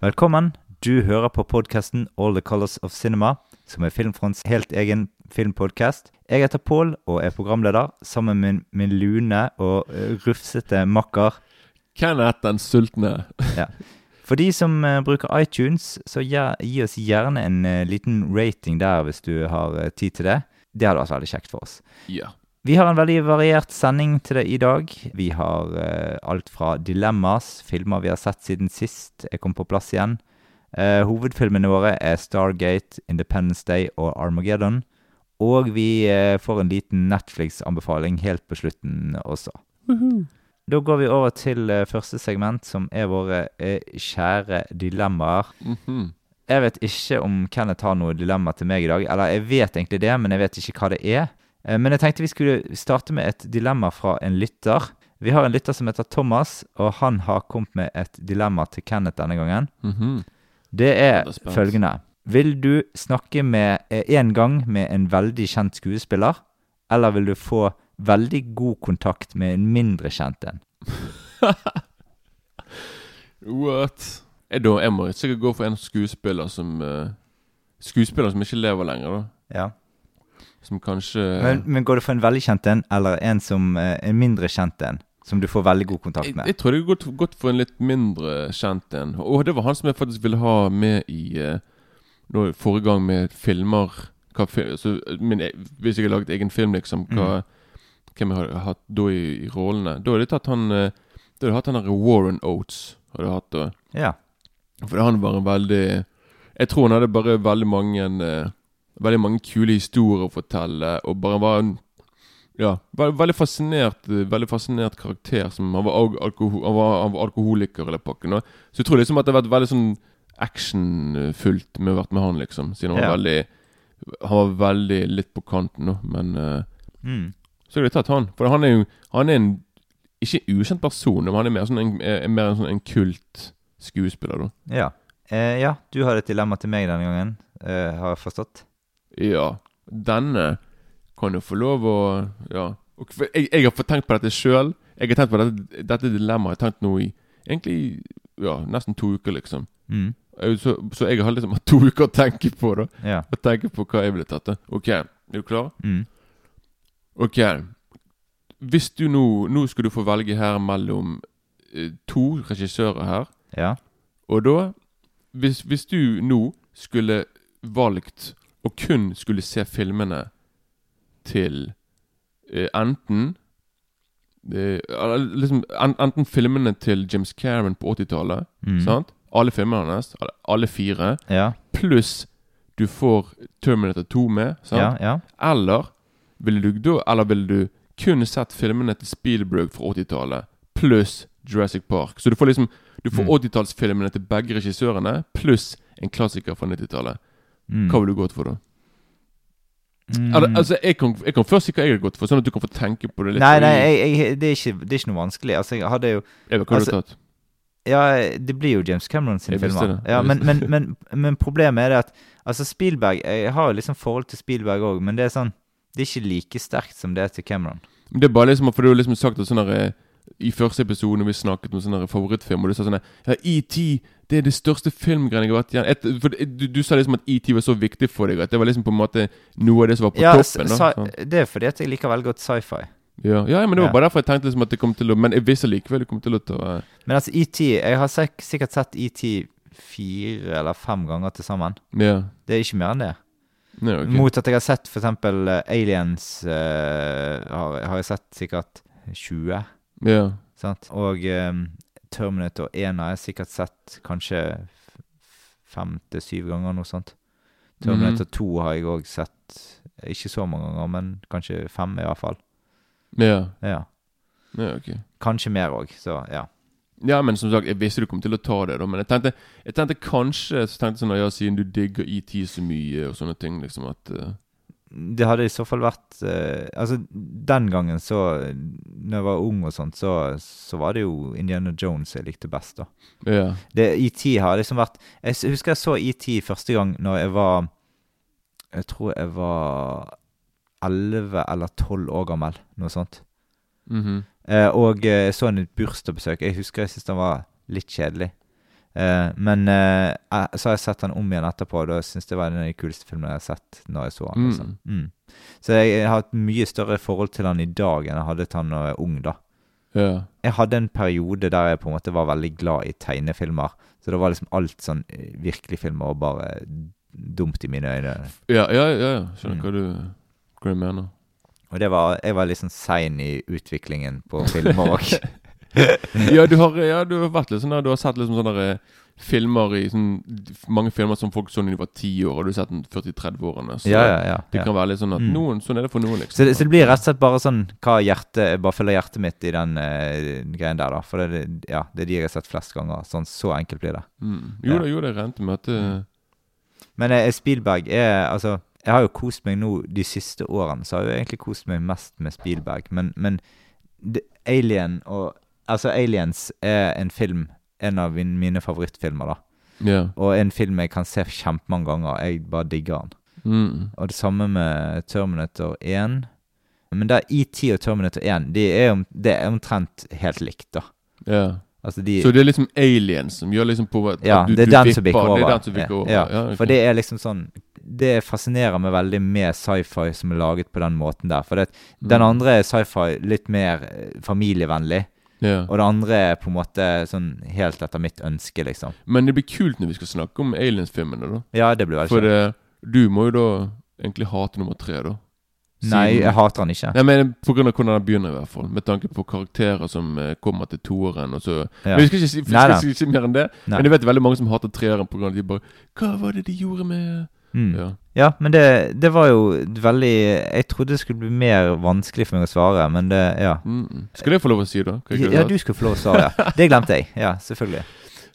Velkommen. Du hører på podkasten All the Colors of Cinema, som er Filmfronts helt egen filmpodkast. Jeg heter Pål og er programleder, sammen med min lune og eh, rufsete makker. Kenneth den sultne. Ja. For de som eh, bruker iTunes, så gi oss gjerne en eh, liten rating der hvis du har tid til det. Det hadde vært veldig kjekt for oss. Ja. Vi har en veldig variert sending til deg i dag. Vi har eh, alt fra dilemmas, filmer vi har sett siden sist er kommet på plass igjen. Eh, hovedfilmene våre er Stargate, Independence Day og Armageddon. Og vi eh, får en liten Netflix-anbefaling helt på slutten også. Da går vi over til eh, første segment, som er våre eh, kjære dilemmaer. Mhm. Jeg vet ikke om Kenneth har noe dilemma til meg i dag. Eller jeg vet egentlig det, men jeg vet ikke hva det er. Eh, Men jeg tenkte vi skulle starte med et dilemma fra en lytter. Vi har en lytter som heter Thomas, og han har kommet med et dilemma til Kenneth denne gangen. Mhm. Det er Det er følgende. Vil du snakke med én gang med en veldig kjent skuespiller, eller vil du få veldig god kontakt med en mindre kjent en? What? Jeg, da, jeg må sikkert gå for en skuespiller som uh, Skuespiller som ikke lever lenger, da. Ja. Som kanskje Men, men går det for en veldig kjent en, eller en som er en mindre kjent en? Som du får veldig god kontakt med? jeg tror det er godt for en litt mindre kjent en. Og det var han som jeg faktisk ville ha med i eh, nå, Forrige gang med filmer hva, så, min, e- Hvis jeg har laget egen film, liksom, hva, hvem jeg har hatt da i, i rollene Da hadde jeg tatt han eh, Da hadde jeg hatt han Warren Oates. Hadde jeg hatt da Ja. For han var en veldig Jeg tror han hadde bare veldig mange eh, Veldig mange kule historier å fortelle, og bare var en Ja, veld, veldig fascinert Veldig fascinert karakter. Som Han var, alkohol, han var, han var alkoholiker eller pakken. og- Så jeg tror liksom at det har vært veldig sånn actionfullt med å vært med han, liksom. Siden han Ja. var veldig Han var veldig litt på kanten, nå, men uh, Mm. Så hadde jeg tatt han. For han er jo Han er en ikke ukjent person, men han er mer, sånn en, er mer en sånn en kult skuespiller, da. Ja. Eh, ja, du har et dilemma til meg denne gangen, eh, har jeg forstått. Ja, denne kan jo få lov å Ja. Jeg, jeg har fått tenkt på dette sjøl. Jeg har tenkt på dette, dette dilemmaet Jeg har tenkt nå i egentlig ja, nesten to uker, liksom. Mm. Så, så jeg har liksom hatt to uker å tenke på, da. Ja. Å tenke på hva jeg ville tatt. da. Ok, er du klar? Mm. Ok. Hvis du nå Nå skal du få velge her mellom eh, to regissører her. Ja. Og da hvis, hvis du nå skulle valgt og kun skulle se filmene til eh, enten eh, liksom, Enten filmene til James Cameron på 80-tallet, Mm. Alle filmene hans, alle- fire, Ja. pluss du får Terminator 2 med, sant? Ja. Ja. Eller ville du da Eller ville du kun sett filmene til Spielberg fra 80-tallet pluss Jurassic Park? Så du får liksom Du får Mm. 80-tallsfilmene til begge regissørene pluss en klassiker fra 90-tallet. Mm. Hva ville du gått for, da? Mm. Eller, altså, jeg kan, jeg kan først si hva jeg hadde gått for, sånn at du kan få tenke på det litt. Nei, nei, jeg, jeg, det, er ikke, det er ikke noe vanskelig. Altså, jeg hadde jo Jeg vet hva altså- du har tatt. Ja, det blir jo James Cameron sine filmer. det. Ja, men, men, men, men problemet er det at Altså, Spielberg Jeg har jo liksom forhold til Spielberg òg, men det er sånn Det er ikke like sterkt som det er til Cameron. Det er bare liksom For du har liksom sagt at sånn der, eh, I første episode når vi snakket om sånne favorittfilm, og du sa sånn Ja, ET, det er det største filmgreiene jeg har vært igjen For du, du sa liksom at ET var så viktig for deg, at det var liksom på en måte noe av det som var på Ja, toppen. Ja, det er fordi at jeg liker veldig godt sci-fi. Ja, ja, men det var bare derfor jeg tenkte liksom at det kom til å Men jeg visste likevel det kom til å ta eh, Men altså, ET Jeg har sikkert sett ET fire eller fem ganger til sammen. Ja. Det er ikke mer enn det. ja ok. Mot at jeg har sett eksempel eh, Aliens uh, har, har jeg sett sikkert 20. Ja. Sant? Og um, Terminator 1 har jeg sikkert sett kanskje fem til syv ganger, noe sånt. Terminator 2 har jeg òg sett ikke så mange ganger, men kanskje fem i hvert fall. Ja. Ja. ja, okay. Kanskje mer òg, så ja. Ja, men som sagt, jeg visste du kom til å ta det, da. Men jeg tenkte, jeg tenkte kanskje Så tenkte jeg sånn, ja, siden du digger ET så mye og sånne ting, liksom at eh, Det hadde i så fall vært eh, Altså, den gangen så Når jeg var ung og sånt, så, så var det jo Indiana Jones jeg likte best, da. Ja. Det, ET har liksom vært Jeg husker jeg så ET første gang når jeg var Jeg tror jeg var 11 eller 12 år gammel, noe sånt. Mhm. Eh, og eh, jeg så en bursdagsbesøk. Jeg husker jeg syntes den var litt kjedelig. Eh, men uh, jeg- så har jeg sett den om igjen etterpå, og da syns jeg det var en av de kuleste filmene jeg har sett når jeg så den. Liksom. Mm. Så jeg har et mye større forhold til han i dag enn jeg hadde til han da jeg var ung. da. Yeah. Jeg hadde en periode der jeg på en måte var veldig glad i tegnefilmer. Så det var liksom alt sånn eh, virkelig-filmer og bare dumt i mine øyne. Ja, ja, ja, ja. skjønner Mm. hva, du, hva mener. Og det var, jeg var litt sånn sein i utviklingen på filmer òg. Ja, du har, ja, du har vært litt sånn der, du har sett liksom sånne der, eh, filmer i sånn Mange filmer som folk så da de var ti år, og du har sett den 40-30-årene. Så ja, ja, ja, det ja. kan være litt sånn at Mm. noen, sånn er det for noen, liksom. Så det, så det blir rett og slett bare sånn hva hjertet bare følger hjertet mitt i den uh, greien der, da. For det, ja, det er de jeg har sett flest ganger. Sånn så enkelt blir det. Mm. Jo Ja. da, jo det regnet med at uh... Men uh, Spielberg er Altså, jeg har jo kost meg nå de siste årene, så har jeg jo egentlig kost meg mest med Spielberg. Men, men Alien og Altså, Aliens er en film, en av min, mine favorittfilmer, da. Yeah. Og en film jeg kan se kjempemange ganger. Jeg bare digger den. Mm. Og det samme med Terminator 1. Men det er ET og Terminator 1 de er, om, det er omtrent helt likt, da. Yeah. Altså de, Så det er liksom aliens som gjør liksom på at ja, du, det er den som bikker over. Det er den som bikker over. Ja, Ja, okay. For det er liksom sånn Det fascinerer meg veldig med sci-fi som er laget på den måten der. For det, den Mm. andre er sci-fi litt mer eh, familievennlig, ja. og det andre er på en måte sånn helt etter mitt ønske, liksom. Men det blir kult når vi skal snakke om aliens-filmene, da. Ja, det blir veldig For det, du må jo da egentlig hate nummer tre, da. Nei, jeg hater han ikke. Nei, men På grunn av hvordan han begynner, i hvert fall. Med tanke på karakterer som eh, kommer til toeren. Og så Ja. Men Vi skal ikke si, vi skal ikke si mer enn det. Nei. Men jeg vet veldig mange som hater treeren pga. at de bare Hva var det de gjorde med Mm. Ja. Ja, men det, det var jo veldig Jeg trodde det skulle bli mer vanskelig for meg å svare, men det Ja. Mm. Skal jeg få lov å si, da? Ja, Ja, du skulle få lov å svare. Det glemte jeg. Ja, selvfølgelig.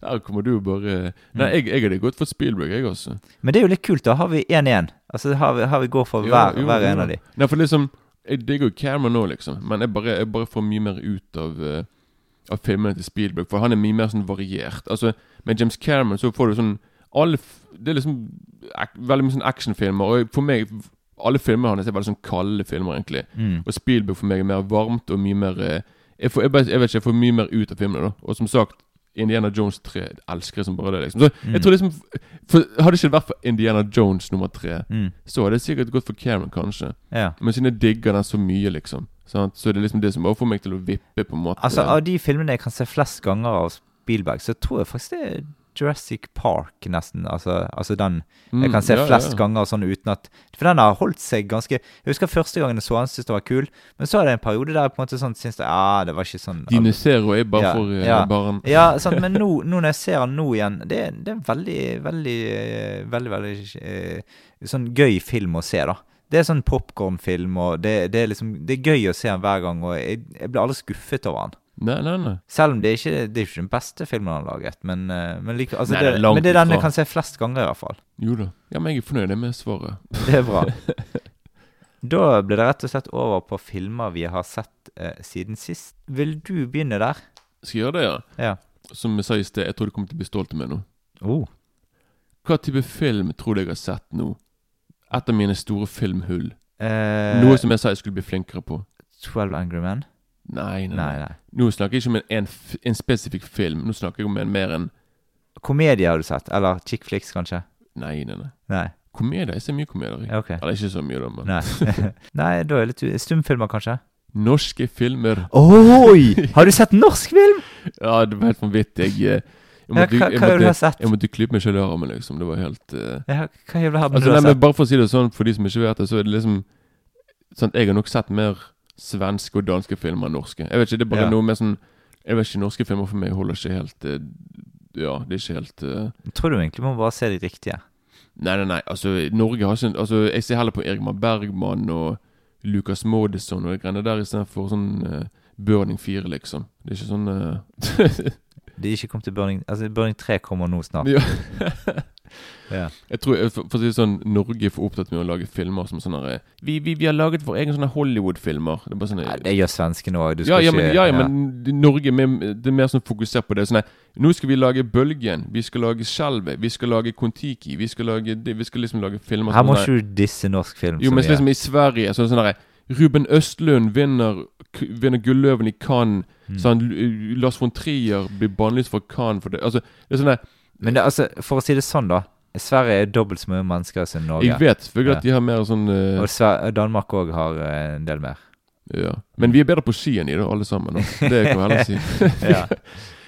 Her kommer du bare Mm. Nei, jeg, jeg hadde gått for Spielberg, jeg også. Men det er jo litt kult. Da har vi 1-1. Altså, har vi, har vi går for hver, jo, hver jo en av de. Nei, for liksom Jeg digger jo Cameron nå, liksom. Men jeg bare, jeg bare får mye mer ut av eh, Av filmene til Spielberg. For han er mye mer sånn variert. Altså, Med James Cameron så får du sånn alle, Det er liksom ek, veldig mye sånn actionfilmer. Og for meg Alle filmene hans er veldig sånn kalde filmer, egentlig. Mm. Og Spielberg for meg er mer varmt og mye mer eh, jeg, får, jeg, bare, jeg vet ikke, jeg får mye mer ut av filmene. da Og som sagt, Indiana Jones 3 elsker jeg som bare det. liksom Så Mm. jeg tror liksom for, Hadde det ikke vært for Indiana Jones nummer 3, Mm. så hadde det sikkert gått for Cameron, kanskje. Ja. Men siden jeg digger den så mye, liksom sant? Så er det liksom det som bare får meg til å vippe, på en måte. Altså, av de filmene jeg kan se flest ganger av Spielberg, så tror jeg faktisk det er Jurassic Park, nesten. Altså, altså den Mm, jeg kan se mm, ja, flest ja. ganger sånn uten at For den har holdt seg ganske Jeg husker første gangen jeg så den, syntes det var kul, men så er det en periode der jeg på en måte sånn syns Ja, det var ikke sånn Dine Zero er bare Ja, for eh, ja. barn. Ja, sant, men nå, nå når jeg ser den nå igjen Det, det er en veldig, veldig, eh, veldig, veldig eh, sånn gøy film å se, da. Det er sånn popkornfilm, og det, det er liksom Det er gøy å se den hver gang, og jeg, jeg blir aldri skuffet over den. Nei, nei, nei. Selv om det er ikke det er ikke den beste filmen han har laget, men, eh, men, like, altså Nei, det, det men det er den jeg kan se flest ganger, i hvert fall. Jo da. Ja, men jeg er fornøyd med svaret. Det er bra. Da blir det rett og slett over på filmer vi har sett eh, siden sist. Vil du begynne der? Skal jeg gjøre det, ja? Ja. Som jeg sa i sted, jeg tror du kommer til å bli stolt av meg nå. Oh. Hva type film tror du jeg har sett nå? Et av mine store filmhull. Eh, Noe som jeg sa jeg skulle bli flinkere på. 12 Angry Men? Nei, nei, Nei, nei. nei. Nå snakker jeg ikke om en, en, en spesifikk film. Nå snakker jeg om en mer enn Komedie har du sett? Eller chick flicks, kanskje? Nei, nei, nei. Nei. Komedier. Jeg ser mye komedier. Okay. Eller ikke så mye, da, men Nei, Nei da er det litt Stumfilmer, kanskje? Norske filmer. Oi! Har du sett norsk film? Ja, det var helt vanvittig. Jeg, jeg jeg Ja, hva, har du sett? jeg måtte klype meg selv i armen, liksom. Det var helt uh... Ja, hva jævla har du Altså, nei, har sett? Bare for å si det sånn, for de som ikke vet det, så er det liksom sånn, Jeg har nok sett mer svenske og danske filmer enn norske. Jeg vet ikke, Det er bare Ja. noe med sånn Jeg vet ikke, Norske filmer for meg holder ikke helt eh, Ja, det er ikke helt uh... Tror du egentlig må bare se de riktige? Nei, nei, nei. altså Norge har ikke Altså, Jeg ser heller på Irgmar Bergman og Lucas Modison og de greiene der istedenfor sånn uh, Burning 4, liksom. Det er ikke sånn uh... De er ikke kommet til Burning Altså, Burning 3 kommer nå snart. Ja. Ja. Jeg tror, eh, for, for å si sånn Norge for opptatt med å lage filmer som sånne vi, vi, vi har laget vår egen sånne Hollywood-filmer. Det sånn det gjør svenskene òg. ja, ja, men, ja, ja, men Norge det er mer sånn fokusert på det. Sånn, nå skal vi lage Bølgen, vi skal lage Skjelvet, vi skal lage Kon-Tiki. Vi skal lage det, vi skal liksom lage filmer Her må ikke du disse norsk film Jo, men liksom i Sverige så er det sånn her Ruben Østlund vinner, vinner Gulløven i Cannes. Mm. Sånn, Lars von Trier blir bannlyst fra Cannes for det. Altså, det er sånn der, Men det, altså, for å si det sånn, da. Sverige er dobbelt så mye mennesker som Norge. Jeg vet selvfølgelig at de har mer sånn eh, Og Sver Danmark òg har eh, en del mer. Ja. Men vi er bedre på ski enn de, da, alle sammen. Da. Det kan vi heller si. Ja,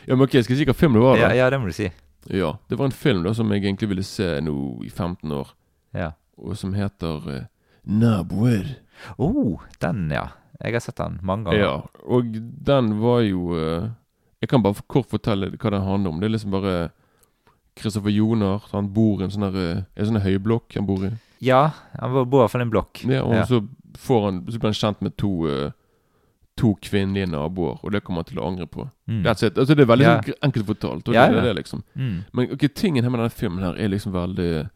ja, men ok, Skal jeg si hva film det var? da? ja det må du si. Ja, Det var en film da som jeg egentlig ville se nå i 15 år, Ja. og som heter uh, Naboer. Oh, den, ja. Jeg har sett den mange ganger. Ja, og den var jo eh, Jeg kan bare kort fortelle hva den handler om. Det er liksom bare Kristoffer Joner. Han bor i en sånn eh, sånn høyblokk han bor i. Ja, han bor i hvert fall i en blokk. Ja, og Ja. så får han Så blir han kjent med to eh, To kvinnelige naboer, og det kommer han til å angre på. Mm. Altså, det er veldig Ja. sånn enkelt fortalt. Og Ja, det er det liksom Mm. Men ok, tingen her med denne filmen her er liksom veldig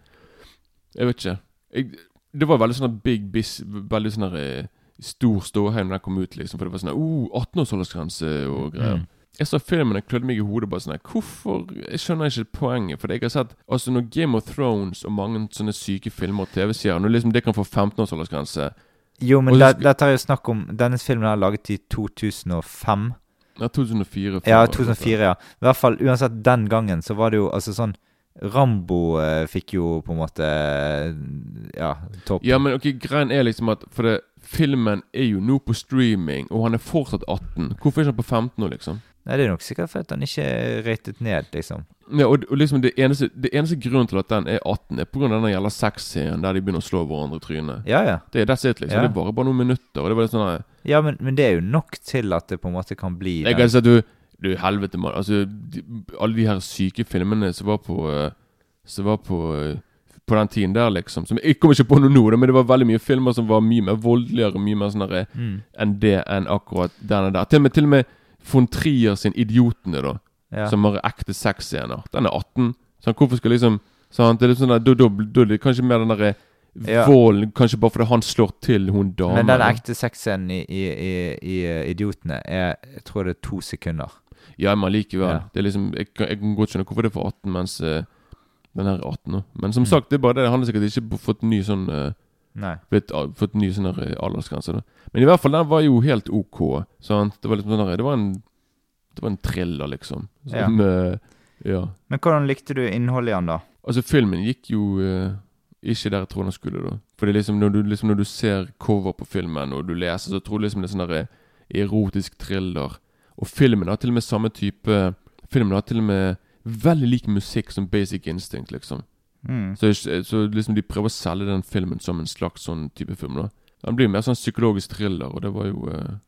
Jeg vet ikke. Jeg, det var veldig sånn big biz Veldig sånn eh, stor ståhei når den kom ut, liksom. For det var sånn oh, 18-årsaldersgrense og greier. Mm. Jeg så filmen og klødde meg i hodet. bare sånn her, Hvorfor Jeg skjønner ikke poenget. For jeg har sett Altså når Game of Thrones og mange sånne syke filmer og TV-serier Når liksom det kan få 15-årsaldersgrense Jo, men dette det, er jo snakk om Denne filmen er laget i 2005. Ja, 2004. Ja, 2004, ja. I hvert fall uansett den gangen så var det jo altså sånn Rambo eh, fikk jo på en måte eh, Ja, topp. Ja, men ok, greien er liksom at For det, filmen er jo nå på streaming, og han er fortsatt 18. Hvorfor er ikke han på 15 nå, liksom? Nei, det er nok sikkert fordi han ikke er ratet ned, liksom. Ja, og, og liksom det eneste, det eneste grunnen til at den er 18, er pga. den jævla sexscenen der de begynner å slå hverandre i trynet. Ja, ja. Det er that's it, liksom. Ja. Det er bare, noen minutter. Og det var litt sånn der, Ja, men, men det er jo nok til at det på en måte kan bli Jeg kan si at du Du, helvete, mann. Altså, de, alle de her syke filmene som var på eh, Som var på eh, På den tiden der, liksom. Som Jeg kommer ikke på noe nå, men det var veldig mye filmer som var mye mer voldeligere, mye mer sånn mm. enn det enn akkurat den der. Til og med, til og med von Trier sin 'Idiotene', da. ja. Som har ekte sexscener. Den er 18. Så hvorfor skal liksom sant? Det er litt sånn der, da, da, da er det kanskje mer den derre Ja. volden Kanskje bare fordi han slår til hun dama. Men den ekte sexscenen i, i, i, i eh, Idiotene er Jeg tror det er to sekunder. Ja, men likevel. Ja. Det er liksom Jeg jeg kan godt skjønne hvorfor det er for 18, mens uh, den her er 18 nå. Men som Mm. sagt, det er bare det. Han har sikkert ikke fått ny sånn uh, Nei. blitt, Fått ny sånn her, eh, aldersgrense. da Men i hvert fall, den var jo helt ok. Sant? Det var liksom sånn Det var en Det var en thriller, liksom. Som, Uh, ja. Men hvordan likte du innholdet i den, da? Altså, filmen gikk jo uh, ikke der jeg tror den skulle, da. Fordi liksom når, du, liksom når du ser cover på filmen, og du leser, så tror du liksom det er sånn eh, erotisk thriller. Og filmen har til og med samme type Filmen har til og med veldig lik musikk som Basic Instinct, liksom. Mm. Så, så liksom de prøver å selge den filmen som en slags sånn type film, da. Den blir mer sånn psykologisk thriller, og det var jo uh...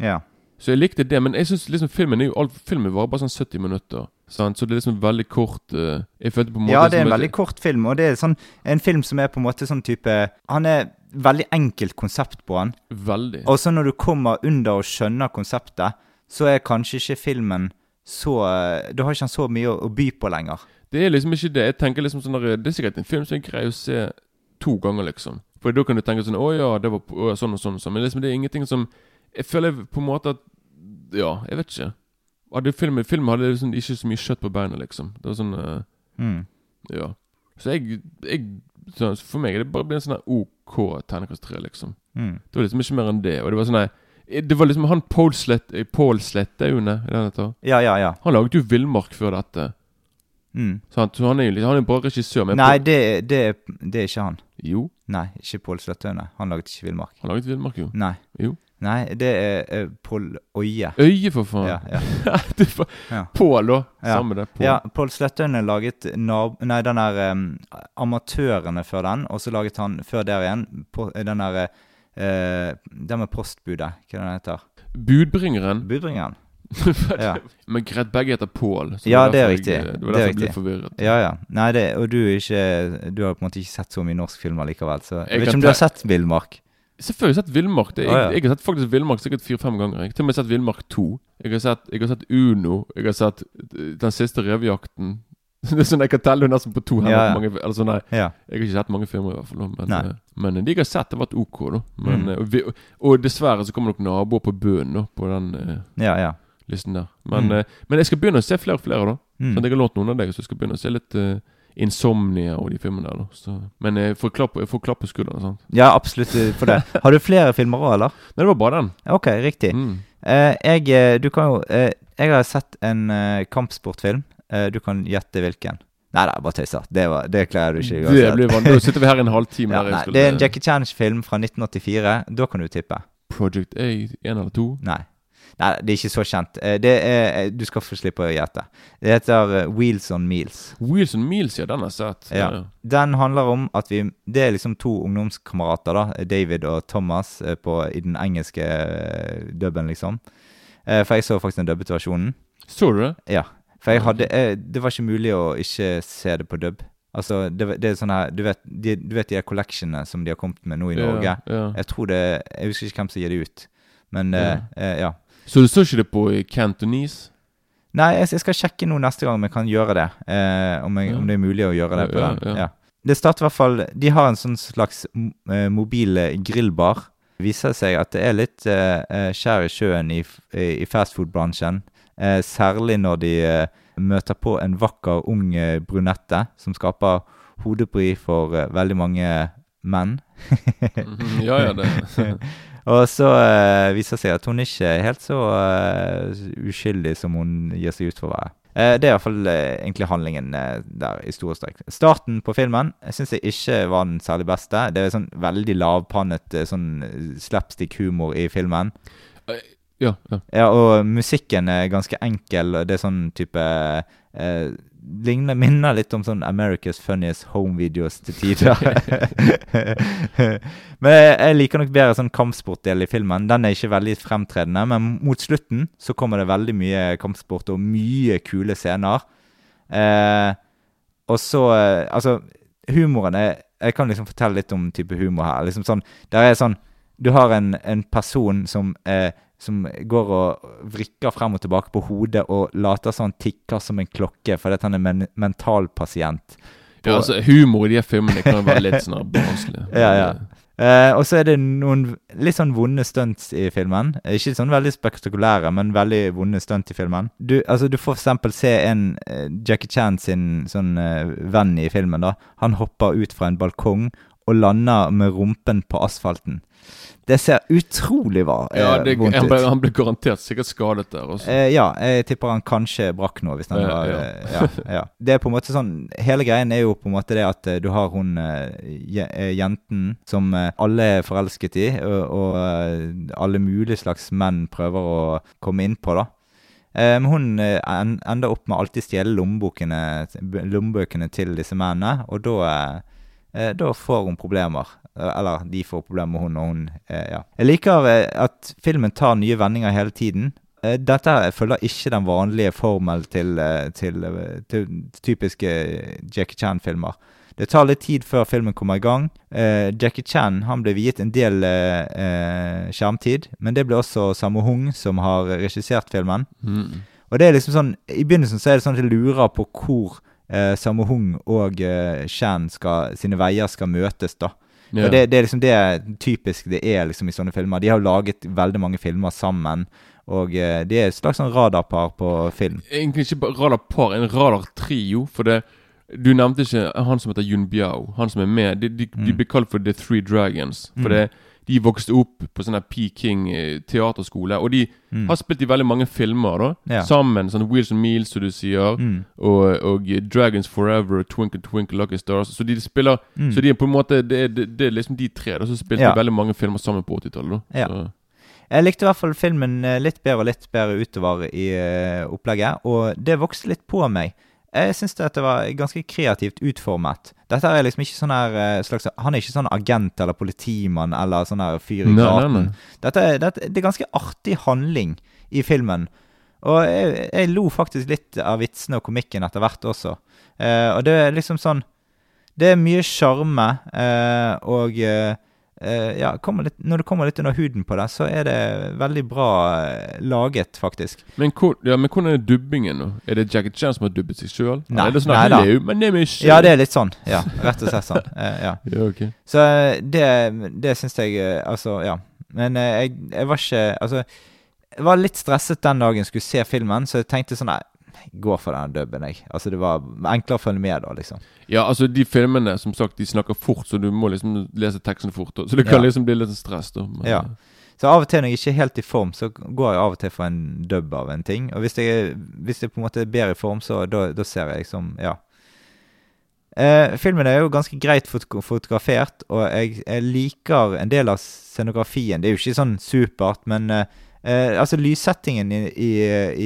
Ja. Så jeg likte det, men jeg synes liksom filmen er jo alt, Filmen varer bare sånn 70 minutter. Sant? Så det er liksom veldig kort Uh, Jeg følte på en måte ja, det er en veldig kort film, og det er sånn, en film som er på en måte sånn type Han er veldig enkelt konsept på han. Veldig. Og så når du kommer under og skjønner konseptet, så er kanskje ikke filmen så eh, Da har ikke han så mye å, å by på lenger. Det er liksom ikke det. Jeg tenker liksom sånn der, Det er sikkert en film som jeg greier å se to ganger, liksom. For da kan du tenke sånn Å ja, det var å, sånn og sånn og sånn. Men liksom det er ingenting som Jeg føler på en måte at Ja, jeg vet ikke. Hadde filmen, filmen hadde liksom ikke så mye kjøtt på beina, liksom. Det var sånn uh, Mm. Ja. Så jeg, jeg så For meg er det bare blitt en sånn OK terningkast tre, liksom. Mm. Det var liksom ikke mer enn det. Og det var sånn Det var liksom han Paul Slette Paul Slettaune, er det han heter? Ja, ja, ja. Han laget jo Villmark før dette. Mm. Så han er jo han er bare regissør. Men Nei, det, det, det er ikke han. Jo, Nei, ikke Pål Sløttøyne. Han laget ikke Villmark. han laget Villmark, jo. Nei. Jo. Nei, det er uh, Pål Øye. Øye, for faen! Ja, ja. Pål, da. Ja. Samme det. Pål. ja Pål Sløttøyne laget nab Nei, den der um, Amatørene før den, og så laget han før der igjen på, den der uh, Den med postbudet. Hva den heter Budbringeren. Budbringeren. Ja. Men begge heter Pål. Ja, det er riktig. Jeg, det var Det er derfor jeg ble riktig. forvirret. Ja, ja. Nei, det, og du, ikke, du har på en måte ikke sett så mye norsk film likevel, så jeg Jeg vet ikke om du har sett Villmark? Selvfølgelig sett Villmark. Jeg, ah, ja. jeg har sett faktisk Villmark sikkert fire-fem ganger. Jeg har til og med sett Villmark 2. Jeg har sett, jeg har sett Uno. Jeg har sett eh, Den siste revejakten. Det er sånn Jeg kan telle nesten på to hender. Ja, ja. Mange, sånn, nei, Ja. jeg har ikke sett mange filmer, i hvert fall. Men, eh, men de jeg har sett, har vært OK. da men, Mm. eh, og, og dessverre så kommer nok naboer på da, på den Ja, ja. Listen der. Men, Mm. uh, men jeg skal begynne å se flere og flere. da Mm. Sånn at Jeg har lånt noen av deg, så jeg skal begynne å se litt uh, Insomnia og de filmene der. da så, Men jeg får klapp, jeg får klapp på skulderen. sant Ja, absolutt eh, for det. Har du flere filmer òg, eller? Nei, det var bare den. Ok, riktig. Mm. Uh, jeg, du kan jo Jeg har sett en kampsportfilm du kan gjette hvilken. Nei da, bare tøyser. Det, var- det klarer du ikke. Det blir vanlig. Nå sitter vi her en halvtime. ja, nei, det er en Jackie Chan-film fra 1984. Da kan du tippe. Project A, én eller to? Nei. Nei, det er ikke så kjent. Eh, Det er, eh, du skal få slippe å gjette. Det heter eh, Wheels on Meals. Wheels on Meals, ja. Den har jeg sett. Ja. Den handler om at vi Det er liksom to ungdomskamerater, da. David og Thomas på, i den engelske dubben, liksom. For jeg så faktisk den dubbete versjonen. Så du det? Ja. For jeg hadde Det var ikke mulig å ikke se det på dub. Altså, det, det er sånn her Du vet de, du vet de her collectionene som de har kommet med nå i Norge? Ja, ja. Jeg tror det Jeg husker ikke hvem som gir det ut. Men ja. eh, ja. Så du så ikke det på Cantonese? Nei, jeg, jeg skal sjekke nå neste gang om jeg kan gjøre det. Eh, om, jeg, Ja. om det er mulig å gjøre det på Ja, den. ja. Det starter i hvert fall De har en sånn slags eh, mobil eh, grillbar. Det viser seg at det er litt eh, eh, skjær i sjøen i, i fastfood-bransjen. Eh, særlig når de eh, møter på en vakker ung eh, brunette som skaper hodebry for eh, veldig mange menn. Mhm, ja, ja, det Og så eh, viser det seg at hun ikke er helt så eh, uskyldig som hun gir seg ut for å være. Eh, det er iallfall uh, egentlig handlingen eh, der i store strekk. Starten på filmen syns jeg ikke var den særlig beste. Det er sånn veldig lavpannet eh, sånn slapstick-humor i filmen. Ja, ja. Ja, og musikken er ganske enkel. Det er sånn type eh, Ligner, minner litt om sånn America's Funniest Home Videos til tider. men jeg, liker nok bedre sånn kampsportdel i filmen. Den er ikke veldig fremtredende, men mot slutten så kommer det veldig mye kampsport og mye kule scener. Eh, og så eh, Altså, humoren er Jeg kan liksom fortelle litt om type humor her. Liksom sånn Der er sånn Du har en, en person som eh, som går og vrikker frem og tilbake på hodet og later som han tikker som en klokke fordi han er men mentalpasient. ja altså, humor i de filmene kan jo være litt sånn barnslig. Ja, ja. Eh, og så er det noen litt sånn vonde stunts i filmen. Ikke sånn veldig spektakulære, men veldig vonde stunt i filmen. Du, altså, du får for eksempel se en eh, Jackie Chan sin sånn eh, venn i filmen. da. Han hopper ut fra en balkong og lander med rumpen på asfalten. Det ser utrolig var, eh, Ja, det, vondt han, ut. ble, han ble garantert sikkert skadet der også. Eh, ja, jeg tipper han kanskje brakk noe. Hvis han Ja, var, ja. eh, ja. Det er på en måte sånn Hele greien er jo på en måte det at eh, du har hun eh, je- eh, jenten som eh, alle er forelsket i, og, og eh, alle mulige slags menn prøver å komme inn på, da. Eh, Men hun eh, ender opp med alltid stjele lommebøkene, til disse mennene, og da eh, eh, da får hun problemer. Eh, Eller de får problemer hun, og hun eh, Ja. Jeg liker eh, at filmen tar nye vendinger hele tiden. Eh, Dette følger ikke den vanlige formel til, eh, til, eh, til typiske Jackie Chan-filmer. Det tar litt tid før filmen kommer i gang. Eh, Jackie Chan han ble viet en del eh, eh, skjermtid, men det ble også Sammo Hung, som har regissert filmen. Mm. Og det er liksom sånn I begynnelsen så er det sånn at jeg lurer på hvor eh, Sammo Hung og eh, Shan skal, sine veier skal møtes, da. Ja. Og det, det er liksom det typisk det er liksom i sånne filmer. De har jo laget veldig mange filmer sammen. Og eh, de er et slags sånn radarpar på film. Egentlig ikke radarpar, en radartrio. For det Du nevnte ikke han som heter Yun Biao. Han som er med. De, de, de Mm. blir kalt for The Three Dragons. For Mm. det, de vokste opp på sånn Peking eh, teaterskole. Og de Mm. har spilt i veldig mange filmer, da. Ja. Sammen. Sånn Wheels and Meals, som du sier. Mm. Og, og Dragons Forever, Twinkle Twinkle Lucky Stars. Så de spiller Mm. Så de er på en måte Det, er- det, er liksom de tre da som spilte Ja. veldig mange filmer sammen på 80-tallet. da. Ja. Så- Jeg likte i hvert fall filmen eh, litt bedre og litt bedre utover i eh, opplegget, og det vokste litt på meg. Jeg syns det var ganske kreativt utformet. Dette er liksom ikke sånn her eh, slags Han er ikke sånn agent eller politimann eller sånn her fyr i gaten. Dette, dette, det er ganske artig handling i filmen. Og jeg, jeg lo faktisk litt av vitsene og komikken etter hvert også. Eh, og det er liksom sånn Det er mye sjarme, eh, og eh, ja, litt, når det kommer litt under huden på det, så er det veldig bra eh, laget, faktisk. Men, hvor, ja, men hvordan er dubbingen nå? Er det Jackie Chan som har dubbet seg sjøl? Nei, det sånn nei da. Ja, det er litt sånn. Ja, rett og slett sånn. Eh, ja. Ja, okay. Så eh, det, det syns jeg eh, Altså, ja. Men eh, jeg, jeg var ikke Altså, jeg var litt stresset den dagen jeg skulle se filmen, så jeg tenkte sånn Nei, går for den dubben, jeg. Altså, det var enklere å følge med da, liksom. Ja, altså de filmene som sagt, de snakker fort, så du må liksom lese teksten fort. da. Så det kan Ja. liksom bli litt stress. da men, Ja. Så av og til når jeg ikke er helt i form, så går jeg av og til for en dub av en ting. Og hvis jeg, hvis jeg på en måte er bedre i form, så da, da ser jeg liksom Ja. Eh, filmen er jo ganske greit fot fotografert, og jeg, jeg, liker en del av scenografien. Det er jo ikke sånn supert, men eh, eh, altså lyssettingen i, i,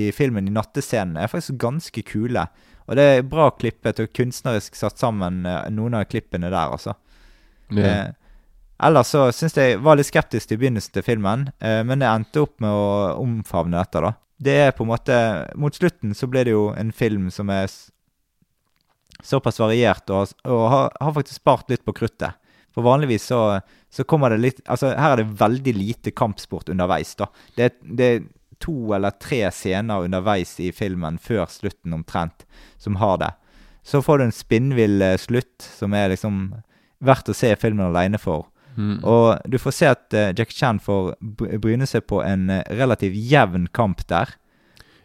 i, filmen, i nattescenen, er faktisk ganske kule. Og det er bra klippet og kunstnerisk satt sammen, eh, noen av klippene der, altså. Yeah. ellers så syns jeg var litt skeptisk til begynnelsen til filmen, eh, men jeg endte opp med å omfavne dette, da. Det er på en måte Mot slutten så ble det jo en film som er såpass variert, og, og har, har, faktisk spart litt på kruttet. For vanligvis så, så, kommer det litt Altså, her er det veldig lite kampsport underveis, da. Det, det er to eller tre scener underveis i filmen, før slutten omtrent, som har det. Så får du en spinnvill eh, slutt, som er liksom verdt å se filmen aleine for. Mm. Og du får se at uh, Jack Chan får bryne seg på en uh, relativt jevn kamp der.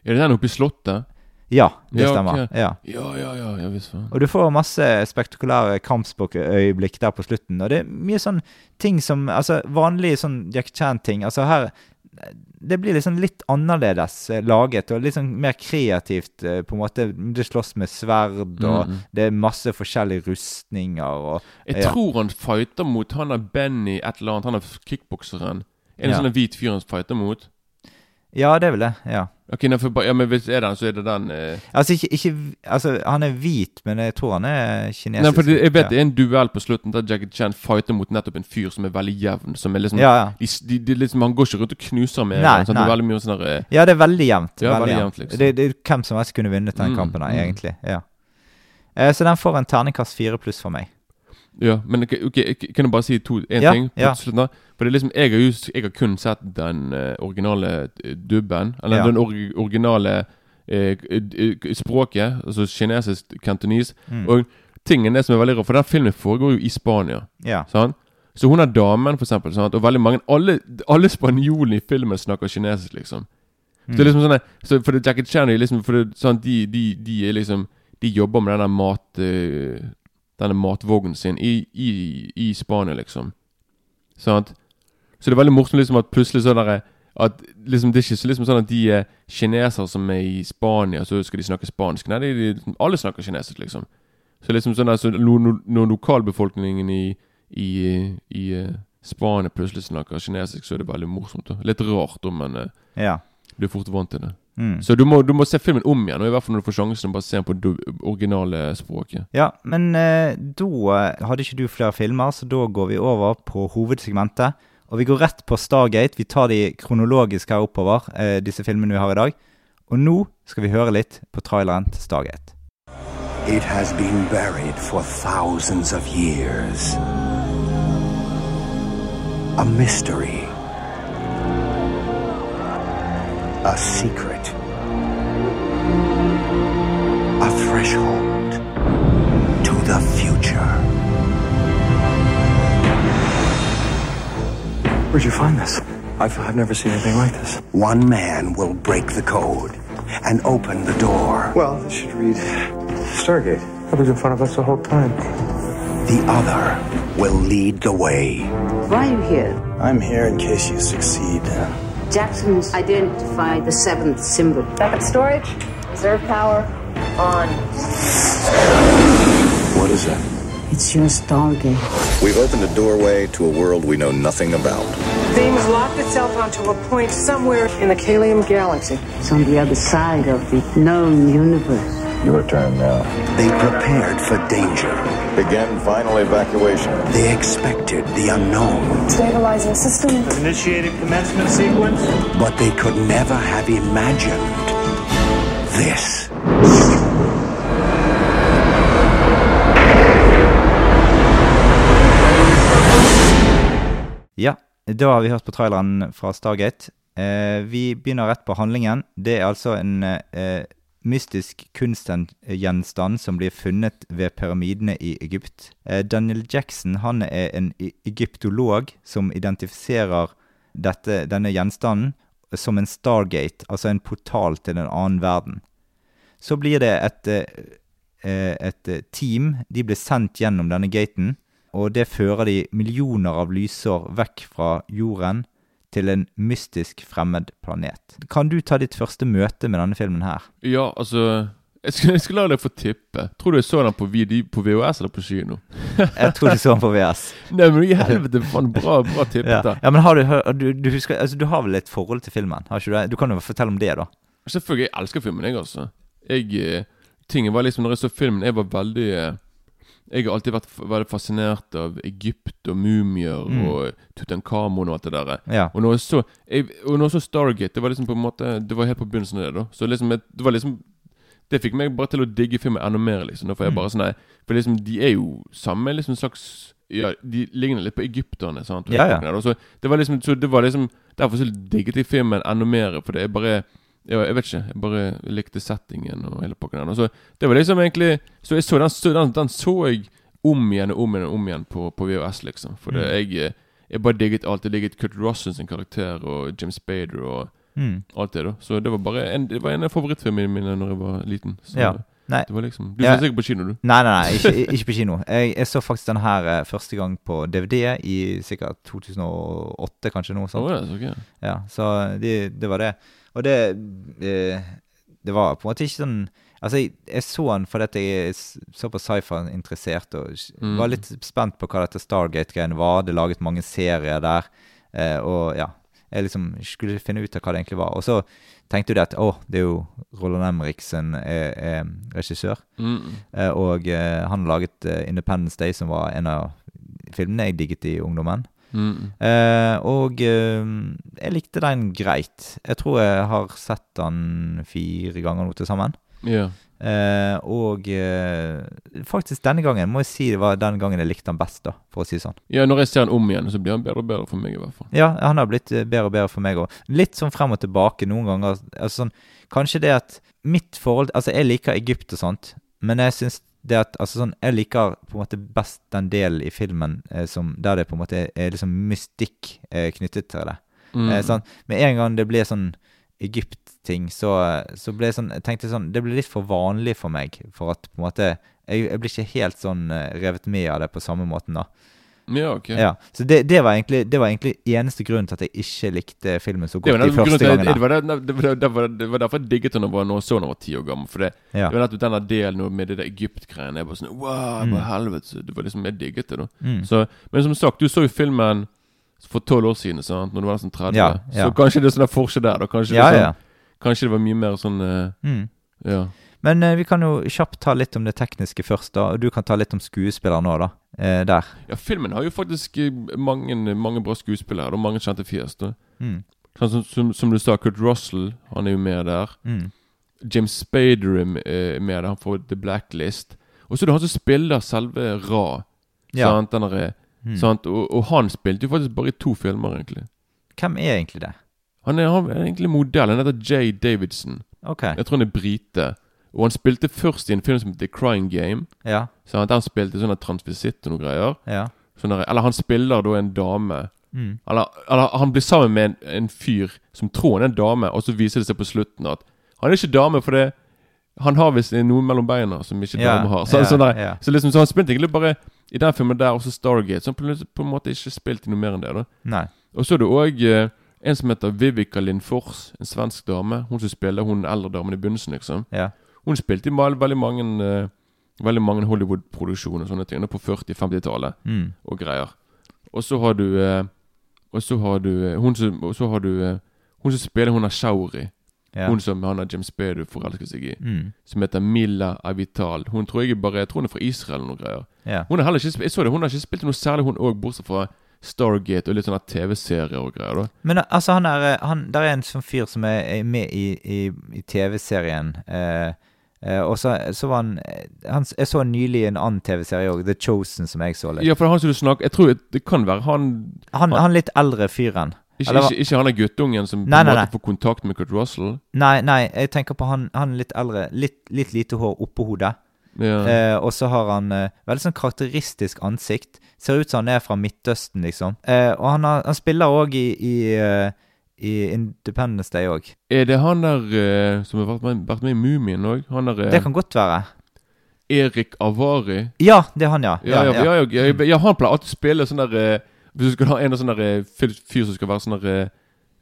Er det den oppe i Slottet? Ja, det ja, stemmer. Okay. Ja. ja, ja, ja, ja visst Og du får masse spektakulære kampspråkøyeblikk der på slutten. Og det er mye sånn ting som Altså vanlige sånn Jack Chan-ting. Altså her Det blir liksom litt annerledes eh, laget og litt sånn mer kreativt. Eh, på en måte Det slåss med sverd, og mm. det er masse forskjellige rustninger og Jeg ja. tror han fighter mot han er Benny et eller annet, han er kickbokseren. En ja. sånn hvit fyr han fighter mot. Ja, det er vel det. Ja. Ok, for, ja, Men hvis er den, så er det den eh... Altså, ikke, ikke, altså, Han er hvit, men jeg tror han er kinesisk. Nei, for det, Jeg vet ja. det er en duell på slutten der Jackie Chan fighter mot nettopp en fyr som er veldig jevn. Som er liksom, ja, ja. De, de, liksom Han går ikke rundt og knuser med nei, sånn, nei. Det er veldig mye sånn der, eh... Ja, det er veldig jevnt. Ja, veldig, veldig jevnt, liksom. det, det, er hvem som helst kunne vunnet den mm, kampen, da, egentlig. Ja. Eh, så den får en terningkast fire pluss for meg. Ja, men okay, kan jeg bare si to, en ja, ting? Ja. Slutten, For det er liksom, jeg har, just, jeg har kun sett den uh, originale uh, dubben. Eller ja. den or originale uh, språket, altså kinesisk kantonis. Mm. Og tingen er som er veldig rar, for den filmen foregår jo i Spania. Ja. Sant? Så hun er damen, for eksempel. Sant? Og veldig mange Alle, alle spanjolene i filmen snakker kinesisk, liksom. Mm. Så det er liksom sånn så For det, Jackie Chan er liksom for det, sånn, de, de, de, er liksom De jobber med den der mat denne matvognen sin i, i, i Spania, liksom. Sant? Så det er veldig morsomt liksom at plutselig sånn der at liksom, Det er ikke så liksom sånn at de er kinesere som er i Spania, så skal de snakke spansk. Nei, de, de, alle snakker kinesisk, liksom. Så liksom sånn altså, når, når lokalbefolkningen i, i, i uh, Spania plutselig snakker kinesisk, så er det veldig morsomt. Da. Litt rart, men uh, ja. blir fort vant til det. Mm. Så du må, du må, se filmen om igjen, og i hvert fall når du får sjansen. Bare se den på originale språket. Ja, men eh, da eh, hadde ikke du flere filmer, så da går vi over på hovedsegmentet. Og vi går rett på Stargate. Vi tar de kronologisk her oppover, eh, disse filmene vi har i dag. Og nå skal vi høre litt på traileren til Stargate. It has been buried for thousands of years. A mystery. A secret. A threshold to the future. Where'd you find this? I've, I've never seen anything like this. One man will break the code and open the door. Well, this should read Stargate. I've in front of us the whole time. The other will lead the way. Why are you here? I'm here in case you succeed. Uh, Jackson's identified the seventh symbol. Backup storage, reserve power, on. What is that? It's your Stargate. We've opened a doorway to a world we know nothing about. Beam has locked itself onto a point somewhere in the Kalium galaxy. It's on the other side of the known universe. Your turn now. They prepared for danger. Begin final evacuation. They expected the unknown. Stabilizing system. Initiated commencement sequence. But they could never have imagined this. Ja, da har vi hørt på traileren fra Stargate. Eh, vi begynner rett på handlingen. Det er altså en eh, mystisk kunstgjenstand som blir funnet ved pyramidene i Egypt. Eh, Daniel Jackson han er en egyptolog som identifiserer dette, denne gjenstanden som en stargate, altså en portal til en annen verden. Så blir det et, eh, et team. De blir sendt gjennom denne gaten, og det fører de millioner av lysår vekk fra jorden til en mystisk fremmed planet. Kan du ta ditt første møte med denne filmen her? Ja, altså jeg skal, jeg skal la deg få tippe. Tror du jeg så den på, på VHS eller på kino? Jeg tror du så den på VHS. Nei, men i helvete, faen, bra, bra tippet. Ja. ja, men har du, du, du, husker, altså, du har vel et forhold til filmen? Har ikke du? Du kan jo fortelle om det, da. Selvfølgelig, jeg elsker filmen, jeg, altså. Jeg, eh, tingen var liksom, når jeg så filmen, jeg var veldig eh, Jeg har alltid vært veldig fascinert av Egypt og mumier Mm. og Tutankhamon og alt det der. Ja. Og når jeg så, jeg, og når jeg så Stargate, det var liksom på en måte Det var helt på begynnelsen av det, da. Så liksom, det var liksom Det fikk meg bare til å digge filmen enda mer, liksom. Nå får jeg Mm. bare sånn nei, For liksom, de er jo samme liksom slags Ja, de ligner litt på egypterne, sant. Ja, ja. Så det var liksom Så det var liksom Derfor så digget jeg filmen enda mer, for det er bare ja, jeg vet ikke. Jeg bare likte settingen og hele pakken der. Så det var liksom egentlig Så jeg så den, så den, den så jeg om igjen og om igjen og om igjen på, på VHS, liksom. For det, Mm. jeg, eh, jeg bare digget alt. Jeg digget Kurt Russell sin karakter og Jim Spader og Mm. alt det, da. Så det var bare en, det var en av favorittfilmene mine når jeg var liten. Så Ja. Nei. det var liksom Du Ja. så sikkert på kino, du? Nei, nei, nei, ikke, ikke på kino. Jeg, jeg så faktisk den her eh, første gang på DVD i sikkert 2008, kanskje noe sånt. Oh, så okay. Ja, så det, det var det. Og det eh, Det var på en måte ikke sånn Altså, jeg, jeg så den fordi at jeg er såpass sci-fi-interessert og Mm. var litt spent på hva dette Stargate-greiene var. Det laget mange serier der, eh, og ja Jeg liksom skulle finne ut av hva det egentlig var. Og så tenkte jeg at å, det er jo Roland Emriksen er, er regissør. Mm. Eh, og eh, han har laget eh, Independence Day, som var en av filmene jeg digget i ungdommen. Mm. Eh, og eh, jeg likte den greit. Jeg tror jeg har sett den fire ganger nå til sammen. Ja. Eh, og eh, faktisk denne gangen må jeg si det var den gangen jeg likte den best, da, for å si det sånn. ja, når jeg ser den om igjen, så blir han bedre og bedre for meg, i hvert fall. Ja, han har blitt eh, bedre og bedre for meg òg. Litt sånn frem og tilbake noen ganger. Altså sånn, kanskje det at mitt forhold Altså, jeg liker Egypt og sånt, men jeg syns det at Altså sånn, jeg liker på en måte best den delen i filmen eh, som, der det på en måte er liksom mystikk eh, knyttet til det. Mm. Eh, sånn, med en gang det blir sånn Egypt-ting, så, så ble det sånn Jeg tenkte sånn Det ble litt for vanlig for meg, for at på en måte Jeg, jeg blir ikke helt sånn eh, revet med av det på samme måten, da. Ja, ok. Ja, Så det, det, var egentlig, det var egentlig eneste grunnen til at jeg ikke likte filmen så godt de første gangene. det, var, det, det, det, det var derfor jeg digget den når jeg så den var ti år gammel. For det, Ja. det var nettopp denne delen med det der Egypt-greiene. Jeg bare sånn Wow, Mm. helvete. Det var liksom Jeg digget det, da. Mm. Så, men som sagt, du så jo filmen for tolv år siden, sant? Når du var nesten 30. Ja, ja. Så kanskje det er sånn forskjell der. Da. Kanskje, Ja, det ja. sånn, kanskje det var mye mer sånn uh, Mm. Ja. Men eh, vi kan jo kjapt ta litt om det tekniske først, da. Og du kan ta litt om skuespillere nå, da. Eh, der. ja, filmen har jo faktisk eh, mange, mange bra skuespillere. Og mange kjente fjes. Mm. Sånn som, som, som du sa, Kurt Russell, han er jo med der. Mm. James Spader er med- er der. Han får The Blacklist. Og så er det han som spiller selve Ra. Ja. Sant? Den der, Mm. sant? Og, og han spilte jo faktisk bare i to filmer, egentlig. Hvem er egentlig det? Han er, han er egentlig modell. Han heter Jay Davidson. Okay. Jeg tror han er brite. Og han spilte først i en film som heter The Crying Game. Ja. Sant? Der han spilte sånn transvisitt og noe greier. Ja. Sånn der, eller han spiller da en dame. Mm. Eller, eller han blir sammen med en, en fyr som tror han er en dame, og så viser det seg på slutten at han er ikke dame, fordi han har visst noe mellom beina som ikke yeah, damer har. Så, yeah, sånn der, yeah. så liksom, så han spilte egentlig bare i den filmen der, også Stargate. Så han på, på en måte ikke spilt i noe mer enn det. da Nei. Og så er det òg eh, en som heter Vivica Lindfors, en svensk dame. Hun som spiller hun eldre damen i begynnelsen, liksom. Ja. Hun spilte i veldig mange eh, Veldig mange Hollywood-produksjoner og sånne ting på 40-50-tallet Mm. og greier. Og så har du eh, Og så har du eh, Hun som så har du Hun som spiller hun Shauri. Ja. Hun som han James Spader forelsker seg i. Mm. Som heter Milla Avital. Hun tror jeg bare Jeg tror hun er fra Israel eller noe greier. Ja. Hun har heller ikke Jeg så det, hun har ikke spilt noe særlig, hun òg, bortsett fra Stargate og litt sånne TV-serier og greier. da Men altså, han er, han, der er en sånn fyr som er, er med i, i, i TV-serien. Eh, og så, så var han, eh, han Jeg så nylig en annen TV-serie òg, The Chosen, som jeg så litt. Ja, for han som du snakker Jeg tror det kan være han Han, han litt eldre fyren. Ikke, ikke, ikke han er guttungen som på Nei, en nei, måte nei. får kontakt med Kurt Russell? Nei, nei, jeg tenker på han, han litt eldre. Litt, litt lite hår oppå hodet. Ja. Eh, og så har han eh, veldig sånn karakteristisk ansikt. Ser ut som han er fra Midtøsten, liksom. Eh, og han, har, han spiller òg i, i, eh, i Independence Day òg. Er det han der eh, som har vært med, vært med i Mumien òg? Han der eh, Det kan godt være. Erik Avari? Ja, det er han, ja. Ja, ja, ja, ja, ja, ja, han pleier alltid å spille sånn der eh, Hvis du skal ha en av sånne der, eh, fyr fyr som skal være sånn der eh,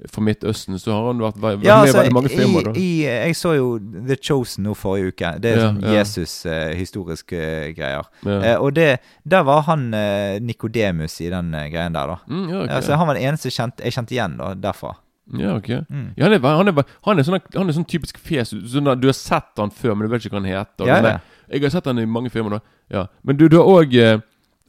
fra Midtøsten, så har han vært vært Ja, med i altså, veldig mange filmer. da i, jeg så jo The Chosen nå forrige uke. Det er Ja, sånn ja. Jesus-historiske greier. Ja. Eh, og det, der var han eh, Nikodemus i den eh, greien der, da. Mm, ja, ok. Altså, han var den eneste kjent, jeg kjente igjen da, derfra. Ja, ok. Mm. Ja, han, er, han, er, han, er sånn, han er sånn typisk fjes sånn Du har sett han før, men du vet ikke hva han heter. Ja, ja. Jeg har sett han i mange filmer. da ja. Men du, du har òg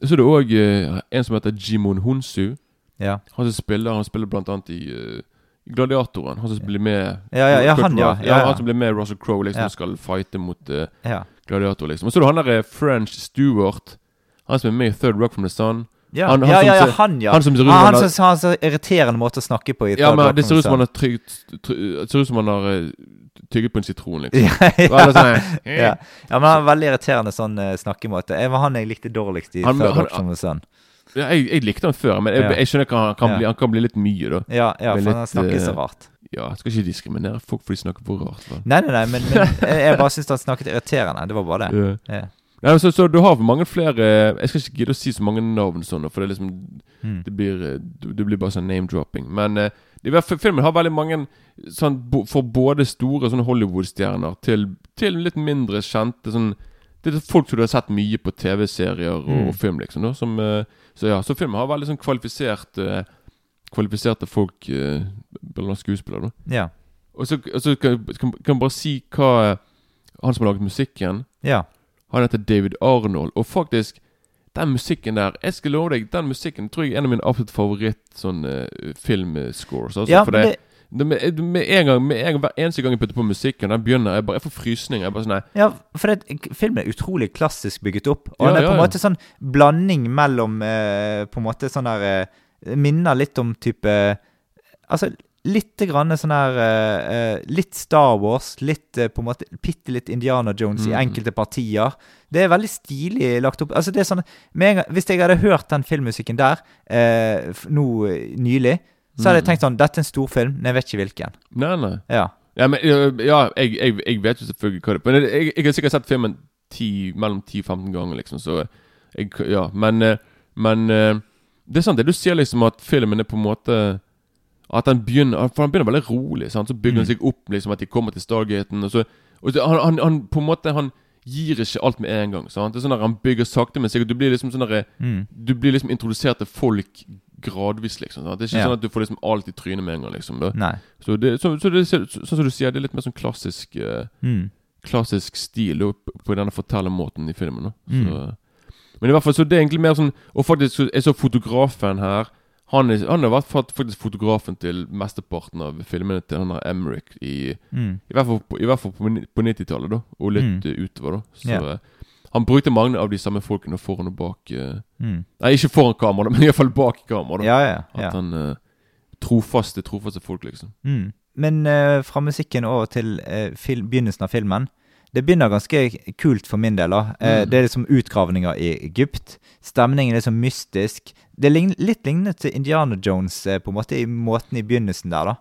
Så er det òg en som heter Jimon Honsu. Ja. Han som spiller Han spiller blant annet i uh, Gladiatoren. Han som blir med Ja, ja, ja, han, ja. Ja. Han som blir med Russell Crowe liksom Ja. skal fighte mot uh, ja. Gladiator, liksom. Og så er det han der eh, French Stewart. Han som er med i Third Rock from the Sun. Ja, Han- han ja, ja, ja, han, ja. han som ser ut som Ah, han han så irriterende måte å snakke på. i Ja, men det ser ut som han har trygt, ser ut som han har tygget på en sitron, liksom. ja, ja. ja. ja, men han har veldig irriterende sånn uh, snakkemåte. Det var han jeg likte dårligst i Han- Third han- Rock Sun. Ja, jeg, jeg likte han før, men jeg, Ja. jeg skjønner ikke han kan, Ja. bli, han kan bli litt mye, da. Ja, ja for for han litt, snakker så eh, rart. Ja, jeg skal ikke diskriminere folk for de snakker for rart. Men. Nei, nei, nei, men, men jeg jeg bare syns han snakket irriterende. Det var bare det. Ja. Nei, så, så du har mange flere Jeg skal ikke gidde å si så mange navn sånn, for det er liksom Mm. Det blir, eh, det blir bare sånn name-dropping. Men uh, det, filmen har veldig mange sånn, bo- For både store sånn Hollywood-stjerner til, til litt mindre kjente sånn Det er folk som du har sett mye på TV-serier og, Mm. og film, liksom. Da, som, uh, så ja, så filmen har veldig sånn kvalifisert uh, Kvalifiserte folk, blant skuespillere. da Ja. Og så, og så kan kan kan bare si hva Han som har laget musikken ja. Han heter David Arnold, og faktisk den musikken der Jeg skal love deg, den musikken tror jeg er en av mine absolutt favoritt sånn uh, filmscores. Altså, ja for det, med, med en gang med en Hver eneste gang jeg putter på musikken, den begynner jeg bare Jeg får frysninger. Jeg bare sånn nei, ja, for det, filmen er utrolig klassisk bygget opp. Og Ja, den er ja, på en måte sånn blanding mellom eh, På en måte sånn der eh, Minner litt om type Altså litt grann sånn her eh, Litt Star Wars, litt uh, på en måte bitte litt Indiana Jones i Mm. enkelte partier. Det er veldig stilig lagt opp. Altså det er sånn med en Hvis jeg hadde hørt den filmmusikken der uh, nå nylig, så hadde jeg Mm. tenkt sånn Dette er en storfilm, men jeg vet ikke hvilken. nei, nei. Ja. Ja, men Ja, jeg, jeg, jeg vet jo selvfølgelig hva det er. Men jeg, jeg, jeg har sikkert sett filmen 10, mellom 10-15 ganger, liksom, så jeg, Ja, men Men det er sant, det du sier liksom at filmen er på en måte At han begynner For han begynner veldig rolig, sant? så bygger han Mm. seg opp, liksom, at de kommer til Stargaten, og så og så, han, han, han på en måte Han gir ikke alt med en gang. Sant? Det er sånn der Han bygger sakte, men sikkert. Du blir liksom sånn Mm. Du blir liksom introdusert til folk gradvis, liksom. Sant? Det er ikke Ja. sånn at du får liksom alt i trynet med en gang, liksom. Så, det, så, så det, så, sånn som du sier, det er litt mer sånn klassisk uh, Mm. Klassisk stil da, på- denne fortellermåten i filmen. Da. Mm. Så, men i hvert fall så det er egentlig mer sånn Og faktisk så er så fotografen her Han, er, han har vært faktisk fotografen til mesteparten av filmene til han der Emmerich i, Mm. i hvert fall på, på, på 90-tallet, da. Og litt Mm. utover, da. Så yeah. han brukte mange av de samme folkene foran og bak uh, Mm. Nei, ikke foran kamera, men iallfall bak kamera. da Ja, ja. At han uh, Trofaste, trofaste folk, liksom. Mm. Men uh, fra musikken over til eh, begynnelsen av filmen Det begynner ganske kult for min del. da eh, Mm. Det er liksom utgravninger i Egypt. Stemningen er så mystisk. Det er litt lignende til Indiana Jones eh, på en måte i måten i begynnelsen der. da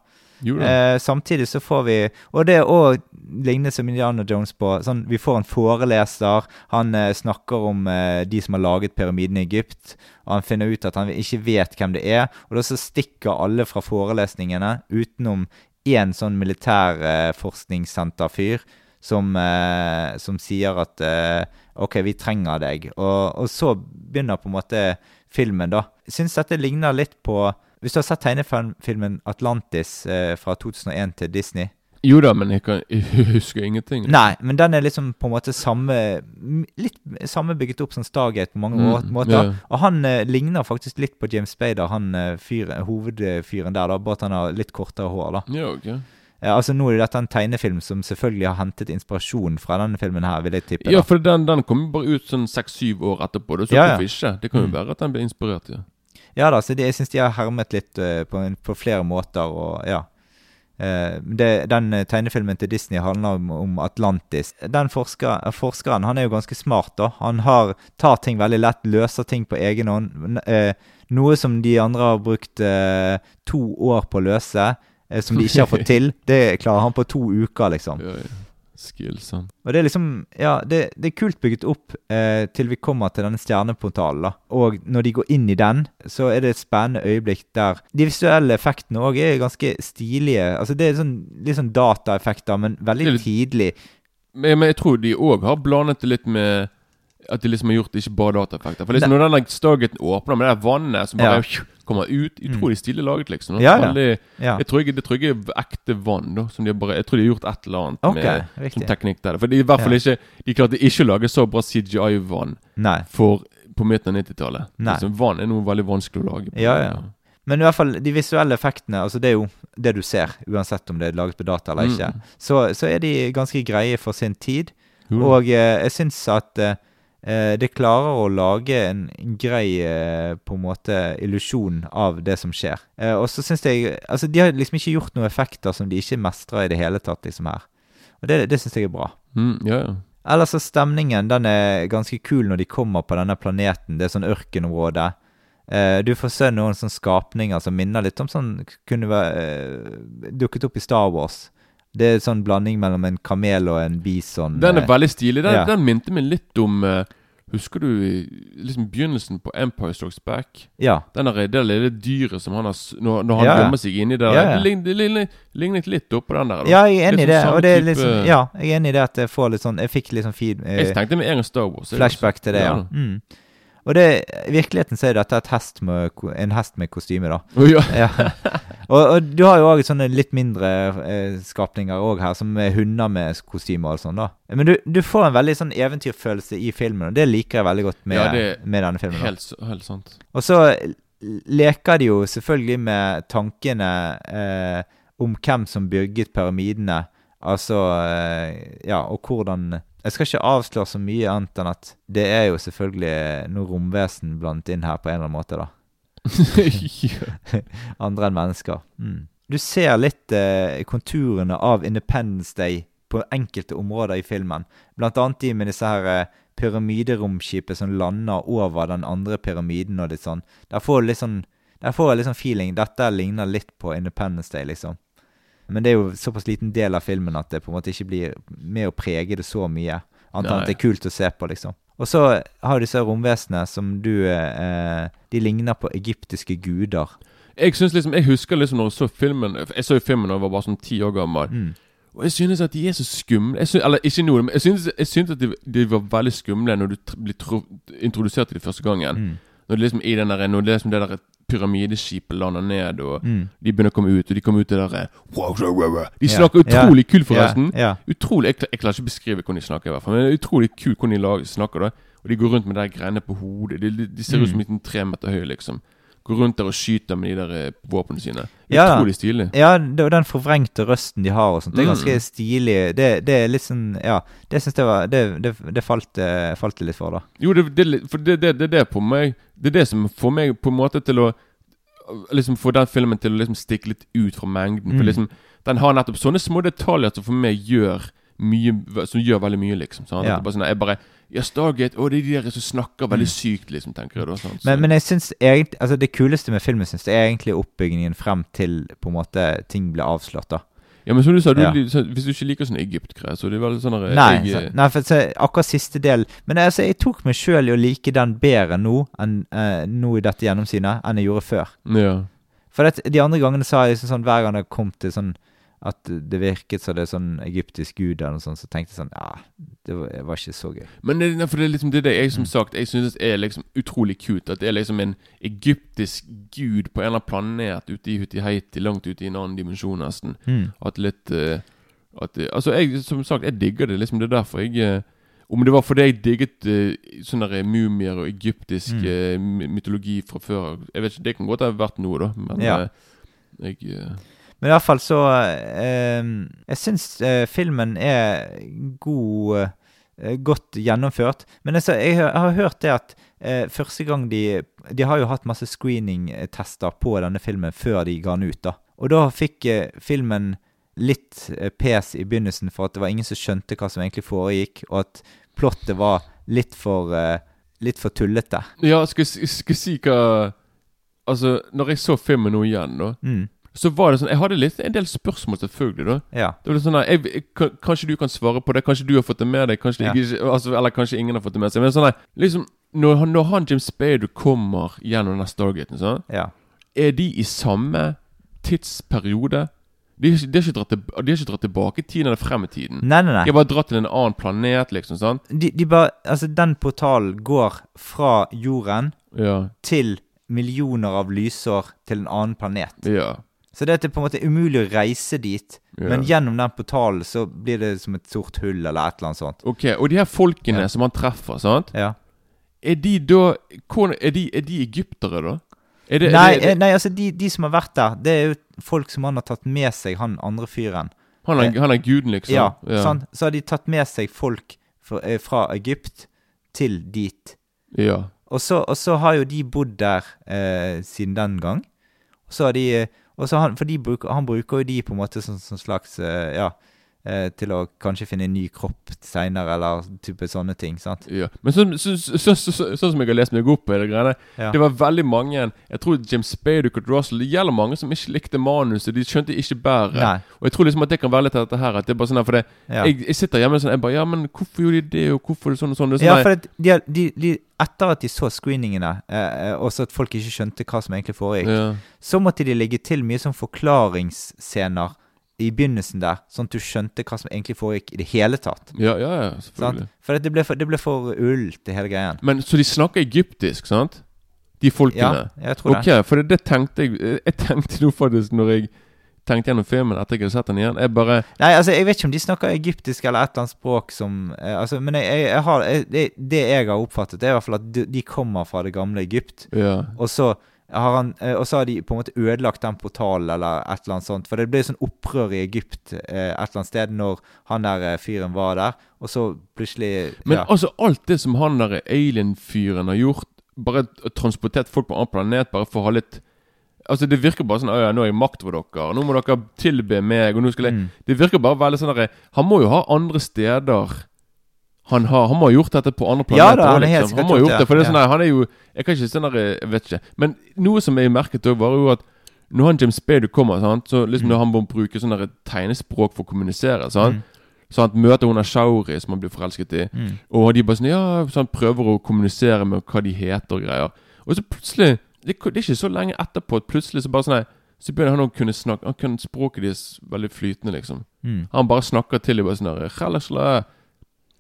eh, Samtidig så får vi Og det er òg lignende som Indiana Jones på sånn, Vi får en foreleser. Han eh, snakker om eh, de som har laget pyramiden i Egypt. Og han finner ut at han ikke vet hvem det er. Og da så stikker alle fra forelesningene utenom én sånn militærforskningssenterfyr som, eh, som sier at eh, OK, vi trenger deg. Og, og så begynner på en måte filmen, da. Jeg syns dette ligner litt på Hvis du har sett tegnefilmen Atlantis eh, fra 2001 til Disney Jo da, men jeg, kan, jeg husker ingenting. Nei, men den er liksom på en måte samme Litt samme bygget opp som Stargate på mange Mm, måter. Yeah. Og han eh, ligner faktisk litt på James Bader, han fyr, hovedfyren der, da, bare at han har litt kortere hår. da Ja, ok. Ja, altså Nå er dette en tegnefilm som selvfølgelig har hentet inspirasjon fra denne filmen her, vil jeg tippe. Ja, da. for den, den kom bare ut sånn seks-syv år etterpå. Det, så Ja, ja. ikke? Det kan jo Mm. være at den ble inspirert, ja. Ja da, så det, jeg syns de har hermet litt uh, på, på flere måter, og ja. Uh, det, den eh, tegnefilmen til Disney handler om, om Atlantis. Den forsker, forskeren han er jo ganske smart. da. Han har, tar ting veldig lett, løser ting på egen hånd. Eh, noe som de andre har brukt to år på å løse, som de ikke har fått til. Det klarer han på to uker, liksom. ja, ja. skills. Og det er liksom Ja, det, det er kult bygget opp eh, til vi kommer til denne stjerneportalen, da. Og når de går inn i den, så er det et spennende øyeblikk der De visuelle effektene òg er ganske stilige. Altså det er sånn, litt sånn dataeffekter, men veldig litt- tidlig. Men, men jeg tror de òg har blandet det litt med at de liksom har gjort ikke bare dataeffekter. For liksom når den Stargaten åpner med det der vannet som bare kommer ut Utrolig stilig laget, liksom. Ja, ja. Veldig, jeg, tror ikke, det tror jeg er ekte vann. da Som de har bare, Jeg tror de har gjort et eller annet okay, med som teknikk der. For de, i hvert fall Ja. ikke De klarte ikke å lage så bra CGI-vann for på midten av 90-tallet. Nei. Liksom, vann er noe veldig vanskelig å lage. på. Ja, ja. Men i hvert fall, de visuelle effektene, altså det er jo det du ser, uansett om det er laget på data eller ikke, Mm. så, så er de ganske greie for sin tid. Mm. Og eh, jeg syns at eh, eh, det klarer å lage en, en grei eh, på en måte illusjon av det som skjer. Eh, og så syns jeg Altså, de har liksom ikke gjort noen effekter som de ikke mestrer i det hele tatt, liksom her. Og det, det syns jeg er bra. Mm, ja, ja. Ellers er stemningen den er ganske kul når de kommer på denne planeten. Det er sånn ørkenområde. Eh, du får se noen sånne skapninger som minner litt om sånn kunne være eh, dukket opp i Star Wars. Det er sånn blanding mellom en kamel og en bison. Den er eh, veldig stilig. Den, ja. den minte meg litt om uh, Husker du liksom begynnelsen på Empire Strikes Back? Ja. Den der, det lille dyret som han har Når, når han ja. gjemmer seg inni der. Ja. Det lign- Det lignet, lignet litt oppå den der. da. ja, jeg er enig i Det sånn Og det er liksom, ja, jeg er enig i det at jeg får litt sånn Jeg fikk litt sånn feed, uh, Jeg tenkte med en gang Star Wars. flashback til det, ja. Mm. Og det, i virkeligheten så er dette et hest med, en hest med kostyme, da. Oh, ja. Ja. Og, og du har jo òg sånne litt mindre eh, skapninger òg her, som er hunder med kostyme og sånn, da. Men du, du får en veldig sånn eventyrfølelse i filmen, og det liker jeg veldig godt med, Ja, det- med denne filmen. Helt, helt sant. Og så leker de jo selvfølgelig med tankene eh, om hvem som bygget pyramidene. Altså eh, Ja, og hvordan Jeg skal ikke avsløre så mye annet enn at det er jo selvfølgelig noe romvesen blant inn her på en eller annen måte, da. Andre enn mennesker. Mm. Du ser litt eh, konturene av Independence Day på enkelte områder i filmen. Blant annet de med disse her eh, pyramideromskipet som lander over den andre pyramiden og litt sånn. Der får du litt sånn Der får jeg litt sånn feeling. Dette ligner litt på Independence Day, liksom. Men det er jo såpass liten del av filmen at det på en måte ikke blir med å prege det så mye. Annet enn at det er kult å se på, liksom. Og så har du disse romvesenene som du eh, De ligner på egyptiske guder. Jeg synes liksom Jeg husker liksom når jeg så filmen Jeg så jo filmen da jeg var bare sånn ti år gammel. Mm. Og jeg synes at de er så skumle jeg synes, Eller ikke nå, men jeg synes, jeg synes at de, de var veldig skumle når du ble blir introdusert til de første gangen. Mm. Når det liksom i den der Når det liksom det der pyramideskipet lander ned, og Mm. de begynner å komme ut, og de kommer ut det der wow, wow, wow, wow. De Ja. snakker utrolig kult, Ja, forresten. ja. Utrolig, jeg, kla- jeg klarer ikke å beskrive hvordan de snakker, i hvert fall men det er utrolig kult hvordan de lag, snakker. da Og de går rundt med de greiene på hodet. De, de, de ser ut som Mm. en liten tre meter høy, liksom. Går rundt der og skyter med de der eh, våpnene sine. Ja. Utrolig stilig. Ja, og den forvrengte røsten de har og sånt, det er ganske Mm. stilig. Det, det er litt sånn Ja, det syns jeg var Det, det, det falt, eh, falt litt for, da. Jo, det, det, for det, det, det er det på meg Det er det som får meg på en måte til å Liksom få den filmen til å liksom stikke litt ut fra mengden. For Mm. liksom Den har nettopp sånne små detaljer som for meg gjør mye Som gjør veldig mye, liksom. Sånn. Ja. Bare sånn, jeg bare Ja, Stargate og det er de der som snakker veldig sykt, liksom, tenker jeg da. Sånn, Så- Mm. Men, men jeg syns egentlig Altså, det kuleste med filmen syns jeg er egentlig oppbyggingen frem til på en måte ting blir avslørt, da. Ja, men som du sa, du, Ja. hvis du ikke liker sånn Egypt-greier, så er det veldig sånn Nei, jeg, så, nei for så, akkurat siste del Men altså, jeg tok meg sjøl i å like den bedre nå enn eh, nå i dette gjennomsynet enn jeg gjorde før. Ja. For det, de andre gangene sa jeg liksom sånn hver gang det kom til sånn at det virket som det er sånn egyptisk gud eller noe sånt, så tenkte jeg sånn Ja, det var, var ikke så gøy. Men det, for det er liksom det, det jeg som Mm. sagt Jeg synes er liksom utrolig cute. At det er liksom en egyptisk gud på en eller annen planet ute i Hutiheiti, langt ute i en annen dimensjon, nesten. Mm. At litt eh, at, Altså, jeg, som sagt, jeg digger det. liksom Det er derfor jeg eh, Om det var fordi jeg digget uh, sånne mumier og egyptisk Mm. eh, mytologi fra før Jeg vet ikke, Det kan godt ha vært noe, da. Men Ja. eh, jeg eh, Men i hvert fall så eh, Jeg syns eh, filmen er god eh, Godt gjennomført. Men altså, jeg har- har hørt det at eh, første gang de De har jo hatt masse screening-tester på denne filmen før de ga den ut, da. Og da fikk eh, filmen litt eh, pes i begynnelsen for at det var ingen som skjønte hva som egentlig foregikk, og at plottet var litt for eh, Litt for tullete. Ja, jeg skal jeg si hva Altså, når jeg så filmen nå igjen, da Mm. Så var det sånn Jeg hadde litt, en del spørsmål, selvfølgelig. da Ja. Det var litt sånn jeg, jeg, Kanskje du kan svare på det? Kanskje du har fått det med deg? Kanskje Ja. ikke, altså, Eller kanskje ingen har fått det med seg. Men sånn nei, liksom Når han, når han Jim Spade kommer gjennom den Stargaten, sånn, ja. er de i samme tidsperiode? De har ikke, dratt, til, tilbake i tiden eller frem i tiden. Nei, nei, nei De har bare dratt til en annen planet, liksom. sant? De, de bare Altså, den portalen går fra jorden Ja. til millioner av lysår til en annen planet. Ja. Så det er på en måte umulig å reise dit, ja. men gjennom den portalen så blir det som et sort hull eller et eller annet sånt. Ok, Og de her folkene Ja. som han treffer, sant? Ja. Er de da er, de, er de egyptere, da? Er det, Nei, er det, eh, nei, altså de, de som har vært der, det er jo folk som han har tatt med seg, han andre fyren. han, er, han er guden, liksom? Ja, sant? Så har de tatt med seg folk fra, eh, fra Egypt til dit. Ja. Og så, og så har jo de bodd der eh, siden den gang. Og så har de eh, og så han, For bruker, han bruker jo de på en måte som, som slags eh, Ja, til å kanskje finne en ny kropp seinere, eller type sånne ting. sant? ja. Men sånn så, så, så, så, så, sånn som jeg har lest meg opp på det greiene Ja. Det var veldig mange Jeg tror James Spade og Kurt Russell Det gjelder mange som ikke likte manuset. De skjønte ikke bæret. Og jeg tror liksom at det kan være litt av dette her. At det er bare sånn her For det, Ja. jeg, jeg sitter hjemme sånn Jeg bare Ja, men hvorfor gjorde de det, og hvorfor det sånn og sånn? Det sånn Ja, for de, de, de, etter at de så screeningene, eh, eh, og så at folk ikke skjønte hva som egentlig foregikk, ja. så måtte de legge til mye sånn forklaringsscener i begynnelsen der, sånn at du skjønte hva som egentlig foregikk i det hele tatt. ja, ja, ja, Sant? For det ble for, det ble for ull til hele greien. Men så de snakker egyptisk, sant? De Ja, jeg tror Ok, det. for det, det tenkte jeg Jeg tenkte nå faktisk når jeg tenkte gjennom filmen etter jeg hadde sett den igjen. Jeg bare Nei, altså, jeg vet ikke om de snakker egyptisk eller et eller annet språk som eh, altså, Men jeg, jeg, jeg har, det, det jeg har oppfattet, det er i hvert fall at de, de kommer fra det gamle Egypt. Ja. Og så han eh, Og så har de på en måte ødelagt den portalen eller et eller annet sånt. For det ble sånn opprør i Egypt eh, et eller annet sted når han der eh, fyren var der. Og så plutselig Men altså, alt det som han der alien-fyren har gjort Bare transportert folk på en annen planet bare for å ha litt Altså, det virker bare sånn ja, nå har jeg makt over dere. Nå må dere tilbe meg, og nå skal jeg Mm. Det virker bare veldig sånn derre Han må jo ha andre steder han har, han må ha gjort dette på andre Ja planeter. da, han er helt liksom. han må ha gjort det. For det er sånn ja. der, han er jo Jeg kan ikke sånn der, Jeg vet ikke. Men noe som jeg merket òg, var jo at når han James Spade kommer, sant? så liksom Mm. når han må bruke sånn tegnespråk for å kommunisere sant? Mm. Så han møter hun Ashauri, Shauri, som han blir forelsket i. Mm. Og de bare sånn Ja, så han prøver å kommunisere med hva de heter og greier. Og så plutselig Det, det er ikke så lenge etterpå at plutselig så bare sånn nei, Så begynner han å kunne snakke Han kunne språket deres veldig flytende, liksom. Mm. Han bare snakker til dem bare sånn der.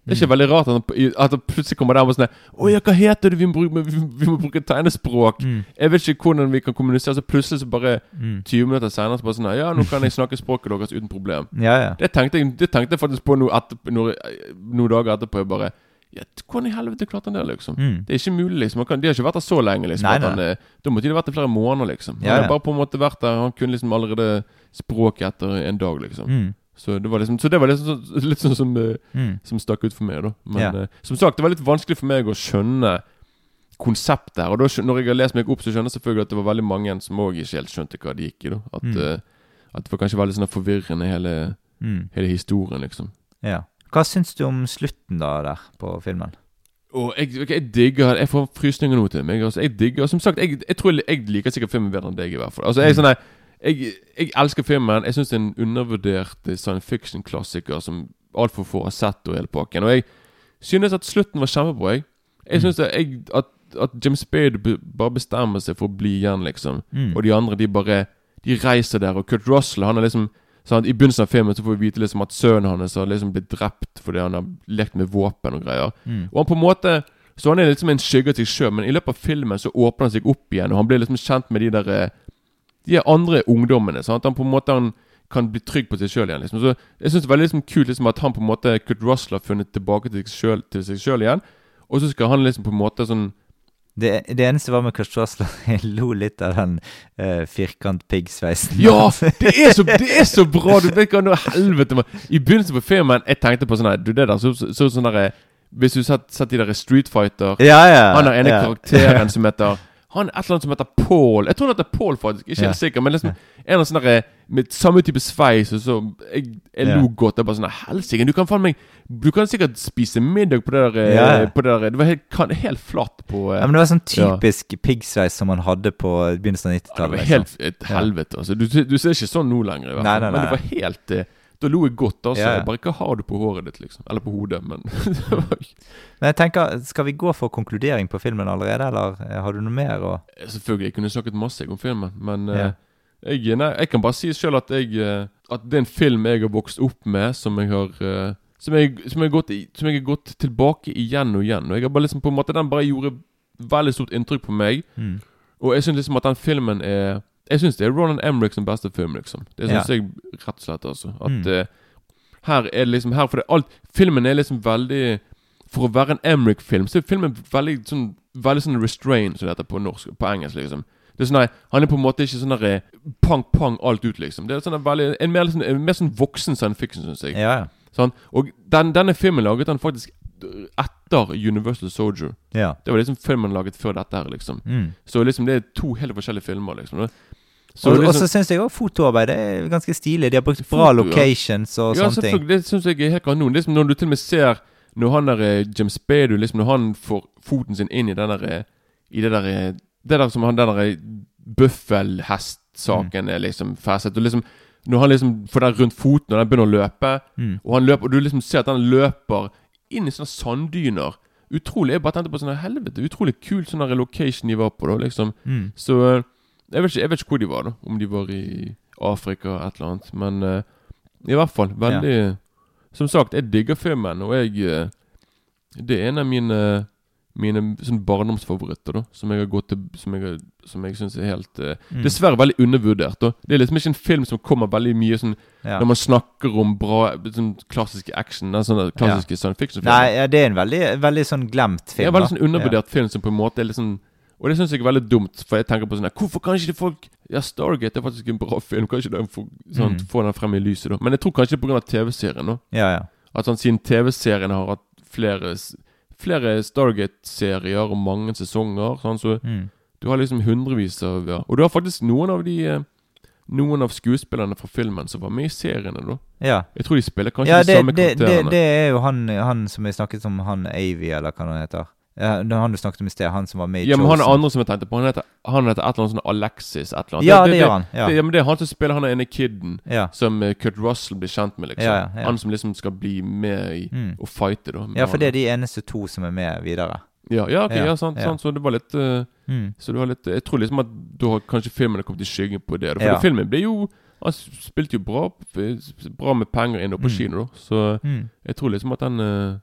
Det er ikke veldig rart at han, plutselig kommer der og sånn Å ja, hva heter det? Vi må bruke, vi, må bruke tegnespråk. Mm. Jeg vet ikke hvordan vi kan kommunisere. Så plutselig så bare Mm. 20 minutter senere så bare sånn Ja, nå kan jeg snakke språket deres uten problem. Ja, ja. Det tenkte jeg, det tenkte jeg faktisk på noe etterpå, noe, noen dager etterpå. Jeg bare ja, Hvordan i helvete klarte han det, liksom? Mm. Det er ikke mulig, liksom. Kan, de har ikke vært der så lenge, liksom. Nei, nei. han, eh, da måtte de vært der flere måneder, liksom. Han Ja, ja. bare på en måte vært der. Han kunne liksom allerede språket etter en dag, liksom. Mm. Så det var liksom Så det var liksom litt sånn som, eh, Mm. som stakk ut for meg, da. Men Ja. uh, som sagt, det var litt vanskelig for meg å skjønne konseptet her. Og da, når jeg har lest meg opp, så skjønner jeg selvfølgelig at det var veldig mange som òg ikke helt skjønte hva det gikk i. da At, Mm. uh, at det var kanskje veldig sånn forvirrende, hele, Mm. hele historien, liksom. Ja. Hva syns du om slutten da der på filmen? Og jeg, okay, jeg digger Jeg får frysninger nå til meg. Altså, jeg digger Som sagt, jeg, jeg tror jeg, jeg liker sikkert filmen bedre enn deg, i hvert fall. Altså, jeg, Mm. sånn jeg, jeg elsker filmen. Jeg syns det er en undervurdert eh, science fiction-klassiker som altfor få har sett, og hele pakken. Og jeg synes at slutten var kjempebra. Jeg, jeg synes at, jeg, at, at Jim Spade bare bestemmer seg for å bli igjen, liksom. Mm. Og de andre, de bare De reiser der. Og Kurt Russell, han er liksom sant, I begynnelsen av filmen så får vi vite liksom at sønnen hans har liksom blitt drept fordi han har lekt med våpen og greier. Mm. Og han på en måte Så han er liksom en skygge av seg sjøl, men i løpet av filmen så åpner han seg opp igjen, og han blir liksom kjent med de der eh, De andre ungdommene. Sant? Han på en måte han kan bli trygg på seg sjøl igjen. Liksom. Så Jeg syns det er veldig liksom kult liksom at han på en måte Kurt Russell har funnet tilbake til seg sjøl igjen. Og så skal han liksom på en måte sånn Det, det eneste var med Kurt Russell Jeg lo litt av den uh, firkant-piggsveisen. Ja! Det er så, det er så bra! Du vet hva nå helvete man. I begynnelsen på filmen Jeg tenkte på sånn her Du, det der så så- så sånn derre Hvis du satt, satt de der Street Fighter ja, ja. Han har ene ja. karakteren som heter Han et eller annet som heter Paul. Jeg tror han heter Paul, faktisk. Ikke Ja. helt sikker. Men liksom en av sånne der, med samme type sveis. Og så Jeg, jeg Ja. lo godt. Jeg bare sånn Helsike, du kan faen meg Du kan sikkert spise middag på det der. eh, Ja, ja. På det, der. det var helt, kan, helt flatt på eh, Ja, men Det var sånn Ja. typisk piggsveis som man hadde på begynnelsen av ja, Det 90-tallet. var liksom. helt et helvete. Altså. Du, du ser ikke sånn nå lenger, i hvert Nei, nei, nei, Men det var helt eh, Da lo jeg godt, altså. Ja, ja. Bare hva har du på håret ditt, liksom? Eller på hodet, men Men jeg tenker, Skal vi gå for konkludering på filmen allerede, eller eh, har du noe mer å Selvfølgelig, jeg kunne snakket masse om filmen, men Ja. uh, jeg, nei, jeg kan bare si selv at jeg eh, At det er en film jeg har vokst opp med, som jeg har uh, som, jeg, som, jeg gått, som jeg har gått tilbake igjen og igjen. Og jeg har bare liksom på en måte Den bare gjorde veldig stort inntrykk på meg. mm. Og jeg syns liksom at den filmen er Jeg syns det er Roland Emmerich som beste film, liksom. Det syns Ja. jeg rett og slett, altså. At Mm. uh, her er det liksom Her for det alt Filmen er liksom veldig For å være en Emmerich-film, så er filmen veldig sånn Veldig sånn restrained, som det heter på norsk På engelsk, liksom. Det er sånn der, Han er på en måte ikke sånn der eh, pang-pang alt ut, liksom. Det er sånn veldig En mer, liksom, en mer sånn voksen science fiction, syns jeg. Ja. Sånn, og den, denne filmen laget han faktisk etter Universal Soldier. ja. Det var liksom filmen laget før dette her, liksom. Mm. Så liksom det er to helt forskjellige filmer, liksom. Så og, liksom, så syns jeg òg fotoarbeidet er ganske stilig. De har brukt bra Foto, locations og ja, sånne ting. selvfølgelig. Det syns jeg er helt kanon. Er når du til og med ser Når han der James Jim Spadu liksom Når han får foten sin inn i den der eh, I det der eh, Det der som han den der eh, mm. er liksom festet. Og liksom Når han liksom får den rundt foten, og den begynner å løpe, Mm. og han løper Og du liksom ser at den løper inn i sånne sanddyner. Utrolig. Jeg bare tenkte på sånn Helvete, utrolig kul sånn location de var på, da, liksom. Mm. Så eh, jeg vet, ikke, jeg vet ikke hvor de var, da. Om de var i Afrika et eller annet. Men uh, i hvert fall veldig Som sagt, jeg digger filmen, og jeg eh, Det er en av mine Mine sånn barndomsfavoritter, da. Som jeg har gått til Som jeg, som jeg syns er helt uh, Mm. Dessverre veldig undervurdert. da Det er liksom ikke en film som kommer veldig mye sånn Ja. Når man snakker om bra sånn klassiske action, den sånne klassiske science fiction-filmer. Nei, ja, det er en veldig, veldig sånn glemt Det film. er en veldig sånn undervurdert film som på en måte er litt sånn Og det syns jeg er veldig dumt, for jeg tenker på sånn her, Hvorfor kan ikke folk Ja, Stargate er faktisk en bra film, kanskje de får, sånn, Mm. få den frem i lyset, da. Men jeg tror kanskje det er pga. TV-serien, da. Ja, ja. At sånn, siden TV-serien har hatt flere Flere Stargate-serier og mange sesonger, sånn, så Mm. du har liksom hundrevis av ja. Og du har faktisk noen av de eh, Noen av skuespillerne fra filmen som var med i seriene, da. ja. Jeg tror de spiller kanskje ja de samme samme det, det, det er jo han, han som jeg snakket om, han Avy, eller hva han heter. Ja, det er han du snakket om i sted, han som var med i ja, men han er andre som jeg tenkte på. Han heter, han heter et eller annet sånn Alexis et eller annet. Ja, det, gjør han. Ja. Det, ja, men det er han som spiller han ene kiden ja. som eh, Kurt Russell blir kjent med, liksom. Ja, ja, ja. Han som liksom skal bli med i Mm. og fighte, da. ja, for det er de eneste to som er med videre. Ja, ja, ok, Ja, sant, sant, så det var litt uh, Mm. Så det var litt Jeg tror liksom at da har kanskje filmen kommet i skyggen på det. For filmen ble jo Han spilte jo bra Bra med penger inn på Mm. kino, da. Så Mm. jeg tror liksom at den eh,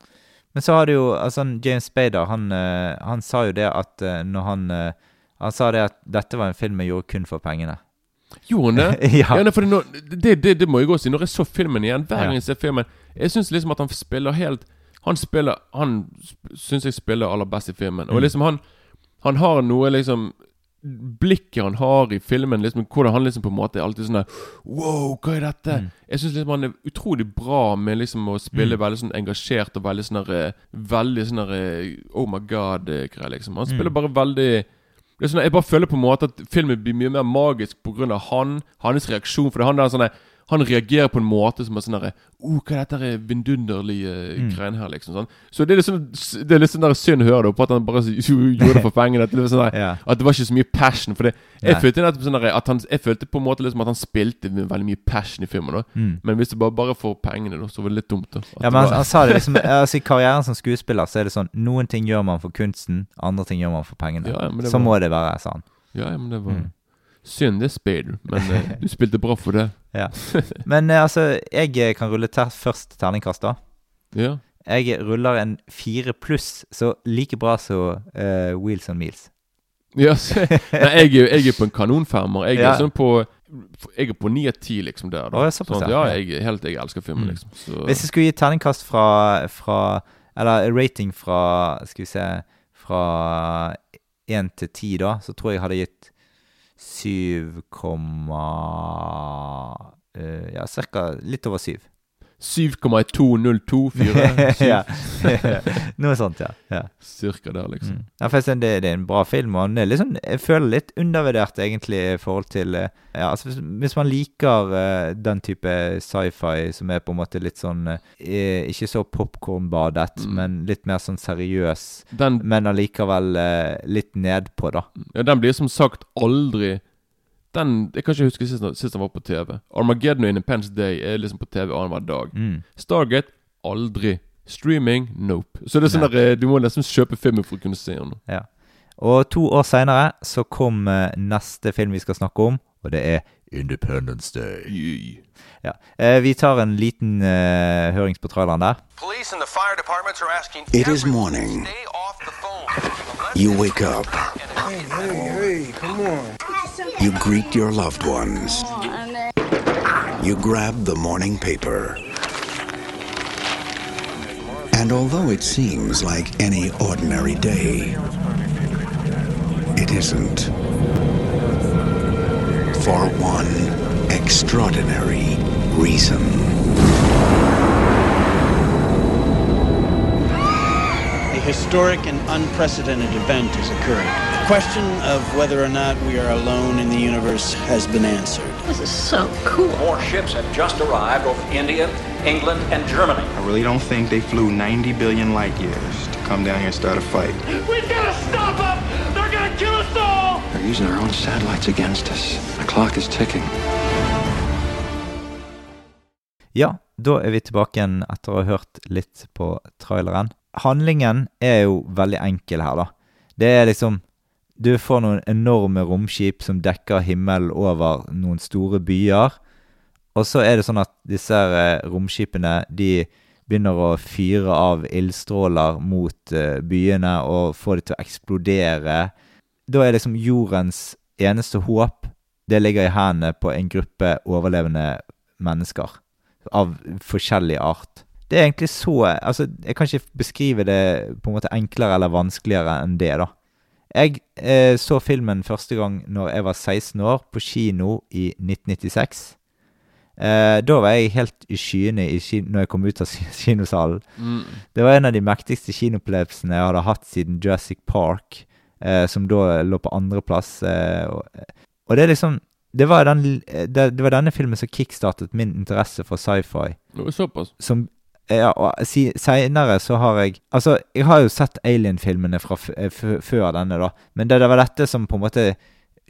Men så har du jo altså, James Spader, han, eh, han sa jo det at eh, når han eh, Han sa det at dette var en film jeg gjorde kun for pengene. Gjorde han det? ja. Ja, for det, det, det, det må jeg også si. Når jeg så filmen igjen, hver gang jeg ser filmen Jeg syns liksom at han spiller helt Han spiller Han syns jeg spiller aller best i filmen. Og Mm. liksom han Han har noe liksom Blikket han har i filmen, liksom hvordan han liksom på en måte er alltid sånn der Wow, hva er dette? Mm. Jeg syns liksom han er utrolig bra med liksom å spille Mm. veldig sånn engasjert og veldig sånn eh, Veldig sånn eh, Oh my God-greier, liksom. Han spiller Mm. bare veldig det sånn, Jeg bare føler på en måte at filmen blir mye mer magisk pga. han, hans reaksjon. For det er han der sånn Han reagerer på en måte som er sånn derre oh, hva er dette her vidunderlige Mm. greiene her, liksom? Sånn. Så det er sånn Det er litt sånn der synd å høre det, på at han bare gjorde det for pengene. At var sånn ja. at det var ikke så mye passion. For det, jeg Nei. følte nettopp sånn der, at han, Jeg følte på en måte liksom at han spilte med veldig mye passion i filmen. Da. Mm. Men hvis det bare, bare får pengene, da, så var det litt dumt. da Ja, men han, han sa det liksom altså, I karrieren som skuespiller så er det sånn Noen ting gjør man for kunsten, andre ting gjør man for pengene. Ja, men det så var- må det være, sa han. Ja, ja, men det var Mm. Synd det er spill, men eh, du spilte bra for det. Ja. Men eh, altså, jeg eh, kan rulle ter først terningkast, da. Ja. Jeg ruller en fire pluss, så like bra som eh, Wheels on Meals. Ja, se. Nei, jeg, er- jeg er på en kanonfemmer. Jeg er Ja. sånn på Jeg er på ni av ti, liksom, der. Da. Å, såpass, Sånn at, ja. ja, jeg, er helt, jeg elsker filmen, Mm. liksom. Så, Hvis jeg skulle gi terningkast fra, fra Eller rating fra Skal vi se Fra én til ti, da, så tror jeg jeg hadde gitt syv komma eh, Ja, cirka litt over syv. 7,2024. ja. Noe sånt, ja. ja. Cirka der, liksom. Mm. ja for det, det er en bra film, og den er liksom, jeg føler litt undervurdert egentlig i forhold til eh, Ja, altså hvis, hvis man liker uh, den type sci-fi som er på en måte litt sånn uh, Ikke så popkornbadet, Mm. men litt mer sånn seriøs, Den, men allikevel uh, litt nedpå, da. ja, den blir som sagt aldri Den Jeg kan ikke huske sist, sist den var på TV. Armageddon og Independence Day er liksom på TV annenhver dag. Mm. Stargate aldri. Streaming nope. Så det er sånn Nei. der, eh, du må nesten kjøpe filmen for å kunne se den. Ja. Og to år seinere så kom eh, neste film vi skal snakke om, og det er Independence Day. Yeah. Ja. Eh, vi tar en liten eh, hørings på traileren der. It is morning. You wake up. Hey, Hey, come on. You greet your loved ones. You grab the morning paper. And although it seems like any ordinary day, it isn't. For one extraordinary reason. Historic and unprecedented event has occurred. The question of whether or not we are alone in the universe has been answered. This is so cool. More ships have just arrived over India, England, and Germany. I really don't think they flew 90 billion light years to come down here and start a fight. We've gotta stop them! They're gonna kill us all! They're using our own satellites against us. The clock is ticking. Ja, da er vi tilbake igjen etter å ha hørt litt på traileren. Handlingen er jo veldig enkel her, da. Det er liksom Du får noen enorme romskip som dekker himmelen over noen store byer. Og så er det sånn at disse eh, romskipene de begynner å fyre av ildstråler mot eh, byene og få dem til å eksplodere. Da er liksom jordens eneste håp Det ligger i hendene på en gruppe overlevende mennesker av forskjellig art. Det er egentlig så Altså, jeg kan ikke beskrive det på en måte enklere eller vanskeligere enn det, da. Jeg eh, så filmen første gang når jeg var 16 år, på kino i 1996. Eh, da var jeg helt i skyene i når jeg kom ut av kinosalen. Mm. Det var en av de mektigste kinoopplevelsene jeg hadde hatt siden Jurassic Park, eh, som da lå på andreplass. Eh, og, og det er liksom det var, den, det, det var denne filmen som kickstartet min interesse for sci-fi. Såpass. Som ja, og si, Seinere så har jeg Altså, jeg har jo sett Alien-filmene fra f før denne, da. Men det, det var dette som på en måte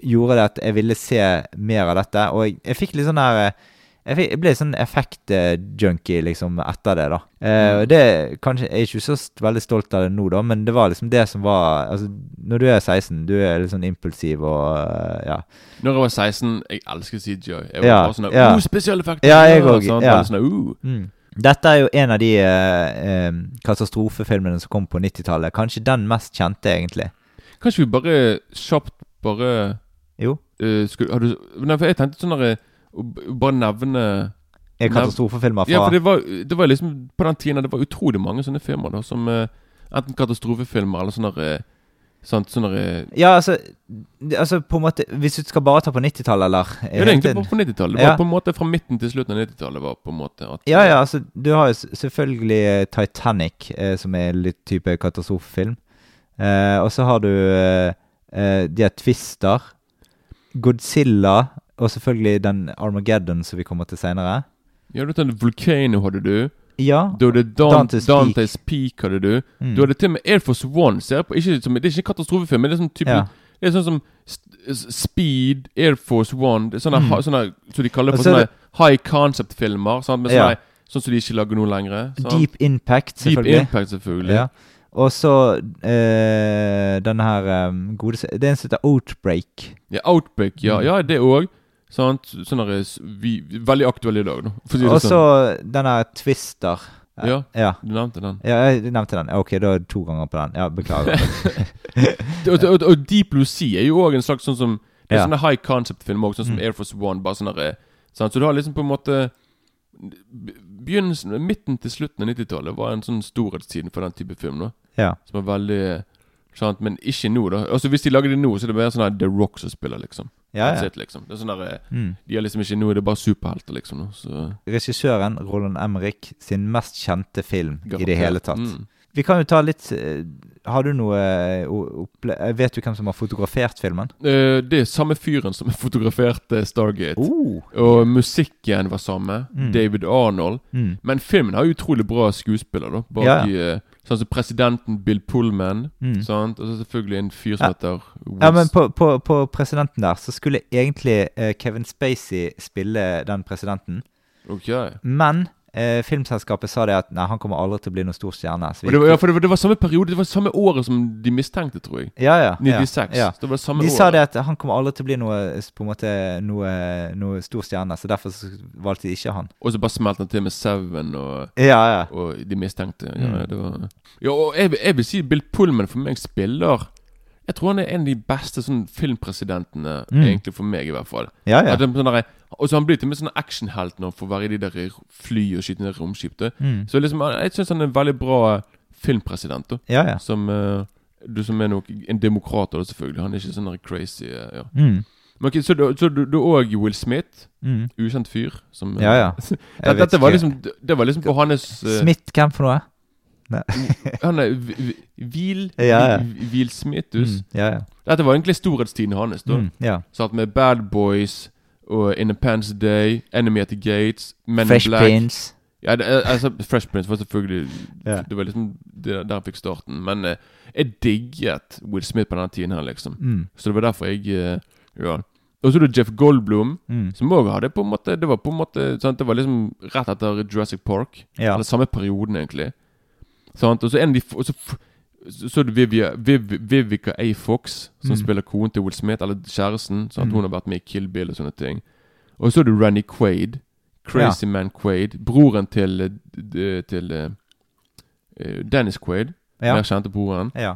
gjorde det at jeg ville se mer av dette. Og jeg, jeg fikk litt sånn der eh, jeg, ble sånn effekt-junkie liksom etter det, da. Eh, og det kanskje, Jeg er ikke så veldig stolt av det nå, da, men det var liksom det som var Altså, når du er 16, du er litt sånn impulsiv og eh, ja. Når jeg var 16, jeg elsket CGI. Jeg var Ja, bare sånn ja. spesielle effekter Ja, jeg òg, sant? ja. Sånn, uh. Mm. Dette er jo en av de eh, eh, katastrofefilmene som kom på 90-tallet. Kanskje den mest kjente, egentlig. Kanskje vi bare kjapt bare Jo. Uh, skulle, har du, Nei, for jeg tenkte sånn der, å b- Bare nevne Er katastrofefilmer fra Ja, for det var, det var liksom På den tiden det var utrolig mange sånne filmer da Som eh, enten katastrofefilmer eller sånne eh, Sant, sånne eh, Ja, altså, altså på en måte Hvis du skal bare ta på 90-tallet, eller Ja, det er egentlig bare på 90-tallet. Det var Ja. på en måte fra midten til slutten av 90-tallet. var på en måte at Ja, ja, altså Du har jo selvfølgelig Titanic, eh, som er litt type katastrofefilm. Eh, og så har du eh, de her Twister. Godzilla. Og selvfølgelig den Armageddon som vi kommer til seinere. Ja, du hadde Volcano, hadde du. Ja. Du hadde Dan Dante's Peak. Dante's Peak, hadde du. Mm. Du hadde til og med Air Force One. Ser på, ikke, som, det er ikke en katastrofefilm, men det er sånn type Ja. Det er sånn som Speed, Air Force One det Sånne, Mm. sånne som de kaller for sånne det... high concept-filmer. Sånn Med Ja. Sånn som de ikke lager noe lenger. sant? Deep Impact, selvfølgelig. Deep. Impact, selvfølgelig. Ja. Og så øh, denne her um, gode Det er en som heter Outbreak. Ja, Outbreak, ja, Mm. ja det òg. Sant? Sånn Veldig aktuell i dag, da. Si Og sånn. så denne Twister. Ja. ja. Du nevnte den. Ja, jeg nevnte den. Ok, da to ganger på den. Ja, Beklager. Og, og, og Deep Blue Sea er jo òg en slags sånn som Det er Ja. sånne high concept-film òg, sånn som Mm. Air Force One. Bare der, sant? Så du har liksom på en måte Begynnelsen, midten til slutten av 90-tallet var en sånn storhetstiden for den type film. da ja. Som er veldig sant? Men ikke nå, da. Altså Hvis de lager det nå, så er det bare sånn The Rock som spiller, liksom. Ja, ja. it, liksom. Det er sånn der, eh, Mm. De er liksom ikke Nå er bare superhelter, liksom. Så Regissøren Roland Emmerich sin mest kjente film i det hele tatt. Mm. Vi kan jo ta litt eh, Har du noe eh, opple Vet du hvem som har fotografert filmen? Det er samme fyren som fotograferte Stargate. Oh. Og musikken var samme. Mm. David Arnold. Mm. Men filmen har utrolig bra skuespiller, da Bak Ja, i, Sånn som presidenten Bill Pullman. Mm. Sant? Og så selvfølgelig en fyr som Ja. heter Woods. Ja, men på, på, på presidenten der så skulle egentlig uh, Kevin Spacey spille den presidenten. Ok Men eh, filmselskapet sa det at nei, han kommer aldri til å bli noen stor stjerne. Det var, ja, for det var, det var samme periode Det var samme året som de mistenkte, tror jeg. ja, ja, ja, 96. ja. Det var det samme De året. sa det at han kommer aldri til å bli noe, på en måte, noe, noe stor stjerne, så derfor valgte de ikke han. Og så bare smelte han til med Seven og, Ja, ja. og de mistenkte. Ja, Mm. det var Ja, og jeg, jeg vil si Bill Pullman for meg spiller Jeg tror han er en av de beste sånn filmpresidentene, Mm. egentlig for meg, i hvert fall. Ja, ja. At den, sånn der, og så han blir til med sånn actionhelt nå for å være i de der fly og skyte ned romskip. da. Mm. Så liksom, jeg syns han er en veldig bra filmpresident. da Ja, ja. Som uh, Du som er nok en demokrat, da, selvfølgelig. Han er ikke sånn crazy. Uh, ja. Mm. Men okay, Så du- òg Will Smith. Mm. Ukjent fyr. Som, eh, Ja, ja. det, dette var liksom Det var liksom på hans uh, Smith, hvem for noe? Han er Vi- Vi- Ja, ja. Hvil Smithus. Mm. Ja, ja. Dette var egentlig storhetstiden hans. da Mm. ja. Satt med Bad Boys og Independence Day, Enemy at the Gates, Men Fresh in Black. Prince. Ja, det, er- altså Fresh Prince var selvfølgelig Ja. Det var liksom det, der jeg fikk starten. Men eh, jeg digget Will Smith på denne tiden her, liksom. Mm. Så det var derfor jeg eh, Ja. Og så er det Jeff Goldblum, Mm. som òg hadde på en måte Det var på en måte sant? Det var liksom rett etter Jurassic Park. Ja. Eller samme perioden, egentlig. Sant? Og så en av de og så, så er det Vivia, Viv, Vivica A. Fox, som Mm. spiller konen til Will Smith, eller kjæresten. Sant? Mm. Hun har vært med i Kill Bill og sånne ting. Og så er det Renny Quaid. Crazy Man Quaid. Broren til, eh, til eh, eh, Dennis Quaid. Ja. Mer kjente broren. ja.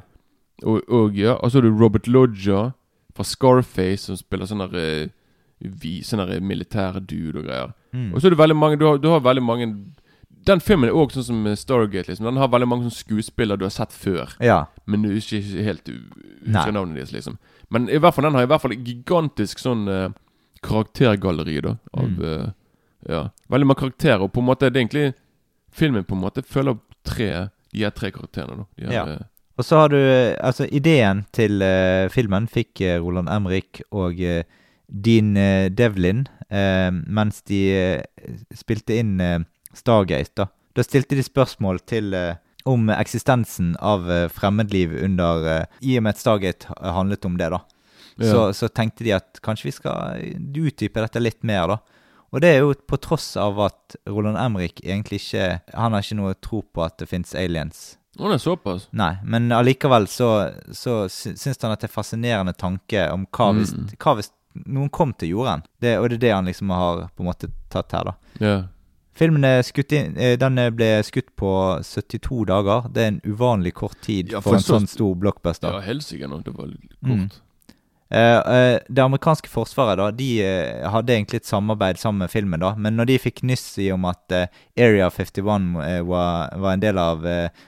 Og, og ja, og så er det Robert Lodger fra Scarface, som spiller sånne derre uh, Sånn sånne militære dude og greier. Mm. Og så er det veldig mange Du har, du har veldig mange Den filmen er òg sånn som Stargate. liksom Den har veldig mange sånne skuespillere du har sett før. ja. Men du ikke ikke helt husker navnet deres, liksom. Men i hvert fall den har i hvert fall et gigantisk sånn uh, karaktergalleri, da. Av Mm. uh, Ja. Veldig mange karakterer. Og på en måte det er egentlig Filmen på en måte følger tre De her tre karakterene, da. De her, Ja. eh, Og så har du Altså, ideen til filmen fikk Roland Emrik og Dean Devlin mens de spilte inn Stargate, da. Da stilte de spørsmål til eh, om eksistensen av eh, fremmedliv under eh, I og med at Stargate ha- handlet om det, da. Ja. Så, så tenkte de at kanskje vi skal eh, utdype dette litt mer, da. Og det er jo på tross av at Roland Emrik egentlig ikke Han har ikke noe tro på at det fins aliens. Å, det er såpass? Nei, men allikevel så, så sy- syns han at det er fascinerende tanke om hva hvis, Mm. hva hvis noen kom til jorden. Det, og det er det han liksom har på en måte tatt her, da. Ja. Filmen skutt inn, eh, den ble skutt på 72 dager. Det er en uvanlig kort tid Ja, for, for en så- sånn stor blockbuster. Ja, helsike nå. Det var litt Mm. kort. Eh, eh, det amerikanske forsvaret da, de eh, hadde egentlig et samarbeid sammen med filmen. da, Men når de fikk nyss i om at eh, Area 51 eh, var, var en del av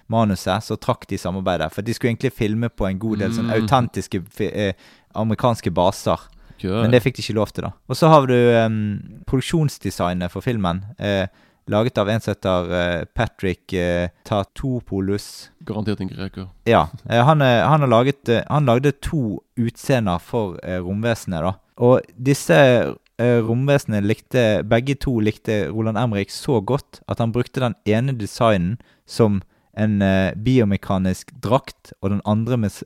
manuset, så trakk de samarbeidet. For de skulle egentlig filme på en god del sånn Mm. autentiske fi- eh, amerikanske baser. Ja. Men det fikk de ikke lov til, da. Og så har du um, produksjonsdesignet for filmen. Eh, laget av en som heter eh, Patrick eh, Tatopoulos. Garantert en greker. Ja. Eh, han, han har laget Han lagde to utseender for romvesenet, da. Og disse romvesenene likte Begge to likte Roland Emrik så godt at han brukte den ene designen som en biomekanisk drakt, og den andre med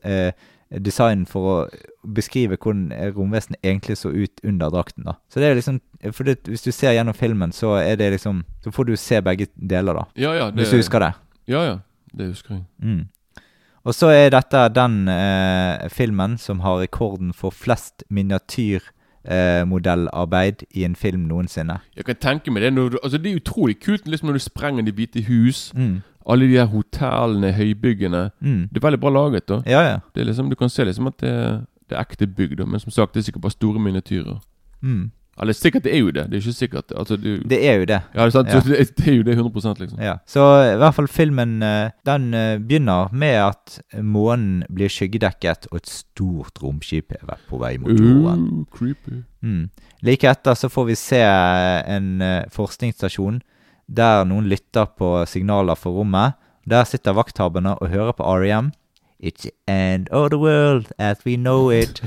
eh, for å beskrive hvordan romvesenet egentlig så ut under drakten. da. Så det er liksom For det, hvis du ser gjennom filmen, så er det liksom Så får du se begge deler, da. Ja, ja. Det, Hvis du husker det. Ja, ja. Det husker jeg. Mm. Og så er dette den eh, filmen som har rekorden for flest miniatyrmodellarbeid i en film noensinne. Jeg kan tenke meg det. Du, altså, det er utrolig kult liksom, når du sprenger de hvite hus. Mm. Alle de her hotellene, høybyggene. Mm. Det er veldig bra laget. da Ja, ja. det er liksom, Du kan se liksom at det, det er ekte bygg, da men som sagt, det er sikkert bare store miniatyrer. Mm. Eller sikkert, det er jo det. Det er ikke sikkert. Altså, du, Det er jo det. ja, det er. Ja. Det, det er jo det 100 liksom. Ja. Så i hvert fall filmen eh, Den eh, begynner med at månen blir skyggedekket, og et stort romskip er på vei mot jorden. Uh, creepy. Mm. Like etter så får vi se en eh, forskningsstasjon der noen lytter på signaler for rommet. Der sitter vakthaverne og hører på R.E.M. It's the end of the world as we know it.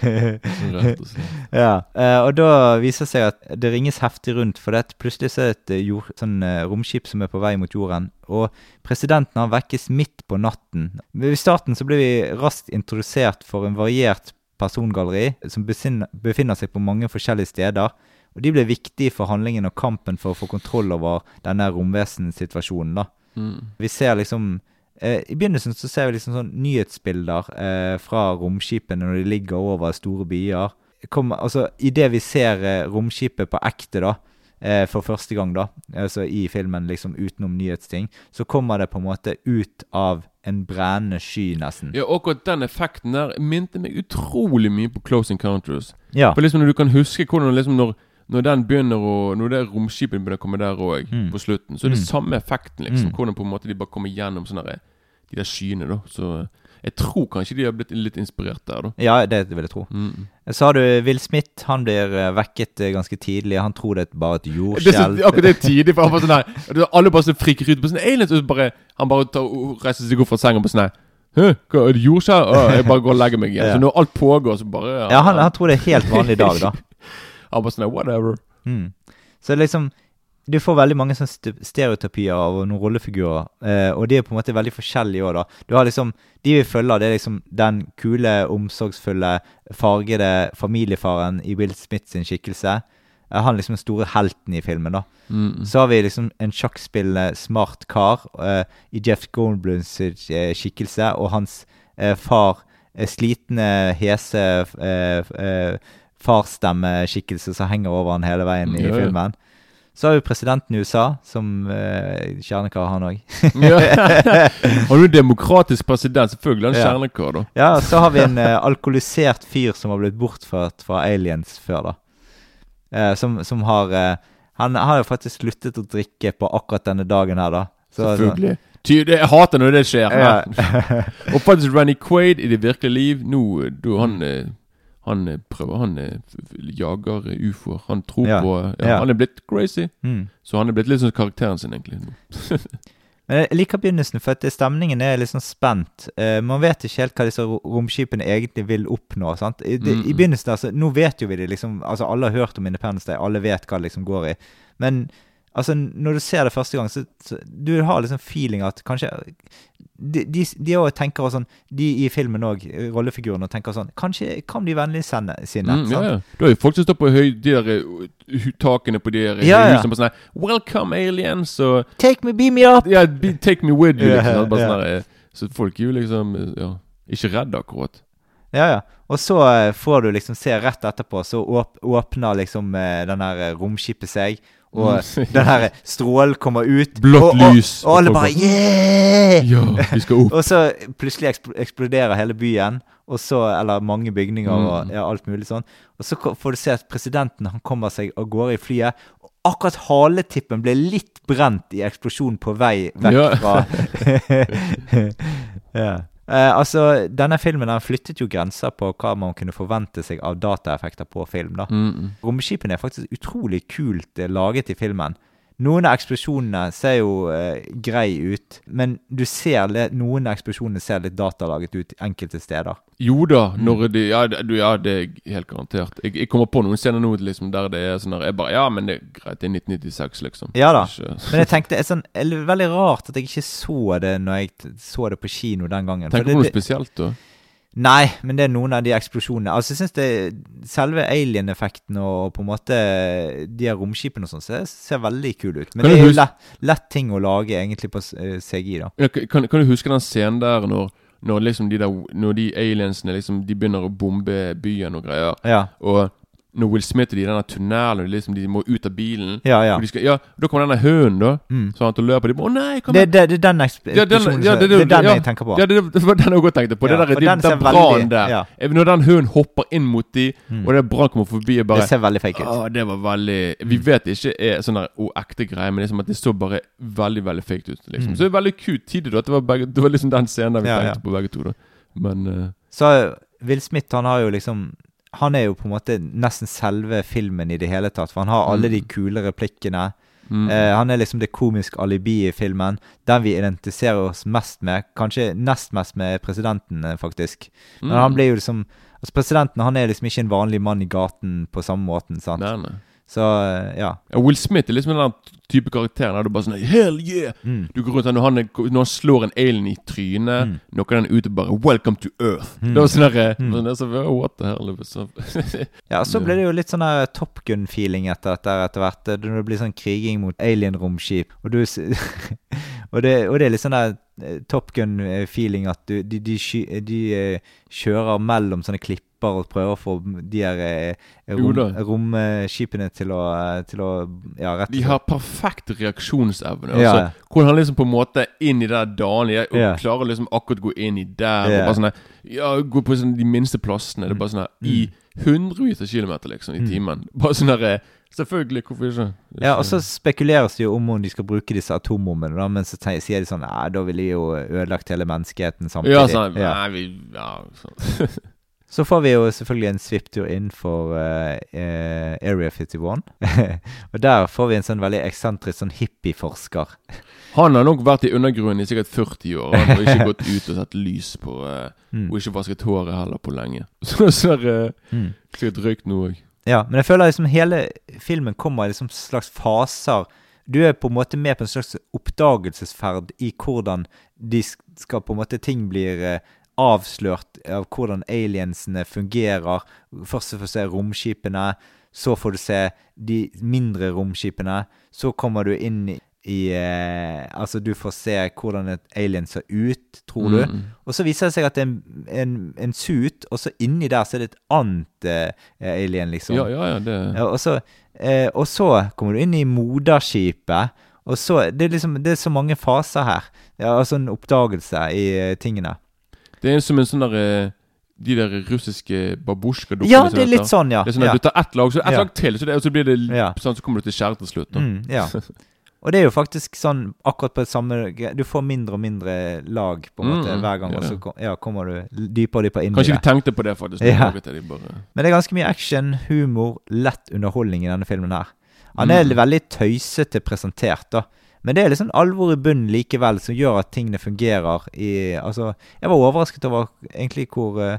Rett ja, eh, og da viser det seg at det ringes heftig rundt, for det plutselig så er det et jord, sånn, eh, romskip som er på vei mot jorden. Og presidenten han vekkes midt på natten. I starten så blir vi raskt introdusert for en variert persongalleri som befinner seg på mange forskjellige steder. Og de blir viktige for handlingen og kampen for å få kontroll over denne romvesensituasjonen. da. Mm. Vi ser liksom eh, I begynnelsen så ser vi liksom sånn nyhetsbilder eh, fra romskipene når de ligger over store byer. Kom, altså, Idet vi ser eh, romskipet på ekte, da, eh, for første gang, da, altså i filmen, liksom utenom nyhetsting, så kommer det på en måte ut av en brennende sky, nesten. Ja, akkurat den effekten der minte meg utrolig mye på Close Encounters. Ja. For liksom når du kan huske hvordan liksom når, når den begynner å Når det romskipet begynner å komme der òg, Mm. på slutten, så er det Mm. samme effekten, liksom. Mm. Hvordan på en måte de bare kommer gjennom sånne der, de der skyene, da. Så jeg tror kanskje de har blitt litt inspirert der, da. Ja, det vil jeg tro. Mm. Har du Will Smith. Han blir eh, vekket eh, ganske tidlig. Han tror det er bare et jordskjelv. akkurat det er tidlig, for han bare sånn her er Alle bare så friker ut på sånn aliens, og så bare Han bare tar, og reiser seg opp fra senga på sånn her Hæ, hva, er det jordskjelv? Jeg bare går og legger meg igjen. Ja. Så når alt pågår, så bare Ja, han, han tror det er helt vanlig dag, da. Han bare sånn whatever. Mm. Så liksom Du får veldig mange sånne st- stereotypier av noen rollefigurer, eh, og de er på en måte veldig forskjellige òg, da. Du har liksom De vi følger, det er liksom den kule, omsorgsfulle, fargede familiefaren i Will Smith sin skikkelse. Eh, han er liksom den store helten i filmen, da. Mm. Så har vi liksom en sjakkspillende smart kar eh, i Jeff Goldblums eh, skikkelse, og hans eh, far eh, slitne, hese farstemmeskikkelse som henger over han hele veien i Ja, filmen. Så har vi presidenten i USA, som eh, kjernekar, han òg. Har du demokratisk president? Selvfølgelig. Han Ja. kjernekar, da. ja, så har vi en eh, alkoholisert fyr som har blitt bortført fra aliens før, da. Eh, som, som har eh, Han har jo faktisk sluttet å drikke på akkurat denne dagen her, da. Så- Selvfølgelig. Ty, det, jeg hater når det skjer. Ja. og faktisk Ranny Quaid i det virkelige liv Nå, du, han eh, Han eh, prøver Han eh, jager eh, ufoer. Han tror Ja. på Ja. Han er blitt crazy. Mm. Så han er blitt litt sånn karakteren sin, egentlig. Men jeg liker begynnelsen, for at stemningen er litt sånn spent. Eh, man vet ikke helt hva disse romskipene egentlig vil oppnå. sant? I, det, Mm. I begynnelsen, altså, Nå vet jo vi det, liksom. altså Alle har hørt om Independence Day, alle vet hva det liksom går i. Men altså, når du ser det første gang, så, så du har liksom feeling at kanskje De, de, de tenker også sånn De i filmen òg, rollefigurene, tenker sånn Kanskje kan bli sine. Mm, ja, ja. Du har jo folk som står på høy, de der eh, takene på de der eh, Ja, ja. husene. på sånn 'Welcome, aliens!' og Take me, beam me up! Ja, be, 'Take me with you'. Liksom, Yeah, Bare ja. sånn her, eh, så folk er jo liksom ja, ikke redde, akkurat. Ja, ja. Og så får du liksom se rett etterpå, så åp åpner liksom den der romskipet seg, og Mm. den her strålen kommer ut. Blått og, og, lys, Og alle bare yeah! Ja, vi skal opp. Og så plutselig eksploderer hele byen, og så, eller mange bygninger og Mm. ja, alt mulig sånn. Og så får du se at presidenten han kommer seg av gårde i flyet. Og akkurat haletippen ble litt brent i eksplosjonen på vei vekk Ja. fra ja. Eh, altså, denne filmen den flyttet jo grenser på hva man kunne forvente seg av dataeffekter på film. da. Mm, mm. Romskipene er faktisk utrolig kult eh, laget i filmen. Noen av eksplosjonene ser jo eh, grei ut, men du ser litt, noen av eksplosjonene ser litt datalaget ut enkelte steder. Jo da, Mm. når de Ja, det, du, ja, det er helt garantert. Jeg, jeg kommer på noen scener nå liksom, der det er sånn der Jeg bare Ja, men det er greit, det er 1996, liksom. Ja da. Ikke, Men jeg tenkte, det er sånn, veldig rart at jeg ikke så det når jeg så det på kino den gangen. Tenker du på noe spesielt, da? Nei, men det er noen av de eksplosjonene. Altså, jeg synes det selve alien-effekten og på en måte de her romskipene og sånn ser, ser veldig kule ut. Men Kan det er jo lett, lett ting å lage egentlig på eh, CGI, da. Ja, kan, kan du huske den scenen der når, når liksom de der Når de aliensene liksom De begynner å bombe byen og greier? Ja. Og når Will Smith og de i denne tunnelen liksom, De må ut av bilen. Ja, ja. Skal, ja Da kommer denne hunden, da. Mm. Sant, og løper. De 'Å nei, kom Det, det, det er den eksplosjonen ja, det, det er den jeg tenker på. Ja, det, var den jeg også tenkte på. Det der, den den brannen der. ja. Når den hunden hopper inn mot de, Mm. og det brannen kommer forbi bare det ser veldig fake ut. Å, det var veldig Vi vet det ikke er sånn ekte greie, men liksom at det så bare veldig veldig fake ut. Liksom. Mm. Så det er veldig kult tidlig da at det var, begge, det var liksom den scenen vi tenkte på begge to. da Men uh, Så Will Smith han har jo liksom Han er jo på en måte nesten selve filmen i det hele tatt. For han har alle Mm. de kule replikkene. mm, Eh, han er liksom det komiske alibi i filmen. Den vi identifiserer oss mest med. Kanskje nest mest med presidenten, eh, faktisk. Men mm. han blir jo liksom Altså Presidenten han er liksom ikke en vanlig mann i gaten på samme måten. sant? Nei, nei. Så eh, ja. Ja, Will Smith er liksom den type karakteren der du bare sånn Hell yeah! Mm. Du går rundt når han, når han slår en alien i trynet, Mm. noen er ute bare 'Welcome to Earth'. Mm. Det var sånn der, Mm. sånn så, What the hell? Så, Ja, så ble det jo litt sånn der Top Gun-feeling etter dette etter hvert. eh, Når det blir sånn kriging mot alien-romskip. Og, du og, det, og det er litt sånn der eh, Top Gun-feeling at du, de, de, de, de eh, kjører mellom sånne klipper og prøver å få de her eh, rom, romskipene til å, til å Ja, rett De har perfekt reaksjonsevne. Ja, Altså, hvor han liksom på en måte inn i det danlige Og Ja. klarer liksom akkurat gå inn i der. Og bare sånn Ja, gå på sånne, de minste plassene. Det er bare sånn her I hundrevis av kilometer, liksom, i Mm. timen. Bare sånn der eh, Selvfølgelig, hvorfor ikke? Ja, og så spekuleres det jo om om de skal bruke disse atombombene, da, men så sier de sånn Nei, da ville de jo ødelagt hele menneskeheten samtidig. Ja, sånn Ja. Nei, vi Ja, sånn. Så får vi jo selvfølgelig en svipptur inn for uh, uh, Area 51. og der får vi en sånn veldig eksentrisk sånn hippieforsker. Han har nok vært i undergrunnen i sikkert 40 år. Han har ikke gått ut og satt lys på uh, Mm. Og ikke vasket håret heller på lenge. Så uh, Mm. sikkert røykt noe òg. Ja, men jeg føler liksom hele filmen kommer i liksom slags faser. Du er på en måte med på en slags oppdagelsesferd i hvordan de skal på en måte ting blir avslørt av hvordan aliensene fungerer. Først får du se romskipene, så får du se de mindre romskipene. Så kommer du inn i, eh, Altså, du får se hvordan et alien ser ut, tror du. Mm. Og så viser det seg at det er en, en, en suit, og så inni der så er det et annet eh, alien, liksom. Ja, ja, ja, det Ja, og, så, eh, og så kommer du inn i moderskipet. Og så, det er liksom Det er så mange faser her. Ja, altså en oppdagelse i eh, tingene. Det er som en sånn der eh, De der russiske babusjka-dukkene. Ja, det er litt sånn, ja. Det er sånn at ja. Du tar ett lag, så ett Ja. lag til, så, det, og så blir det Ja. sånn, så kommer du til skjæret til slutt. Mm, ja. Og det er jo faktisk sånn akkurat på det samme Du får mindre og mindre lag på en måte Mm, hver gang, og så ja. kom, kommer du dypere og dypere inn i det. Kanskje de tenkte på det, faktisk. Det, de bare... Men det er ganske mye action, humor, lett underholdning i denne filmen her. Han er Mm. veldig tøysete presentert, da. Men det er sånn alvor i bunnen likevel, som gjør at tingene fungerer i Altså, jeg var overrasket over egentlig hvor uh,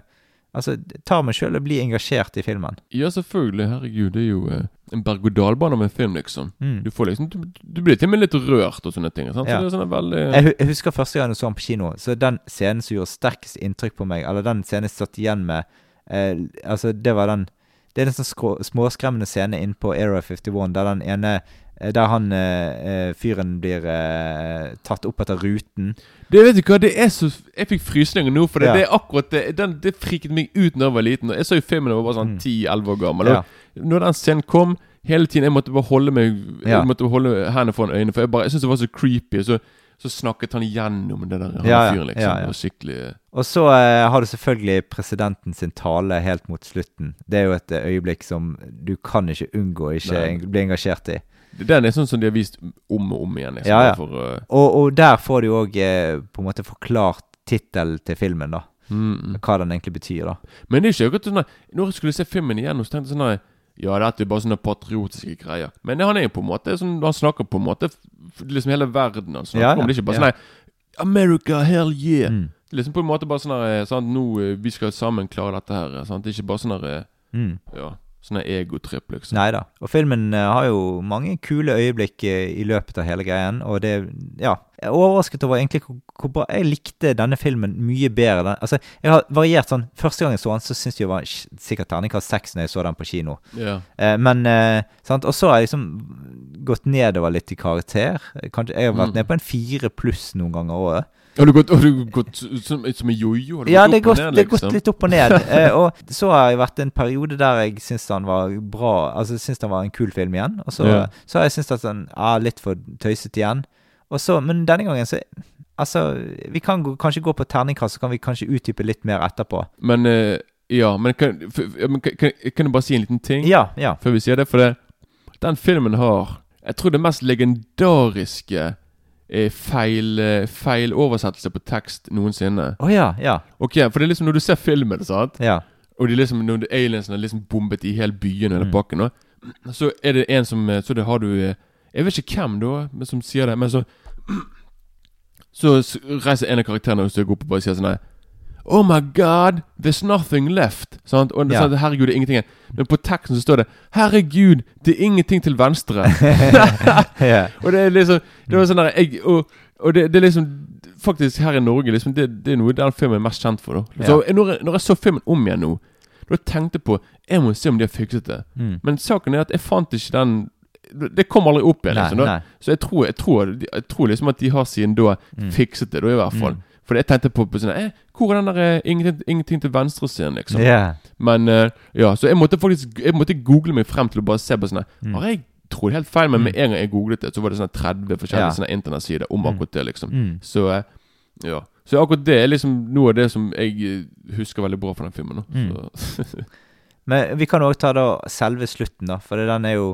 Altså, tar meg sjøl og blir engasjert i filmen. Ja, selvfølgelig. Herregud, det er jo uh, en berg-og-dal-bane med film, liksom. Mm. Du får liksom Du, du blir til og med litt rørt og sånne ting. Sant? Ja. Så det er sånn veldig Jeg, jeg husker første gang jeg så den på kino, så den scenen som gjorde sterkest inntrykk på meg, eller den scenen jeg satt igjen med uh, Altså, det var den Det er en sånn småskremmende scene inn på Area 51, der den ene Der han eh, eh, fyren blir eh, tatt opp etter ruten. Det vet du hva, det er så Jeg fikk frysninger nå, for det, Ja. det er akkurat det Den, Det friket meg ut da jeg var liten. Jeg så jo filmen da jeg var sånn Mm. 10-11 år gammel. Ja. Og Når den scenen kom, hele tiden Jeg måtte bare holde meg Ja. Måtte holde hendene foran øynene, for jeg bare Jeg syntes det var så creepy. Så, så snakket han gjennom det der han Ja, fyren, liksom. Det skikkelig Og så eh, har du selvfølgelig presidenten sin tale helt mot slutten. Det er jo et eh, øyeblikk som du kan ikke unngå ikke Nei. bli engasjert i. Den er sånn som de har vist om og om igjen. Liksom, Ja, ja. For, uh, Og, og der får du òg eh, på en måte forklart tittelen til filmen, da. mm. Hva den egentlig betyr, da. Men det er ikke akkurat sånn Når jeg skulle se filmen igjen, så tenkte jeg sånn Ja, dette er bare sånne patriotiske greier. Men han er jo på en måte sånn Han snakker på en måte Liksom hele verden han snakker Ja, ja, om. Det er ikke bare sånn America, hell yeah! Mm. Liksom på en måte bare sånn her sant? Nå eh, Vi skal sammen klare dette her. Sant? Det er ikke bare sånn eh, Mm. Ja, sånn egotripp, liksom. Nei da. Og filmen eh, har jo mange kule øyeblikk eh, i løpet av hele greien, og det Ja. Jeg er overrasket over egentlig hvor, bra Jeg likte denne filmen mye bedre. Altså, jeg har variert sånn Første gang jeg så den, så syntes jeg det var sikkert terningkast seks når jeg så den på kino. Yeah. Eh, men eh, sant? Og så har jeg liksom gått nedover litt i karakter. Kanskje, jeg har vært Mm. nede på en fire pluss noen ganger òg. Har du gått, har du gått som, som en jojo? Har Ja, det og gått, ned, det er gått liksom? litt opp og ned. eh, og så har jeg vært en periode der jeg syns han var bra Altså syns han var en kul film igjen. Og så, Ja. så har jeg syntes at den er litt for tøysete igjen. Og så, men denne gangen så Altså, vi kan gå, kanskje gå på terningkast, så kan vi kanskje utdype litt mer etterpå. Men eh, ja, men, kan, kan, kan, kan jeg bare si en liten ting Ja, ja. før vi sier det? For det, den filmen har Jeg tror det mest legendariske eh, feil, oversettelse på tekst noensinne. Oh, ja, ja. Ok, For det er liksom når du ser filmen, sant Ja. og de liksom, når de aliensene har liksom bombet i hele byen og hele Mm. pakken, og, så er det en som eh, Så det har du Jeg vet ikke hvem da som sier det, men så Så reiser en av karakterene og går opp og bare sier sånn her Oh my god, there's nothing left. Sant? Og Ja. sånn, herregud, det er ingenting igjen. Men på teksten så står det Herregud, det er ingenting til venstre. og det er liksom Det var sånn der jeg, Og, og det, det er liksom Faktisk her i Norge liksom, det, det er noe den filmen er mest kjent for. Da. Så når, jeg, når jeg så filmen om igjen nå, da tenkte jeg på Jeg må se om de har fikset det. Mm. Men saken er at jeg fant ikke den Det kom aldri opp igjen. Liksom, nei. Så jeg tror, jeg, tror, jeg tror liksom at de har siden da Mm. fikset det, da i hvert fall. Mm. For jeg tenkte på, på sånn eh, Hvor er den der eh, ingenting, ingenting til venstre-scenen, liksom? Ja. Men uh, ja, så jeg måtte faktisk Jeg måtte google meg frem til å bare se på sånn Mm. Har jeg trodd helt feil, men med en gang jeg googlet det, så var det sånn 30 forskjellige yeah. sånne internettsider om Mm. akkurat det, liksom. Mm. Så uh, ja. Så akkurat det er liksom noe av det som jeg husker veldig bra fra den filmen. Da. Mm. Så, Men vi kan òg ta da selve slutten, da. For den er jo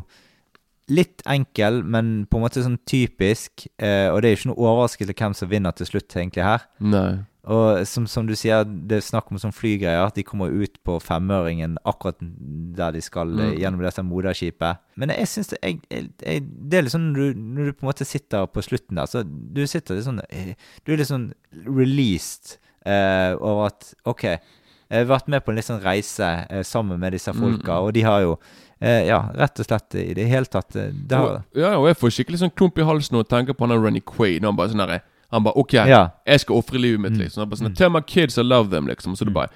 litt enkel, men på en måte sånn typisk. Eh, og det er jo ikke noe overraskelse hvem som vinner til slutt, egentlig, her. nei. Og som, som du sier, det er snakk om sånn flygreier. At de kommer ut på femøringen akkurat der de skal, eh, Mm. gjennom dette moderskipet. Men jeg syns det, jeg, jeg, det er litt sånn når du, når du på en måte sitter på slutten der, så du sitter litt sånn eh, Du er litt sånn released eh, over at OK, jeg har vært med på en litt sånn reise eh, sammen med disse folka, Mm. og de har jo eh, Ja, rett og slett i det hele tatt eh, det har, Og, ja, og jeg får skikkelig sånn klump i halsen når jeg tenker på han Renny Quaid. Han bare sånn der, Han bare OK, Ja. jeg skal ofre livet mitt, Mm. liksom. Han bare sånn Tell my kids I love them, liksom. Så det bare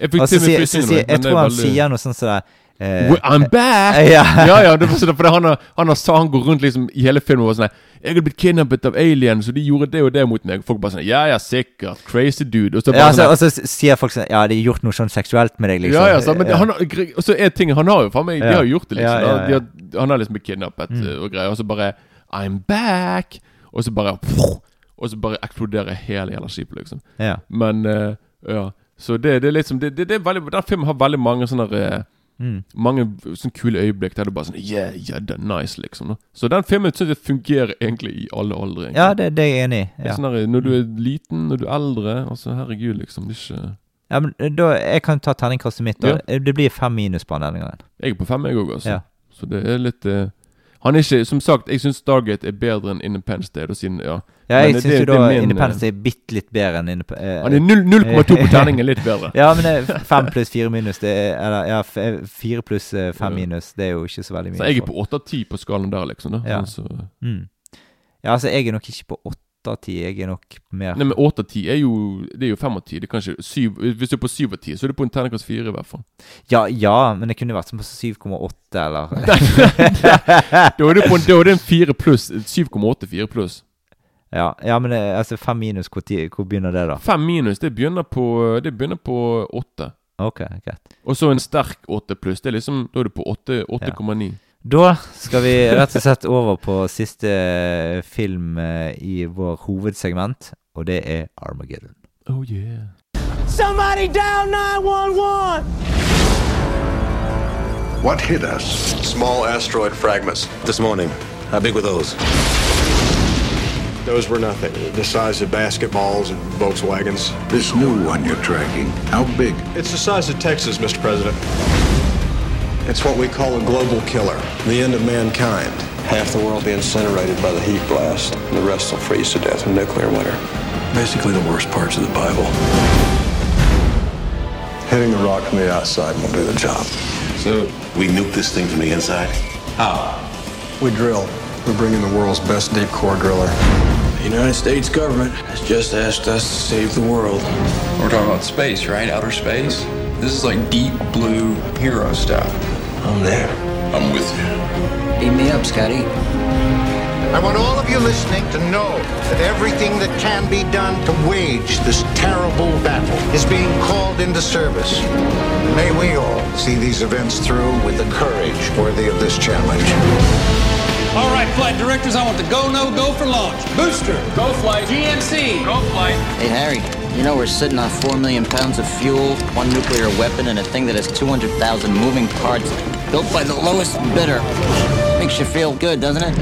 Jeg fikk Og så til med så sier, men jeg er tror han veldig- sier noe sånn som det eh, Well, I'm back! Ja. ja, ja, det sånn, for det, han, har, han, har, sa- han går rundt liksom i hele filmen og sånn Jeg har blitt kidnappet av aliens, og de gjorde det og det mot meg. Og folk bare sånn Ja, ja, sikkert. Crazy dude. Og så bare Ja, sånn altså, og så sier folk sånn Ja, de har gjort noe sånn seksuelt med deg, liksom. Ja, ja, så, men Ja. han har, gre- og så er ting Han har jo faen meg De Ja. har jo gjort det, liksom. Ja, ja, ja. De har, han har liksom blitt kidnappet Mm. eh, og greier, og så bare I'm back! Og så bare Og så bare eksploderer hele jævla skipet, liksom. Ja. Men uh, ja. Så det, det er liksom det, det, det er veldig, Den filmen har veldig mange sånne uh, Mm. Mange sånne kule øyeblikk der du bare sånn Yeah, yeah, det nice, liksom. da. Så den filmen syns jeg fungerer egentlig i alle aldre. egentlig. ja, det, det er jeg enig i. Ja. Sånn når du er liten, når du er eldre Altså, herregud, liksom. Det er ikke ja, men eh, da Jeg kan ta terningkastet mitt. Da. Ja. Det blir fem minus på den denne gangen. Jeg er på fem, jeg òg, altså. Ja. Så det er litt eh, Han er ikke Som sagt, jeg syns Stargate er bedre enn Independence Day. Da, siden, ja. Ja, jeg syns jo da min, Independence Day er bitte litt bedre enn Indep eh, Han er 0,2 på terningen, litt bedre. Ja, men det er fem pluss 4 minus det er, Eller ja, f- eh, pluss 5 minus. Det er jo ikke så veldig mye. Så jeg er på 8 av 10 på skalaen der, liksom. da Ja. Altså, mm. Ja, altså, jeg er nok ikke på åtte av ti. Jeg er nok mer Nei, men 8 av 10 er jo Det er jo 5 av 10. Det kanskje 7 Hvis du er på 7 av 10, så er du på en terningkast 4, i hvert fall. Ja, ja, men det kunne vært som på 7,8 eller Da er du på en, da er det en 4 pluss. 7,8 4 pluss. Ja, ja men det, altså fem minus, hvor, ti- hvor begynner det, da? 5 minus, det begynner på Det begynner på 8. Ok, greit. Og så en sterk 8 pluss. Det er liksom Da er du på 8 8,9. Da skal vi rett og slett over på siste film eh, i vår hovedsegment, og det er Armageddon. Oh yeah. Somebody down 911! What hit us? Small asteroid fragments. This morning. How big were those? Those were nothing. The size of basketballs and Volkswagens. This new one you're tracking, how big? It's the size of Texas, Mr. President. It's what we call a global killer, the end of mankind. Half the world be incinerated by the heat blast, and the rest will freeze to death in nuclear winter. Basically the worst parts of the Bible. Hitting the rock from the outside will do the job. So, we nuke this thing from the inside? How? We drill. We're bringing the world's best deep core driller. The United States government has just asked us to save the world. We're talking about space, right? Outer space? This is like deep blue hero stuff. I'm there. I'm with you. Beat me up, Scotty. I want all of you listening to know that everything that can be done to wage this terrible battle is being called into service. May we all see these events through with the courage worthy of this challenge. All right, flight directors, I want the go, no, go for launch. Booster, go flight. GNC, go flight. Hey, Harry, you know we're sitting on 4 million pounds of fuel, one nuclear weapon, and a thing that has 200,000 moving parts built by the lowest bidder. Makes you feel good, doesn't it?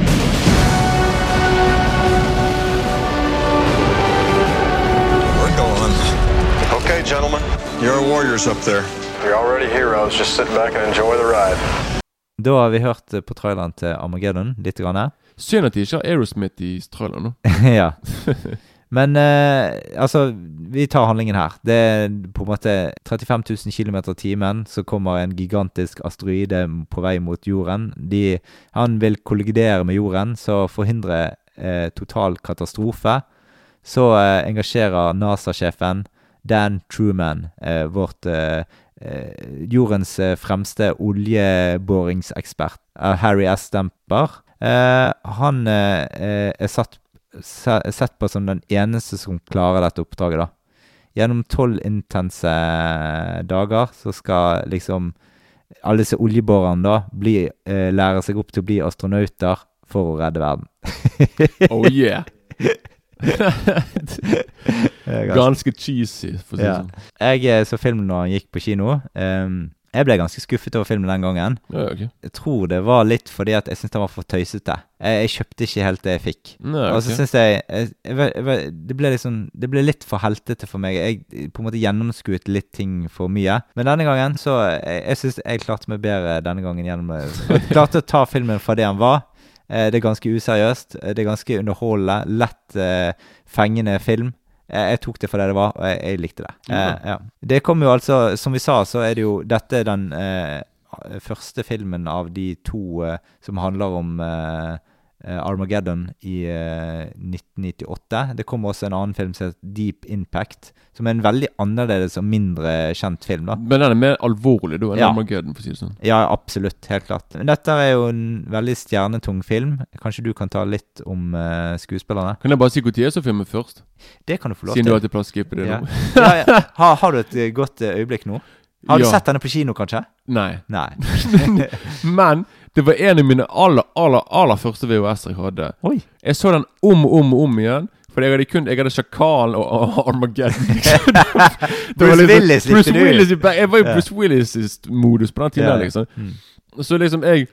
We're going. Okay, gentlemen, you're warriors up there. You're already heroes. Just sit back and enjoy the ride. Da har vi hørt eh, på traileren til Armageddon litt. Grann. Synd at de ikke har Aerosmith i traileren nå. ja. Men eh, altså, vi tar handlingen her. Det er på en måte 35 000 km i timen. Så kommer en gigantisk asteroide på vei mot jorden. De, han vil kollidere med jorden, så forhindre eh, total katastrofe. Så eh, engasjerer NASA-sjefen Dan Truman, eh, vårt eh, jordens eh, fremste oljeboringsekspert, eh, Harry S. Stemper. Eh, han eh, eh, er satt, sett på som den eneste som klarer dette oppdraget, da. Gjennom tolv intense dager så skal liksom alle disse oljeborerne da bli, eh, lære seg opp til å bli astronauter for å redde verden. Oh yeah! Ganske cheesy, for å si det Ja. sånn. Jeg eh, så filmen når han gikk på kino. Um, jeg ble ganske skuffet over filmen den gangen. Ja, okay. Jeg tror det var litt fordi at jeg syntes den var for tøysete. Jeg, jeg kjøpte ikke helt det jeg fikk. Nei, Og så syns jeg, jeg, jeg, jeg det, ble liksom, det ble litt for heltete for meg. Jeg på en måte gjennomskuet litt ting for mye. Men denne gangen så Jeg, jeg syns jeg klarte meg bedre denne gangen gjennom Jeg klarte å ta filmen for det han var. Eh, Det er ganske useriøst. eh, Det er ganske underholdende. Lett eh, fengende film. Jeg, tok det for det det var, og jeg, jeg likte det. Eh, ja. Det kom jo altså Som vi sa, så er det jo Dette er den eh, første filmen av de to eh, som handler om Armageddon i eh, 1998. Det kom også en annen film som heter Deep Impact, som er en veldig annerledes og mindre kjent film. da Men den er mer alvorlig da enn Ja. Armageddon, for å si det sånn. Ja, absolutt. Helt klart. Men dette er jo en veldig stjernetung film. Kanskje du kan ta litt om uh, skuespillerne? Kan jeg bare si når så filmen først? Det kan du få lov Siden du til. pleier å skippe det Ja. nå. ja, ja. Har, har du et eh, godt eh, øyeblikk nå? Har du sett denne på kino, kanskje? Nei. Nei. Men det var en av mine aller, aller, aller første VHS-er jeg hadde. Oi. Jeg så den om og om og om igjen. For jeg hadde kun Jeg hadde Sjakalen og, og Armageddon. Bruce liksom- Willis Bruce. Willis i Jeg var i. Bruce Willis-modus på den tiden. Ja. liksom Mm. Så liksom jeg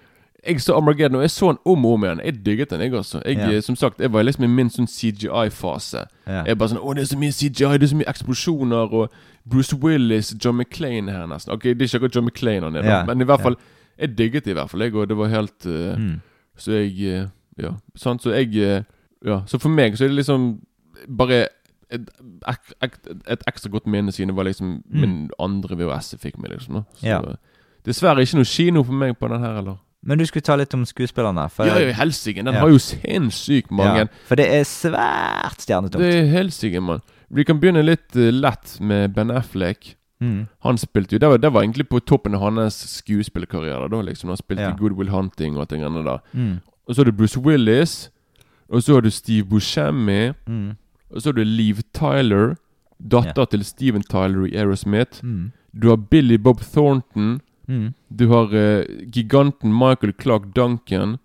jeg så Armageddon, og jeg så den om og om igjen. Jeg digget den, jeg også. Jeg, Ja. eh, Som sagt, jeg var liksom i min sånn CGI-fase. Ja. Jeg bare sånn Å, det er så mye CGI, det er så mye eksplosjoner, og Bruce Willis, John McClain her nesten. Ok, det er ikke akkurat John McClain han er, Ja, men i hvert fall Jeg digget det i hvert fall, jeg, og det var helt uh, Mm. Så jeg eh, Ja, sant. Så jeg eh, Ja, så for meg så er det liksom bare et, ek, et ekstra godt minne siden det var liksom Mm. min andre VHS jeg fikk med, liksom. da. Så Ja. dessverre ikke noe kino for meg på den her, eller? Men du skulle ta litt om skuespillerne. For, Ja, ja, helsike. Den Ja. har jo sinnssykt mange. Ja, for det er svært stjernetungt. Det er helsike, mann. Vi kan begynne litt uh, lett med Ben Affleck. Mm. Han spilte jo Det var, det var egentlig på toppen av hans skuespillerkarriere. da liksom Han spilte Ja. Good Will Hunting og ting annet. Mm. Og så har du Bruce Willis. Og så har du Steve Buscemi. Mm. Og så har du Liv Tyler. Datter til Steven Tyler i Aerosmith. Mm. Du har Billy Bob Thornton. Mm. Du har uh, giganten Michael Clark Duncan.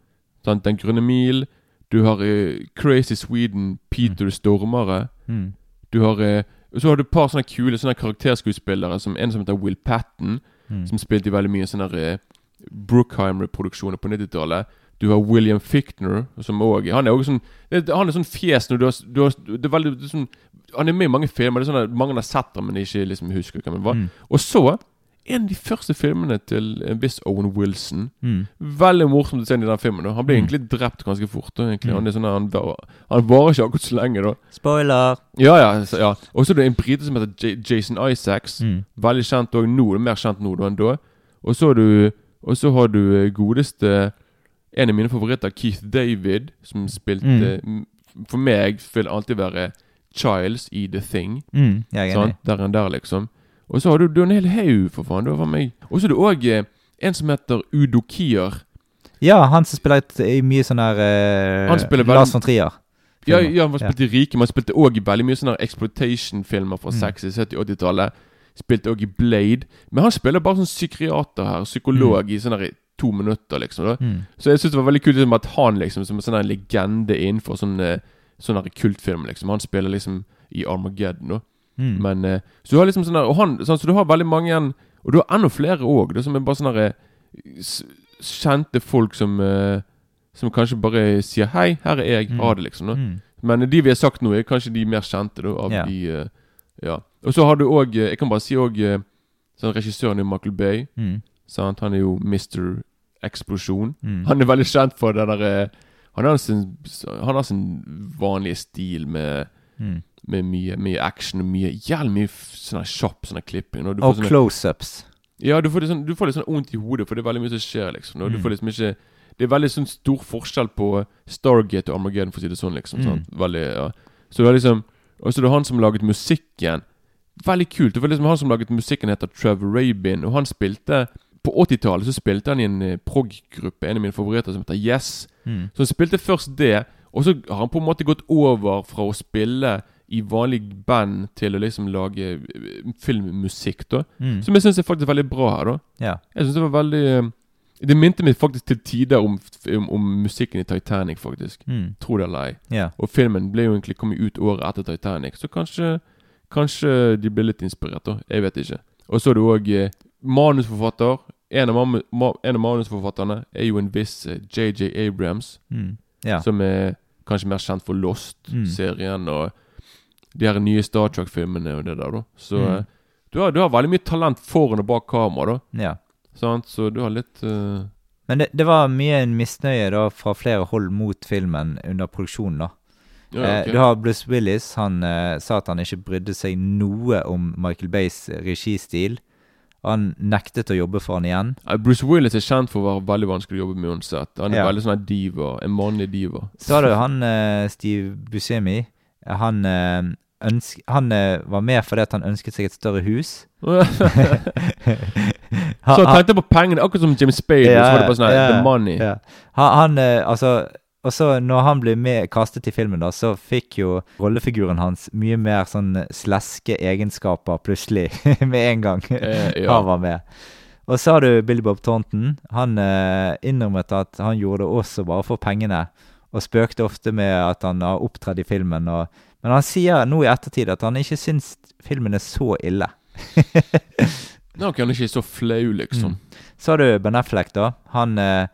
Sant? Den grønne mil. Du har uh, Crazy Sweden Peter Stormare. Mm. Du har eh, og Så har du et par sånne kule sånne karakterskuespillere. Som En som heter Will Patten. Mm. Som spilte i veldig mye sånne uh, Brookheimer-produksjoner på 90-tallet. Du har William Fichtner, som òg Han er også sånn Han er sånn fjes når du har, du har det er veldig, det er sånn, Han er med i mange filmer. Det er sånn at Mange har sett ham, men ikke liksom husker hvem han var. Mm. Og så en av de første filmene til en viss Owen Wilson. Mm. Veldig morsomt å se i den filmen. da Han blir Mm. egentlig drept ganske fort. Egentlig. Mm. Han, er sånn, han, han varer ikke akkurat så lenge, da. Spoiler! Ja, ja. Ja. Og så er det en brite som heter J Jason Isaacs. Mm. Veldig kjent òg nå. Er mer kjent nå enn da. Og så har du har du eh, godeste En av mine favoritter, Keith David, som spilte Mm. For meg vil alltid være Childs i The Thing. Mm, jeg er enig. Der er han der, liksom. Og så har du, hel haug, for faen. Du har meg Og så er det òg eh, en som heter Udo Kier. Ja, han som spiller et, i mye sånn der eh, Lars von Trier. Ja, ja, han spilte i Rike, men han spilte òg i veldig mye sånne exploitation-filmer fra Mm. 60-, 70-, 80-tallet. Spilte òg i Blade. Men han spiller bare sånn psykiater her, psykolog, i sånn to minutter, liksom. Mm. Så jeg syns det var veldig kult liksom, at han liksom som en sånn legende innenfor sånn eh, Sånn kultfilm, liksom. Han spiller liksom i Armageddon, da. Mm. Men eh, Så du har liksom sånn der Og han sånn, Så du har veldig mange igjen Og du har enda flere òg, som er bare sånne her, eh, kjente folk som eh, Som kanskje bare sier 'hei, her er jeg', Mm. ha det, liksom. Mm. Men de vi har sagt nå, er kanskje de mer kjente da, av Ja. de Ja. Og så har du òg Jeg kan bare si òg sånn Regissøren i Michael Bay. Mm. Sant? Han er jo Mr. Eksplosjon. Mm. Han er veldig kjent for det derre han, han har sin vanlige stil med Mm. Med mye, mye action og mye jævlig mye sånne sånn her kjapp sånn her klipping. og du Og close-ups. ja, du får, sånn, du får litt sånn vondt i hodet, for det er veldig mye som skjer, liksom. Og du Mm. får liksom ikke Det er veldig sånn stor forskjell på Stargate og Armageddon, for å si det sånn, liksom. Mm. Veldig, ja. Så det er liksom Og så er det han som laget musikken. Veldig kult. Det var liksom Han som laget musikken, heter Trevor Rabin, og han spilte På 80-tallet så spilte han i en eh, prog-gruppe, en av mine favoritter, som heter Yes. Mm. Så han spilte først det, og så har han på en måte gått over fra å spille i vanlig band til å liksom lage eh, filmmusikk, da. Mm. Som jeg syns er faktisk veldig bra her, da. Ja. Jeg synes det var veldig eh, Det minte meg faktisk til tider om, om, om musikken i Titanic, faktisk. Mm. Tro det eller ei. Ja. Og filmen ble jo egentlig kommet ut året etter Titanic, så kanskje Kanskje de ble litt inspirert, da. Jeg vet ikke. Og så er det òg eh, manusforfatter. En av, ma en av manusforfatterne er jo en viss JJ Abrams, Mm. Ja. som er kanskje mer kjent for. Lost-serien og de her nye Star Trek-filmene og det der, da. Så Mm. eh, du, har, du har veldig mye talent foran og bak kamera, da. ja. Sant? Så du har litt uh... Men det, det var mye en misnøye da fra flere hold mot filmen under produksjonen. da. Ja, Eh, du har Bruce Willis. Han eh, sa at han ikke brydde seg noe om Michael Bays registil. Han nektet å jobbe for han igjen. Bruce Willis er kjent for å være veldig vanskelig å jobbe med uansett. Han er Ja. veldig sånn en diva. En mannlig diva. Så har du han eh, Steve Buscemi. Han, ønsk, han eh, var med fordi at han ønsket seg et større hus. Så han tenkte på pengene, akkurat som Jim Spade. og så var det bare sånn her, The money. Ja. Han, han eh, altså Og så når han ble med kastet i filmen, da, så fikk jo rollefiguren hans mye mer sånn sleske egenskaper plutselig, med en gang Eh, ja. han var med. Og så har du Billy Bob Thornton. Han eh, innrømmet at han gjorde det også bare for pengene, og spøkte ofte med at han har opptredd i filmen. Og, men han sier nå i ettertid at han ikke syns filmen er så ille. Nå kan han ikke så flau, liksom. Mm. Så har du Ben Affleck, da. Han, eh,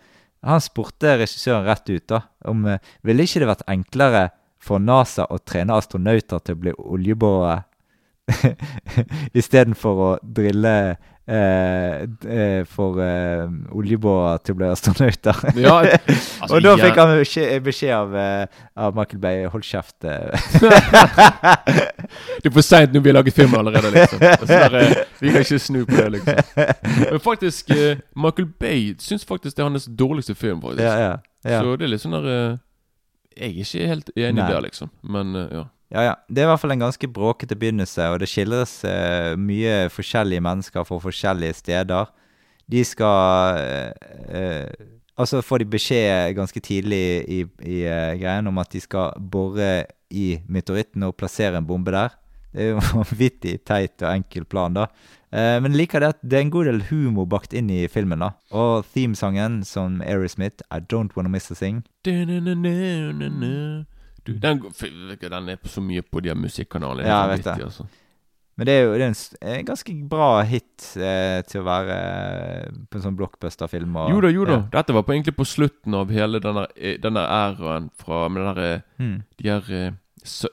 han spurte regissøren rett ut da om eh, ville ikke det vært enklere for NASA å trene astronauter til å bli oljeboere istedenfor å drille for eh, oljeboere til å bli astronauter. Ja, altså, Og da fikk han beskjed, av, eh, av Michael Bay hold kjeft. eh. Det er for seint når vi har laget film allerede, liksom. Der, eh, vi kan ikke snu på det, liksom. Men faktisk, eh, Michael Bay syns faktisk det er hans dårligste film, faktisk. Ja, ja. Så det er litt sånn der eh, Jeg er ikke helt enig Nei. der, liksom. Men eh, ja. Ja, ja. Det er i hvert fall en ganske bråkete begynnelse, og det skildres eh, mye forskjellige mennesker fra forskjellige steder. De skal eh, eh, Altså får de beskjed ganske tidlig i, i eh, greien om at de skal bore i meteoritten og plassere en bombe der. Det er jo en vanvittig teit og enkel plan, da. Eh, men liker det at det er en god del humor bakt inn i filmen, da. Og themesangen som Aerosmith, I Don't Wanna Miss a Thing. Du, den, går- fy, vet du, den er så mye på de er Ja, jeg vet det. Altså. Men det er jo det er en, en ganske bra hit eh, til å være eh, på en sånn blockbuster-film. Jo da, jo da. Ja. Dette var på egentlig på slutten av hele denne, eh, denne æraen fra med den der, eh, Mm. De her, eh,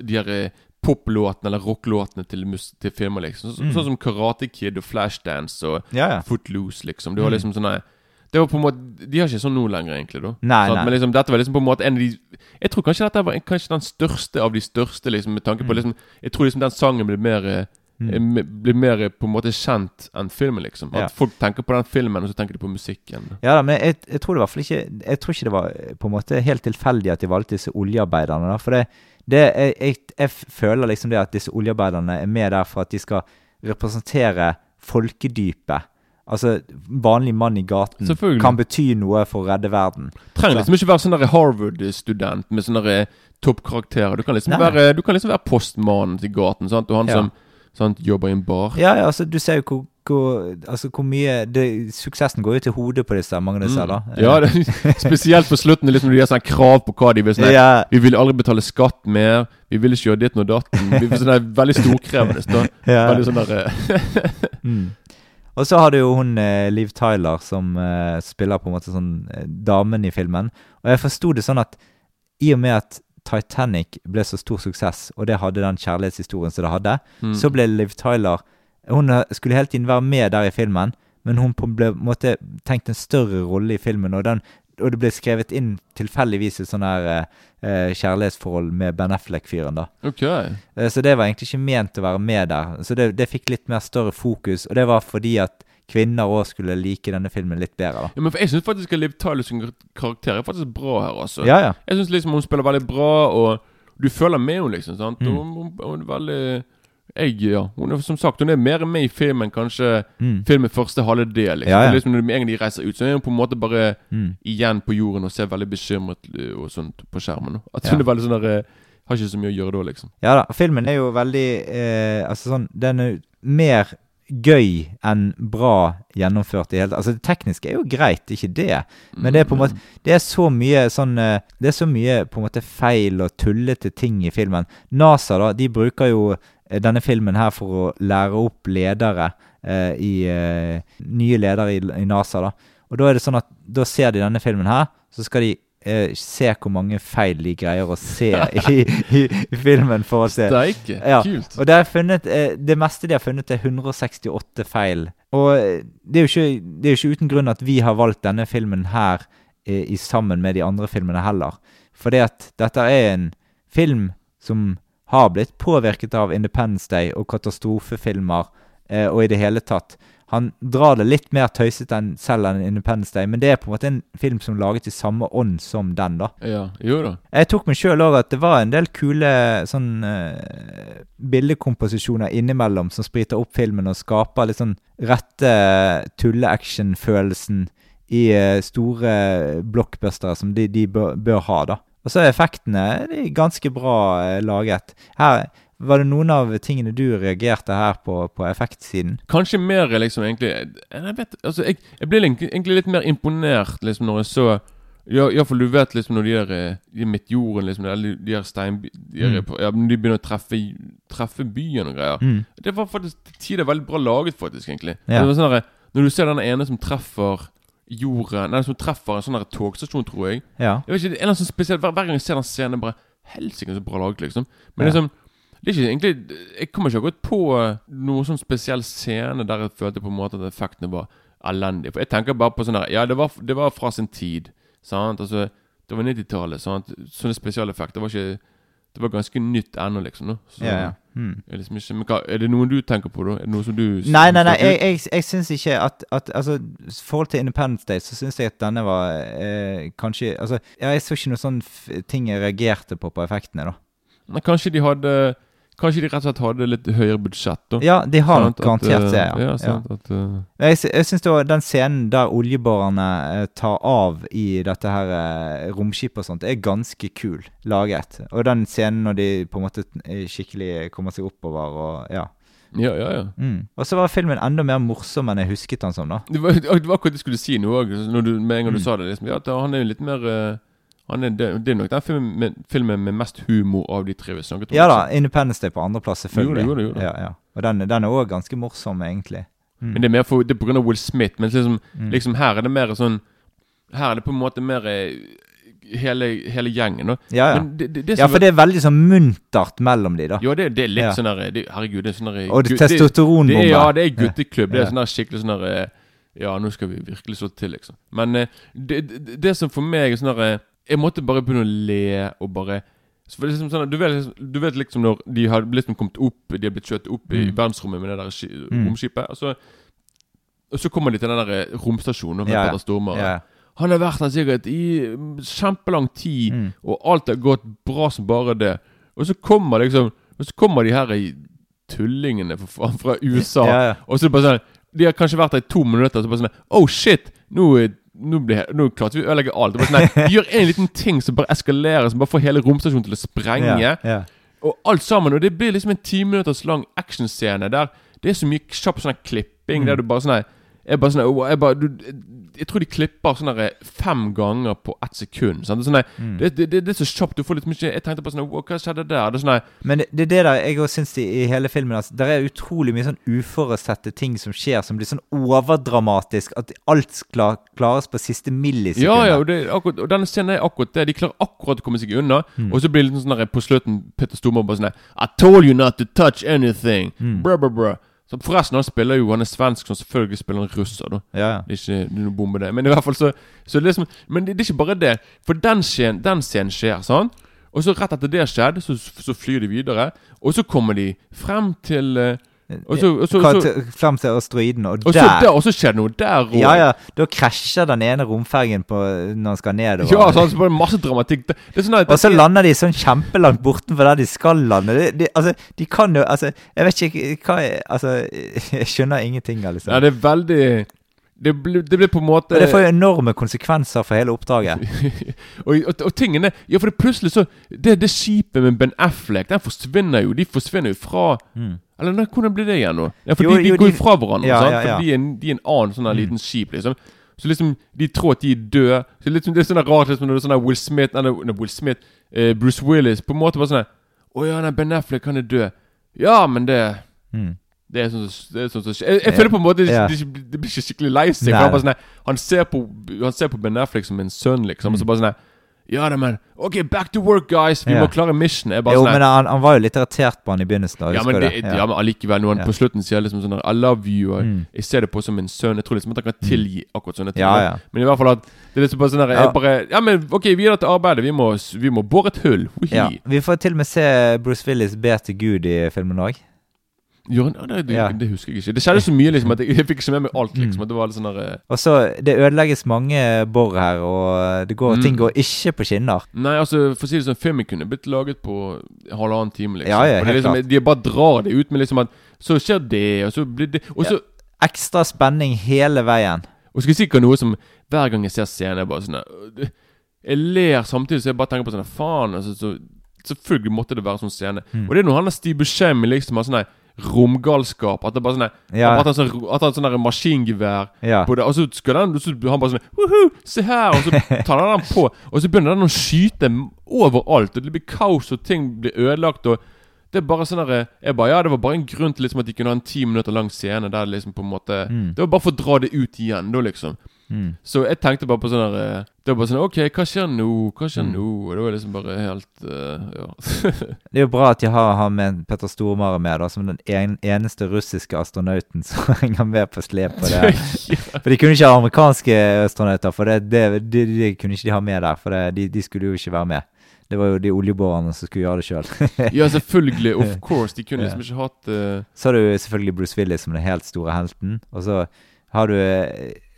de her eh, poplåtene eller rocklåtene til, til filmer, liksom. Så, Mm. Sånn som Karate Kid og Flashdance og Ja, ja. Footloose, liksom. Det var Mm. liksom sånne Det var på en måte De har ikke sånn nå lenger, egentlig. da Nei, sånn, nei. Men liksom, dette var liksom på en måte en av de Jeg tror kanskje dette var en- kanskje den største av de største, liksom med tanke på Mm. liksom Jeg tror liksom den sangen blir mer eh, Mm. er blir mer eh, på en måte kjent enn filmen, liksom. At Ja. folk tenker på den filmen, og så tenker de på musikken. Ja da, men jeg, jeg tror det i hvert fall ikke Jeg tror ikke det var eh, på en måte helt tilfeldig at de valgte disse oljearbeiderne. da, For det, det jeg, jeg, jeg føler liksom det at disse oljearbeiderne er med der for at de skal representere folkedypet. Altså, vanlig mann i gaten kan bety noe for å redde verden. Trenger liksom ikke være sånn Harvard-student med sånne der toppkarakterer. Du kan liksom Nei. være Du kan liksom være postmannen til gaten, sant? og han Ja. som sant, jobber i en bar. Ja, ja, altså, du ser jo hvor, hvor, altså, hvor mye det, Suksessen går jo til hodet på disse, mange av disse, da. Mm. Ja, det, spesielt på slutten, liksom, når de har sånne krav på hva de vil. Sånn, Ja. Vi vil aldri betale skatt mer. Vi vil ikke gjøre ditt og datten. Vi vil sånne Veldig storkrevende. Da. Ja. Veldig sånn der eh, Mm. Og så har du jo hun eh, Liv Tyler som eh, spiller på en måte sånn eh, damen i filmen. Og jeg forsto det sånn at i og med at Titanic ble så stor suksess, og det hadde den kjærlighetshistorien som det hadde, Mm. så ble Liv Tyler Hun skulle hele tiden være med der i filmen, men hun på- ble måte tenkt en større rolle i filmen, og, den, og det ble skrevet inn tilfeldigvis et sånn her eh, eh, kjærlighetsforhold med Ben Affleck-fyren, da. Okay. Eh, Så det var egentlig ikke ment å være med der. Så det, det fikk litt mer større fokus, og det var fordi at kvinner òg skulle like denne filmen litt bedre. da. Ja, men Jeg syns faktisk Liv Tyler sin karakter er faktisk bra her. altså Ja, ja. Jeg syns liksom hun spiller veldig bra, og du føler med henne, liksom. sant? Mm. Hun, hun, hun er veldig jeg, ja, hun er som sagt Hun er mer med i filmen kanskje Mm. filmen første halve del. Liksom. Ja, ja. Liksom Når de de reiser ut, så er hun på en måte bare Mm. igjen på jorden og ser veldig bekymret eh, og sånt på skjermen. At At Ja. hun er veldig sånn der eh, Har ikke så mye å gjøre da, liksom. Ja da. Filmen er jo veldig eh, Altså sånn Den er mer gøy enn bra gjennomført i hele Altså det tekniske er jo greit, ikke det. Men det er på en måte Det er så mye sånn eh, Det er så mye på en måte feil og tullete ting i filmen. NASA, da, de bruker jo denne filmen her for å lære opp ledere eh, i eh, Nye ledere i, i NASA, da. Og da er det sånn at da ser de denne filmen her, så skal de eh, se hvor mange feil de greier å se i, i, i filmen for å se. Steike, Ja, kult. Og det, funnet, eh, det meste de har funnet, er 168 feil. Og eh, det er jo ikke, det er jo ikke uten grunn at vi har valgt denne filmen her eh, i sammen med de andre filmene heller. Fordi at dette er en film som har blitt påvirket av Independence Day og katastrofefilmer eh, og i det hele tatt. Han drar det litt mer tøysete enn selv enn Independence Day, men det er på en måte en film som er laget i samme ånd som den, da. Ja, jo da. Jeg tok meg sjøl òg at det var en del kule sånn eh, bildekomposisjoner innimellom som spriter opp filmen og skaper litt sånn rette tulle-action-følelsen i eh, store blockbustere som de, de bør, bør ha, da. Og så er effektene er ganske bra eh, laget. Her var det noen av tingene du reagerte her på, på effektsiden? Kanskje mer liksom egentlig Jeg vet Altså, jeg, jeg ble egentlig litt mer imponert liksom når jeg så ja, Iallfall du vet liksom når de der eh, De Midtjorden, liksom, eller de der stein... De, Mm. ja, de begynner å treffe, treffe byen og greier. Mm. Det var faktisk til tider veldig bra laget, faktisk, egentlig. Ja. Det var sånn der, når du ser den ene som treffer jorden Nei, som treffer en sånn der togstasjon, tror jeg. Ja. Jeg vet ikke, det er noe sånn spesielt Hver, hver gang jeg ser den scenen, bare Helsike, så bra laget, liksom. Men Ja. liksom det er ikke egentlig Jeg kommer ikke akkurat på eh, noen sånn spesiell scene der jeg følte på en måte at effektene var elendige. For jeg tenker bare på sånn der Ja, det var, det var fra sin tid. Sant? Altså, det var 90-tallet. sant? Sånne spesialeffekter var ikke Det var ganske nytt ennå, liksom. Da. Så, Ja, ja. Hmm. er, liksom ikke, hva, er det noen du tenker på, da? Er det noe som du Nei, nei, nei, jeg, jeg, jeg syns ikke at, at Altså, i forhold til Independence Day, så syns jeg at denne var eh, kanskje Altså, jeg så ikke noen sånne ting jeg reagerte på på effektene, da. Men Kanskje de hadde Kanskje de rett og slett hadde litt høyere budsjett, da. Ja, de har nok garantert det, eh, ja. ja. sant, At, uh... Jeg, jeg syns den scenen der oljeborerne eh, tar av i dette her eh, romskipet og sånt, er ganske kul laget. Og den scenen når de på en måte eh, skikkelig kommer seg oppover og ja. ja, ja, ja. Mm. Og så var filmen enda mer morsom enn jeg husket den som, da. Det var, det var akkurat det skulle si nå òg, med en gang du Mm. sa det. liksom, ja, Han er jo litt mer eh, er, det, det er nok den filmen med, filmen med mest humor av de tre. Ja da. Independence Day på andreplass, selvfølgelig. Jo det, jo det. Ja, ja. Og den, den er òg ganske morsom, egentlig. Mm. Men det er mer for, det er av Will Smith. Men liksom, Mm. liksom her er det mer sånn Her er det på en måte mer eh, hele, hele gjengen. Da. Ja, ja. Men det, det, ja, for det er veldig sånn muntert mellom de, da. Ja, det, det er litt Ja. sånn der Herregud, det er sånn der Og det testosteronbombe. Ja, det er gutteklubb. Det er sånn der skikkelig sånn der eh, Ja, nå skal vi virkelig slå til, liksom. Men eh, det, som for meg er sånn der eh, Jeg måtte bare begynne å le og bare liksom sånn, du, vet, liksom- du vet liksom når de har liksom kommet opp De har blitt kjørt opp i Mm. verdensrommet med det der Mm. romskipet. Og så, og så kommer de til den der eh, romstasjonen med Ja. Petter Stormare. Ja. Han har vært der sikkert i mm, kjempelang tid, Mm. og alt har gått bra som bare det. Og så kommer liksom Og så kommer de her i tullingene fra USA. Ja. Og så er det bare sånn De har kanskje vært der i to minutter, og så bare sånn Oh shit! Nå, er- nå, ble, nå klarte vi å ødelegge alt. Det bare sånn, gjør en liten ting som bare eskalerer, som bare får hele romstasjonen til å sprenge. Yeah, yeah. Og alt sammen. Og det blir liksom en ti minutters lang actionscene der det er så mye kjapp sånn klipping. Mm. Der du bare sånn jeg, bare sånn, jeg, bare, du, jeg tror de klipper sånn fem ganger på ett sekund. Sånn her, Mm. det, det, det, er så kjapt. Du får litt mye Jeg tenkte på sånn Hva skjedde der? Det er sånn Men det, det er det der jeg også syns i, i hele filmen altså, Det er utrolig mye sånn uforutsette ting som skjer, som blir sånn overdramatisk. At alt klar, klares på siste millisekund. Ja, ja, og, det, akkurat, og denne scenen er akkurat det. De klarer akkurat å komme seg unna. Mm. Og så blir det litt sånn der på slutten Petter Stormare bare sånn I told you not to touch anything. Mm. Brr, brr, brr. Så Forresten, han spiller jo Han er svensk, så selvfølgelig spiller han russer, da. Ja, ja. Det er ikke det noe bombe, det. Men i hvert fall så, så det liksom, Men det, det er ikke bare det. For den scenen, den scenen skjer, sant? Og så rett etter det skjedde, så, så flyr de videre. Og så kommer de frem til eh, og og så, til- asteroiden, og, også, der der, og så skjer det noe der òg. Ja, ja. Da krasjer den ene romfergen på, når han skal nedover. Ja, så det masse dramatikk. Det, det sånn Og så lander de sånn kjempelangt bortenfor der de skal lande. De, de, altså, de kan jo Altså, jeg vet ikke hva er Altså, jeg skjønner ingenting liksom. Ja, det er veldig Det blir, det blir på en måte Og det får jo enorme konsekvenser for hele oppdraget. og, og, og tingene Ja, for det plutselig så Det, det skipet med Ben Affleck, den forsvinner jo. De forsvinner jo fra Mm. Eller nei, hvordan blir det igjen nå? Ja, for Jo, de, de jo, går jo fra hverandre, Ja, sant? ja, ja. For de er, de er en annen sånn Mm. liten skip, liksom. Så liksom De tror at de er døde. Så liksom, det er sånn rart liksom, når det er sånn Will Smith Nei, Will Smith eh, Bruce Willis På en måte bare sånn Å ja, nei, Ben Affleck, han er død. Ja, men det Mm. Det er sånn som det er sånn skjer. Jeg, jeg føler på en måte Ja. de, de, de blir ikke skikkelig lei seg. Han, bare sånn, han, ser på, han ser på Ben Affleck som en sønn, liksom. Og så bare sånn Ja da, men OK, back to work, guys! Vi Ja. må klare mission. Jo, sånn men han, han var jo litt irritert på han i begynnelsen. Da, ja, men det, det, ja. men allikevel, når han Ja. på slutten sier liksom sånn I love you, og Mm. jeg ser det på som en sønn. Jeg tror liksom at han kan tilgi akkurat sånne ting. Ja, ja. Men i hvert fall at det er liksom bare sånn her, Ja. bare Ja, men OK, videre til arbeidet. Vi må, vi må bore et hull. Ja. Vi får til og med se Bruce Willis be til Gud i filmen òg. Gjør han- det, det, Ja. det husker jeg ikke. Det skjedde så mye, liksom, at jeg, jeg fikk ikke med meg alt, liksom. Mm. At det var litt sånn der, eh, Og så Det ødelegges mange bor her, og det går, Mm. ting går ikke på skinner. Nei, altså for å si det sånn Filmen kunne blitt laget på halvannen time, liksom. Ja, ja, Og det er helt liksom klart. De bare drar det ut med liksom at Så skjer det, og så blir det Og så Ekstra spenning hele veien. Og skal jeg si hva noe som Hver gang jeg ser scenen, er bare sånn her, Jeg ler samtidig, så jeg bare tenker på sånn Faen, altså så, Selvfølgelig måtte det være sånn scene. Mm. Og det er når han er Steve Buscemi liksom har sånn her romgalskap. At det bare sånn Ja. At han sånn, at han sånn maskingevær Ja. på det, og så skal han Så han bare sånn Woohoo! Se her! Og så tar han den på, og så begynner den å skyte overalt. Og det blir kaos, og ting blir ødelagt. Og det er bare sånn der, Jeg bare Ja, det var bare en grunn til liksom at de kunne ha en ti minutter lang scene der liksom på en måte Mm. Det var bare for å dra det ut igjen, da, liksom. Mm. Så jeg tenkte bare på sånn der eh, Det var bare sånn OK, hva skjer nå? Hva skjer Mm. nå? Og det var liksom bare helt uh, Ja. Det er jo bra at de har han med Petter Stormare med, da, som den en, eneste russiske astronauten som henger med på slep på det. For de kunne ikke ha amerikanske astronauter, for det, det, det, det kunne ikke de ha med der. For det, de, de skulle jo ikke være med. Det var jo de oljeborerne som skulle gjøre det sjøl. ja, selvfølgelig. Of course. De kunne liksom ikke hatt uh... Så har du selvfølgelig Bruce Willis som den helt store helten. Og så har du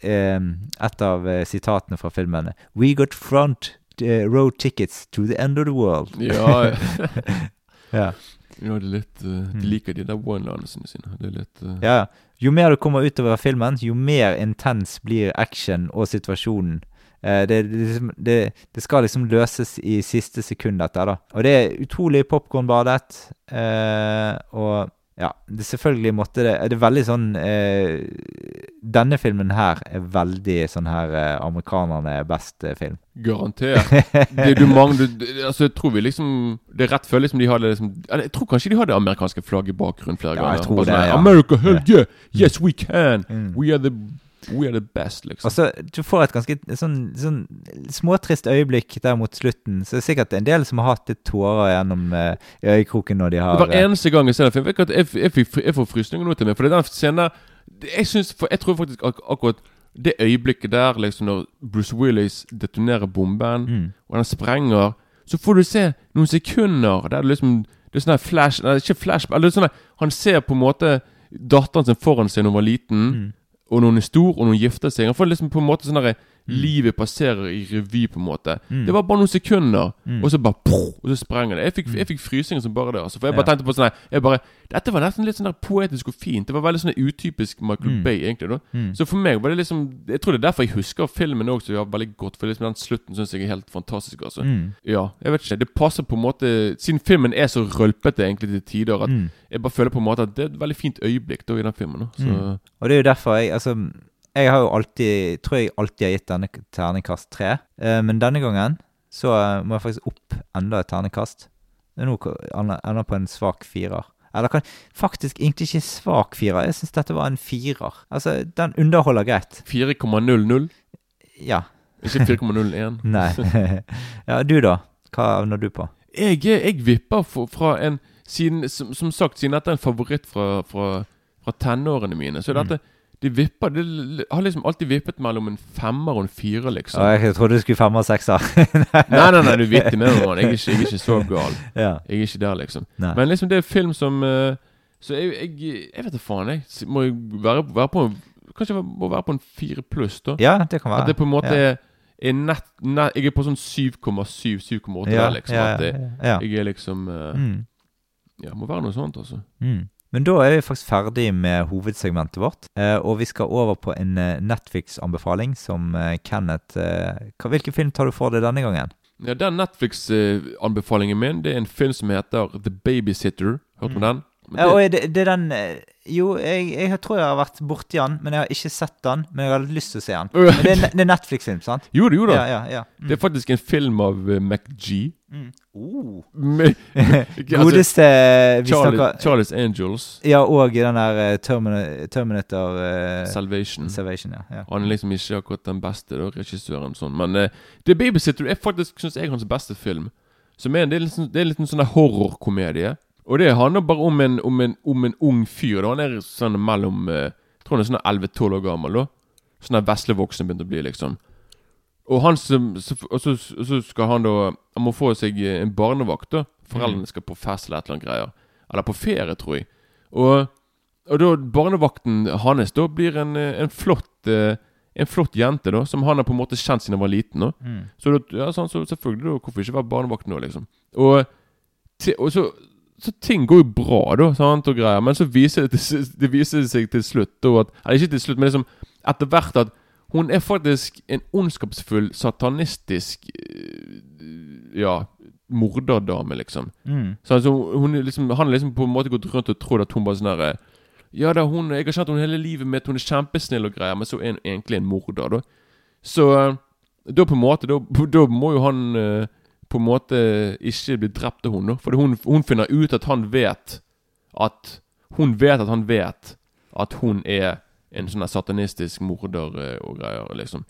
et av eh, sitatene fra filmene. We got front eh, row tickets to the end of the world. Ja. ja. Ja, det er litt uh, De Mm. liker de der one-linersene sine. Det er litt uh... Ja, jo mer du kommer utover filmen, jo mer intens blir action og situasjonen. Eh, det, det, liksom- det, det skal liksom løses i siste sekund, dette, da. Og det er utrolig popkornbadet. Eh, og ja, det selvfølgelig måtte det Det er veldig sånn eh, Denne filmen her er veldig sånn her eh, amerikanerne er best-film. Garantert. Det, du mangler, du, altså, jeg tror vi liksom Det er rett før liksom de hadde liksom Jeg tror kanskje de hadde amerikanske flagg i bakgrunnen flere Ja, ganger. jeg tror Bare det, sånn ja. America, hell yeah! Yes, we can! Mm. We are the We are the best, liksom. Og så Du får et ganske sånn, sånn småtrist øyeblikk der mot slutten. Så det er sikkert en del som har hatt litt tårer gjennom uh, øyekroken når de har Hver eh, eneste gang jeg ser den filmen, jeg, jeg, jeg får frysninger nå til meg. For det er den scenen det- Jeg synes, jeg tror faktisk ak akkurat det øyeblikket der, liksom når Bruce Willis detonerer bomben, Mm. og den sprenger så får du se noen sekunder der det liksom Det er sånn flash Nei, ikke flash Eller sånn Han ser på en måte datteren sin foran seg når hun var liten, Mm. Og hun er stor, og hun gifter seg. Han får liksom på en måte sånn derre Livet passerer i revy, på en måte. Mm. Det var bare noen sekunder, Mm. og så bare poff, Og så sprenger det. Jeg fikk, jeg fikk frysninger som bare det. Altså. For jeg bare Ja. tenkte på sånn jeg bare, Dette var nesten litt sånn der poetisk og fint. Det var veldig sånn utypisk Michael Mm. Bay, egentlig. da Mm. Så for meg var det liksom Jeg tror det er derfor jeg husker filmen også har veldig godt. For liksom den slutten syns jeg er helt fantastisk. altså Mm. Ja, jeg vet ikke. Det passer på en måte Siden filmen er så rølpete egentlig til tider, at Mm. jeg bare føler på en måte at det er et veldig fint øyeblikk da i den filmen. Da. Så Mm. Og det er jo derfor jeg Altså, jeg har jo alltid Tror jeg alltid har gitt denne terningkast tre. Eh, men denne gangen så eh, må jeg faktisk opp enda et terningkast. Er nå ender på en svak firer. Eller kan faktisk egentlig ikke svak firer. Jeg syns dette var en firer. Altså, den underholder greit. 4,00. Ja. Ikke 4,01. Nei. ja, du da? Hva havner du på? Jeg, jeg vipper for, fra en siden, som, som sagt, siden dette er en favoritt fra, fra, fra tenårene mine, så er dette De vipper De har liksom alltid vippet mellom en femmer og en firer, liksom. Ja, jeg trodde du skulle femmer og sekser. nei, nei, nei, du er vittig med meg, mann. Jeg, jeg er ikke så gal. Ja. Jeg er ikke der, liksom. Nei. Men liksom, det er film som eh, Så jeg, jeg, jeg vet da faen, jeg. Må jeg være, være på en Kanskje jeg må være på en fire pluss, da? Ja, det kan være. At det på en måte Ja. er, er nett, nett Jeg er på sånn 7,7-7,8 Ja, der, liksom. ja, at ja. jeg er liksom uh, Mm. Ja, må være noe sånt, altså. Mm. Men da er vi faktisk ferdig med hovedsegmentet vårt, eh, og vi skal over på en eh, Netflix-anbefaling som eh, Kenneth Hvilken film tar du for deg denne gangen? Ja, Den Netflix-anbefalingen min Det er en film som heter The Babysitter. Hørt om den? Det, Ja, og det, det er den Jo, jeg, jeg tror jeg har vært borti den, men jeg har ikke sett den. Men jeg har lyst til å se den. Men det er, det er Netflix-film, sant? Jo da, jo da. Ja, ja, ja. Mm. Det er faktisk en film av uh, McG. Mm. Oh. Med- altså, Godeste vi Charlie, snakker- Charlies Angels. Ja, og den der uh, Termina- Terminator uh, Salvation. Salvation, ja. Han er liksom ikke akkurat den beste da, regissøren. Sånn. Men The Babysitter er faktisk synes jeg hans beste film. Som er, en- det er litt, sånn- det er litt en sånn horrorkomedie. Og det handler bare om en, om en, om en ung fyr. Da. Han er sånn mellom uh, Jeg tror han er sånn 11-12 år gammel. da Sånn veslevoksen begynte å bli, liksom. Og han som så, og så, skal han da Han må få seg eh, en barnevakt. da Foreldrene skal på fest eller et eller annet greier. Eller på ferie, tror jeg. Og, og da barnevakten hans da blir en, eh, en flott eh, En flott jente da som han har på en måte kjent siden han var liten. da Mm. Så, da, ja, sånn, så selvfølgelig da Hvorfor ikke være barnevakt nå, liksom? Og, til, og så så ting går jo bra, da, sant, og greier. Men så viser det, til, det viser seg til slutt da at Eller ikke til slutt, men liksom etter hvert at hun er faktisk en ondskapsfull, satanistisk eh, Ja, morderdame, liksom. Mm. Så altså, hun liksom, han har liksom på en måte gått rundt og trodd at hun bare sånn herre Ja da, hun, jeg har kjent henne hele livet med at hun er kjempesnill og greier, men så er hun egentlig en morder, da. Så eh, da på en måte Da, da må jo han eh, på en måte ikke bli drept av hun da. For hun, hun finner ut at han vet at Hun vet at han vet at hun er en sånn satanistisk morder eh, og greier, liksom.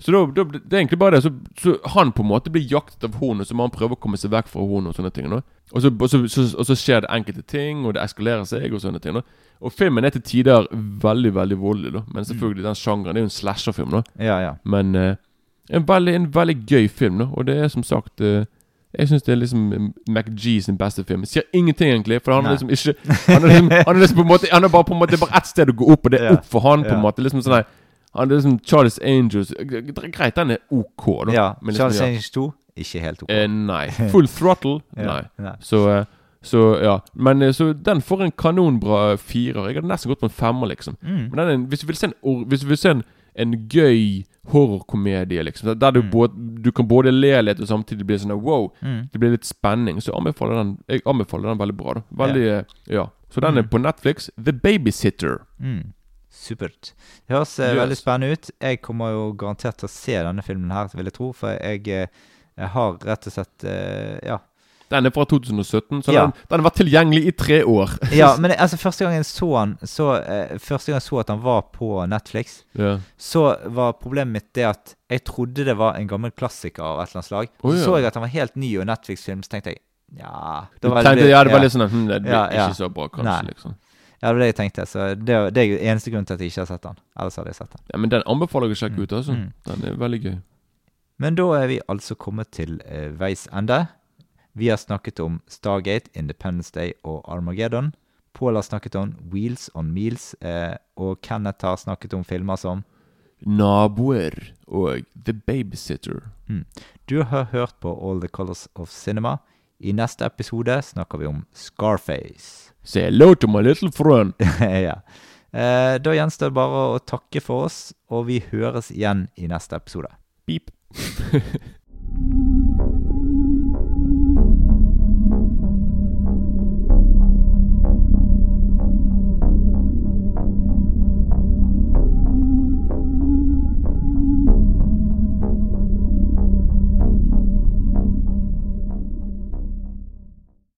Så da, da, det er egentlig bare det. Så, så han på en måte blir jaktet av og så må han prøve å komme seg vekk fra hun og sånne ting. Da. Og, så, og, så, så, og så skjer det enkelte ting, og det eskalerer seg, og sånne ting. Da. Og filmen er til tider veldig, veldig voldelig, da. Men selvfølgelig, den sjangeren det er jo en slasherfilm, da. Ja, ja. Men eh, en, veldig, en veldig gøy film, da. Og det er som sagt uh, Jeg syns det er liksom McG sin beste film. Sier ingenting, egentlig, for han er liksom ikke Han er liksom, han er liksom på en måte Han er bare på en måte Det er bare ett sted å gå opp, og det er opp for han, på en måte. Liksom sånn der Han er liksom Charles Angels g- Greit, den er OK, da. ja. Liksom, Charles ja. Angels 2 ikke helt ok. Eh, nei. Full throttle? Nei. nei. Så, eh, så ja. Men eh, så den får en kanonbra firer. Jeg hadde nesten gått på en femmer, liksom. Mm. Men den er en, hvis du vil se en, hvis du vil se en, en gøy horrorkomedie, liksom, der du, både, du kan både le litt og samtidig bli sånn wow, Mm. det blir litt spenning, så jeg anbefaler den jeg anbefaler den veldig bra. da Veldig, eh, ja Så den er Mm. på Netflix. The Babysitter. Mm. Supert. Det høres eh, Yes. veldig spennende ut. Jeg kommer jo garantert til å se denne filmen her, vil jeg tro. For jeg, eh, jeg har rett og slett eh, Ja. Den er fra 2017, så Ja. den, den har vært tilgjengelig i tre år. ja men altså, første gang jeg så han så, eh, Første gang jeg så at han var på Netflix, Ja. så var problemet mitt det at jeg trodde det var en gammel klassiker av et eller annet slag. Oh, ja. så jeg at han var helt ny og Netflix-film, så tenkte jeg ja det var tenkte, ja, det var litt sånn hm, Det blir ikke så bra, kanskje. Nei. liksom Ja, det var det jeg tenkte. Så det, det er eneste grunn til at jeg ikke har sett den. Ellers hadde jeg sett den. Ja, Men den anbefaler jeg å sjekke ut. altså Mm. Den er veldig gøy. Men da er vi altså kommet til uh, veis ende. Vi har snakket om Stargate, Independence Day og Armageddon. Pål har snakket om Wheels on Meals, eh, og Kenneth har snakket om filmer som Naboer og The Babysitter. Mm. Du har hørt på All the Colors of Cinema. I neste episode snakker vi om Scarface. Say hello to my little friend. ja. Eh, da gjenstår det bare å takke for oss, og vi høres igjen i neste episode. Pip.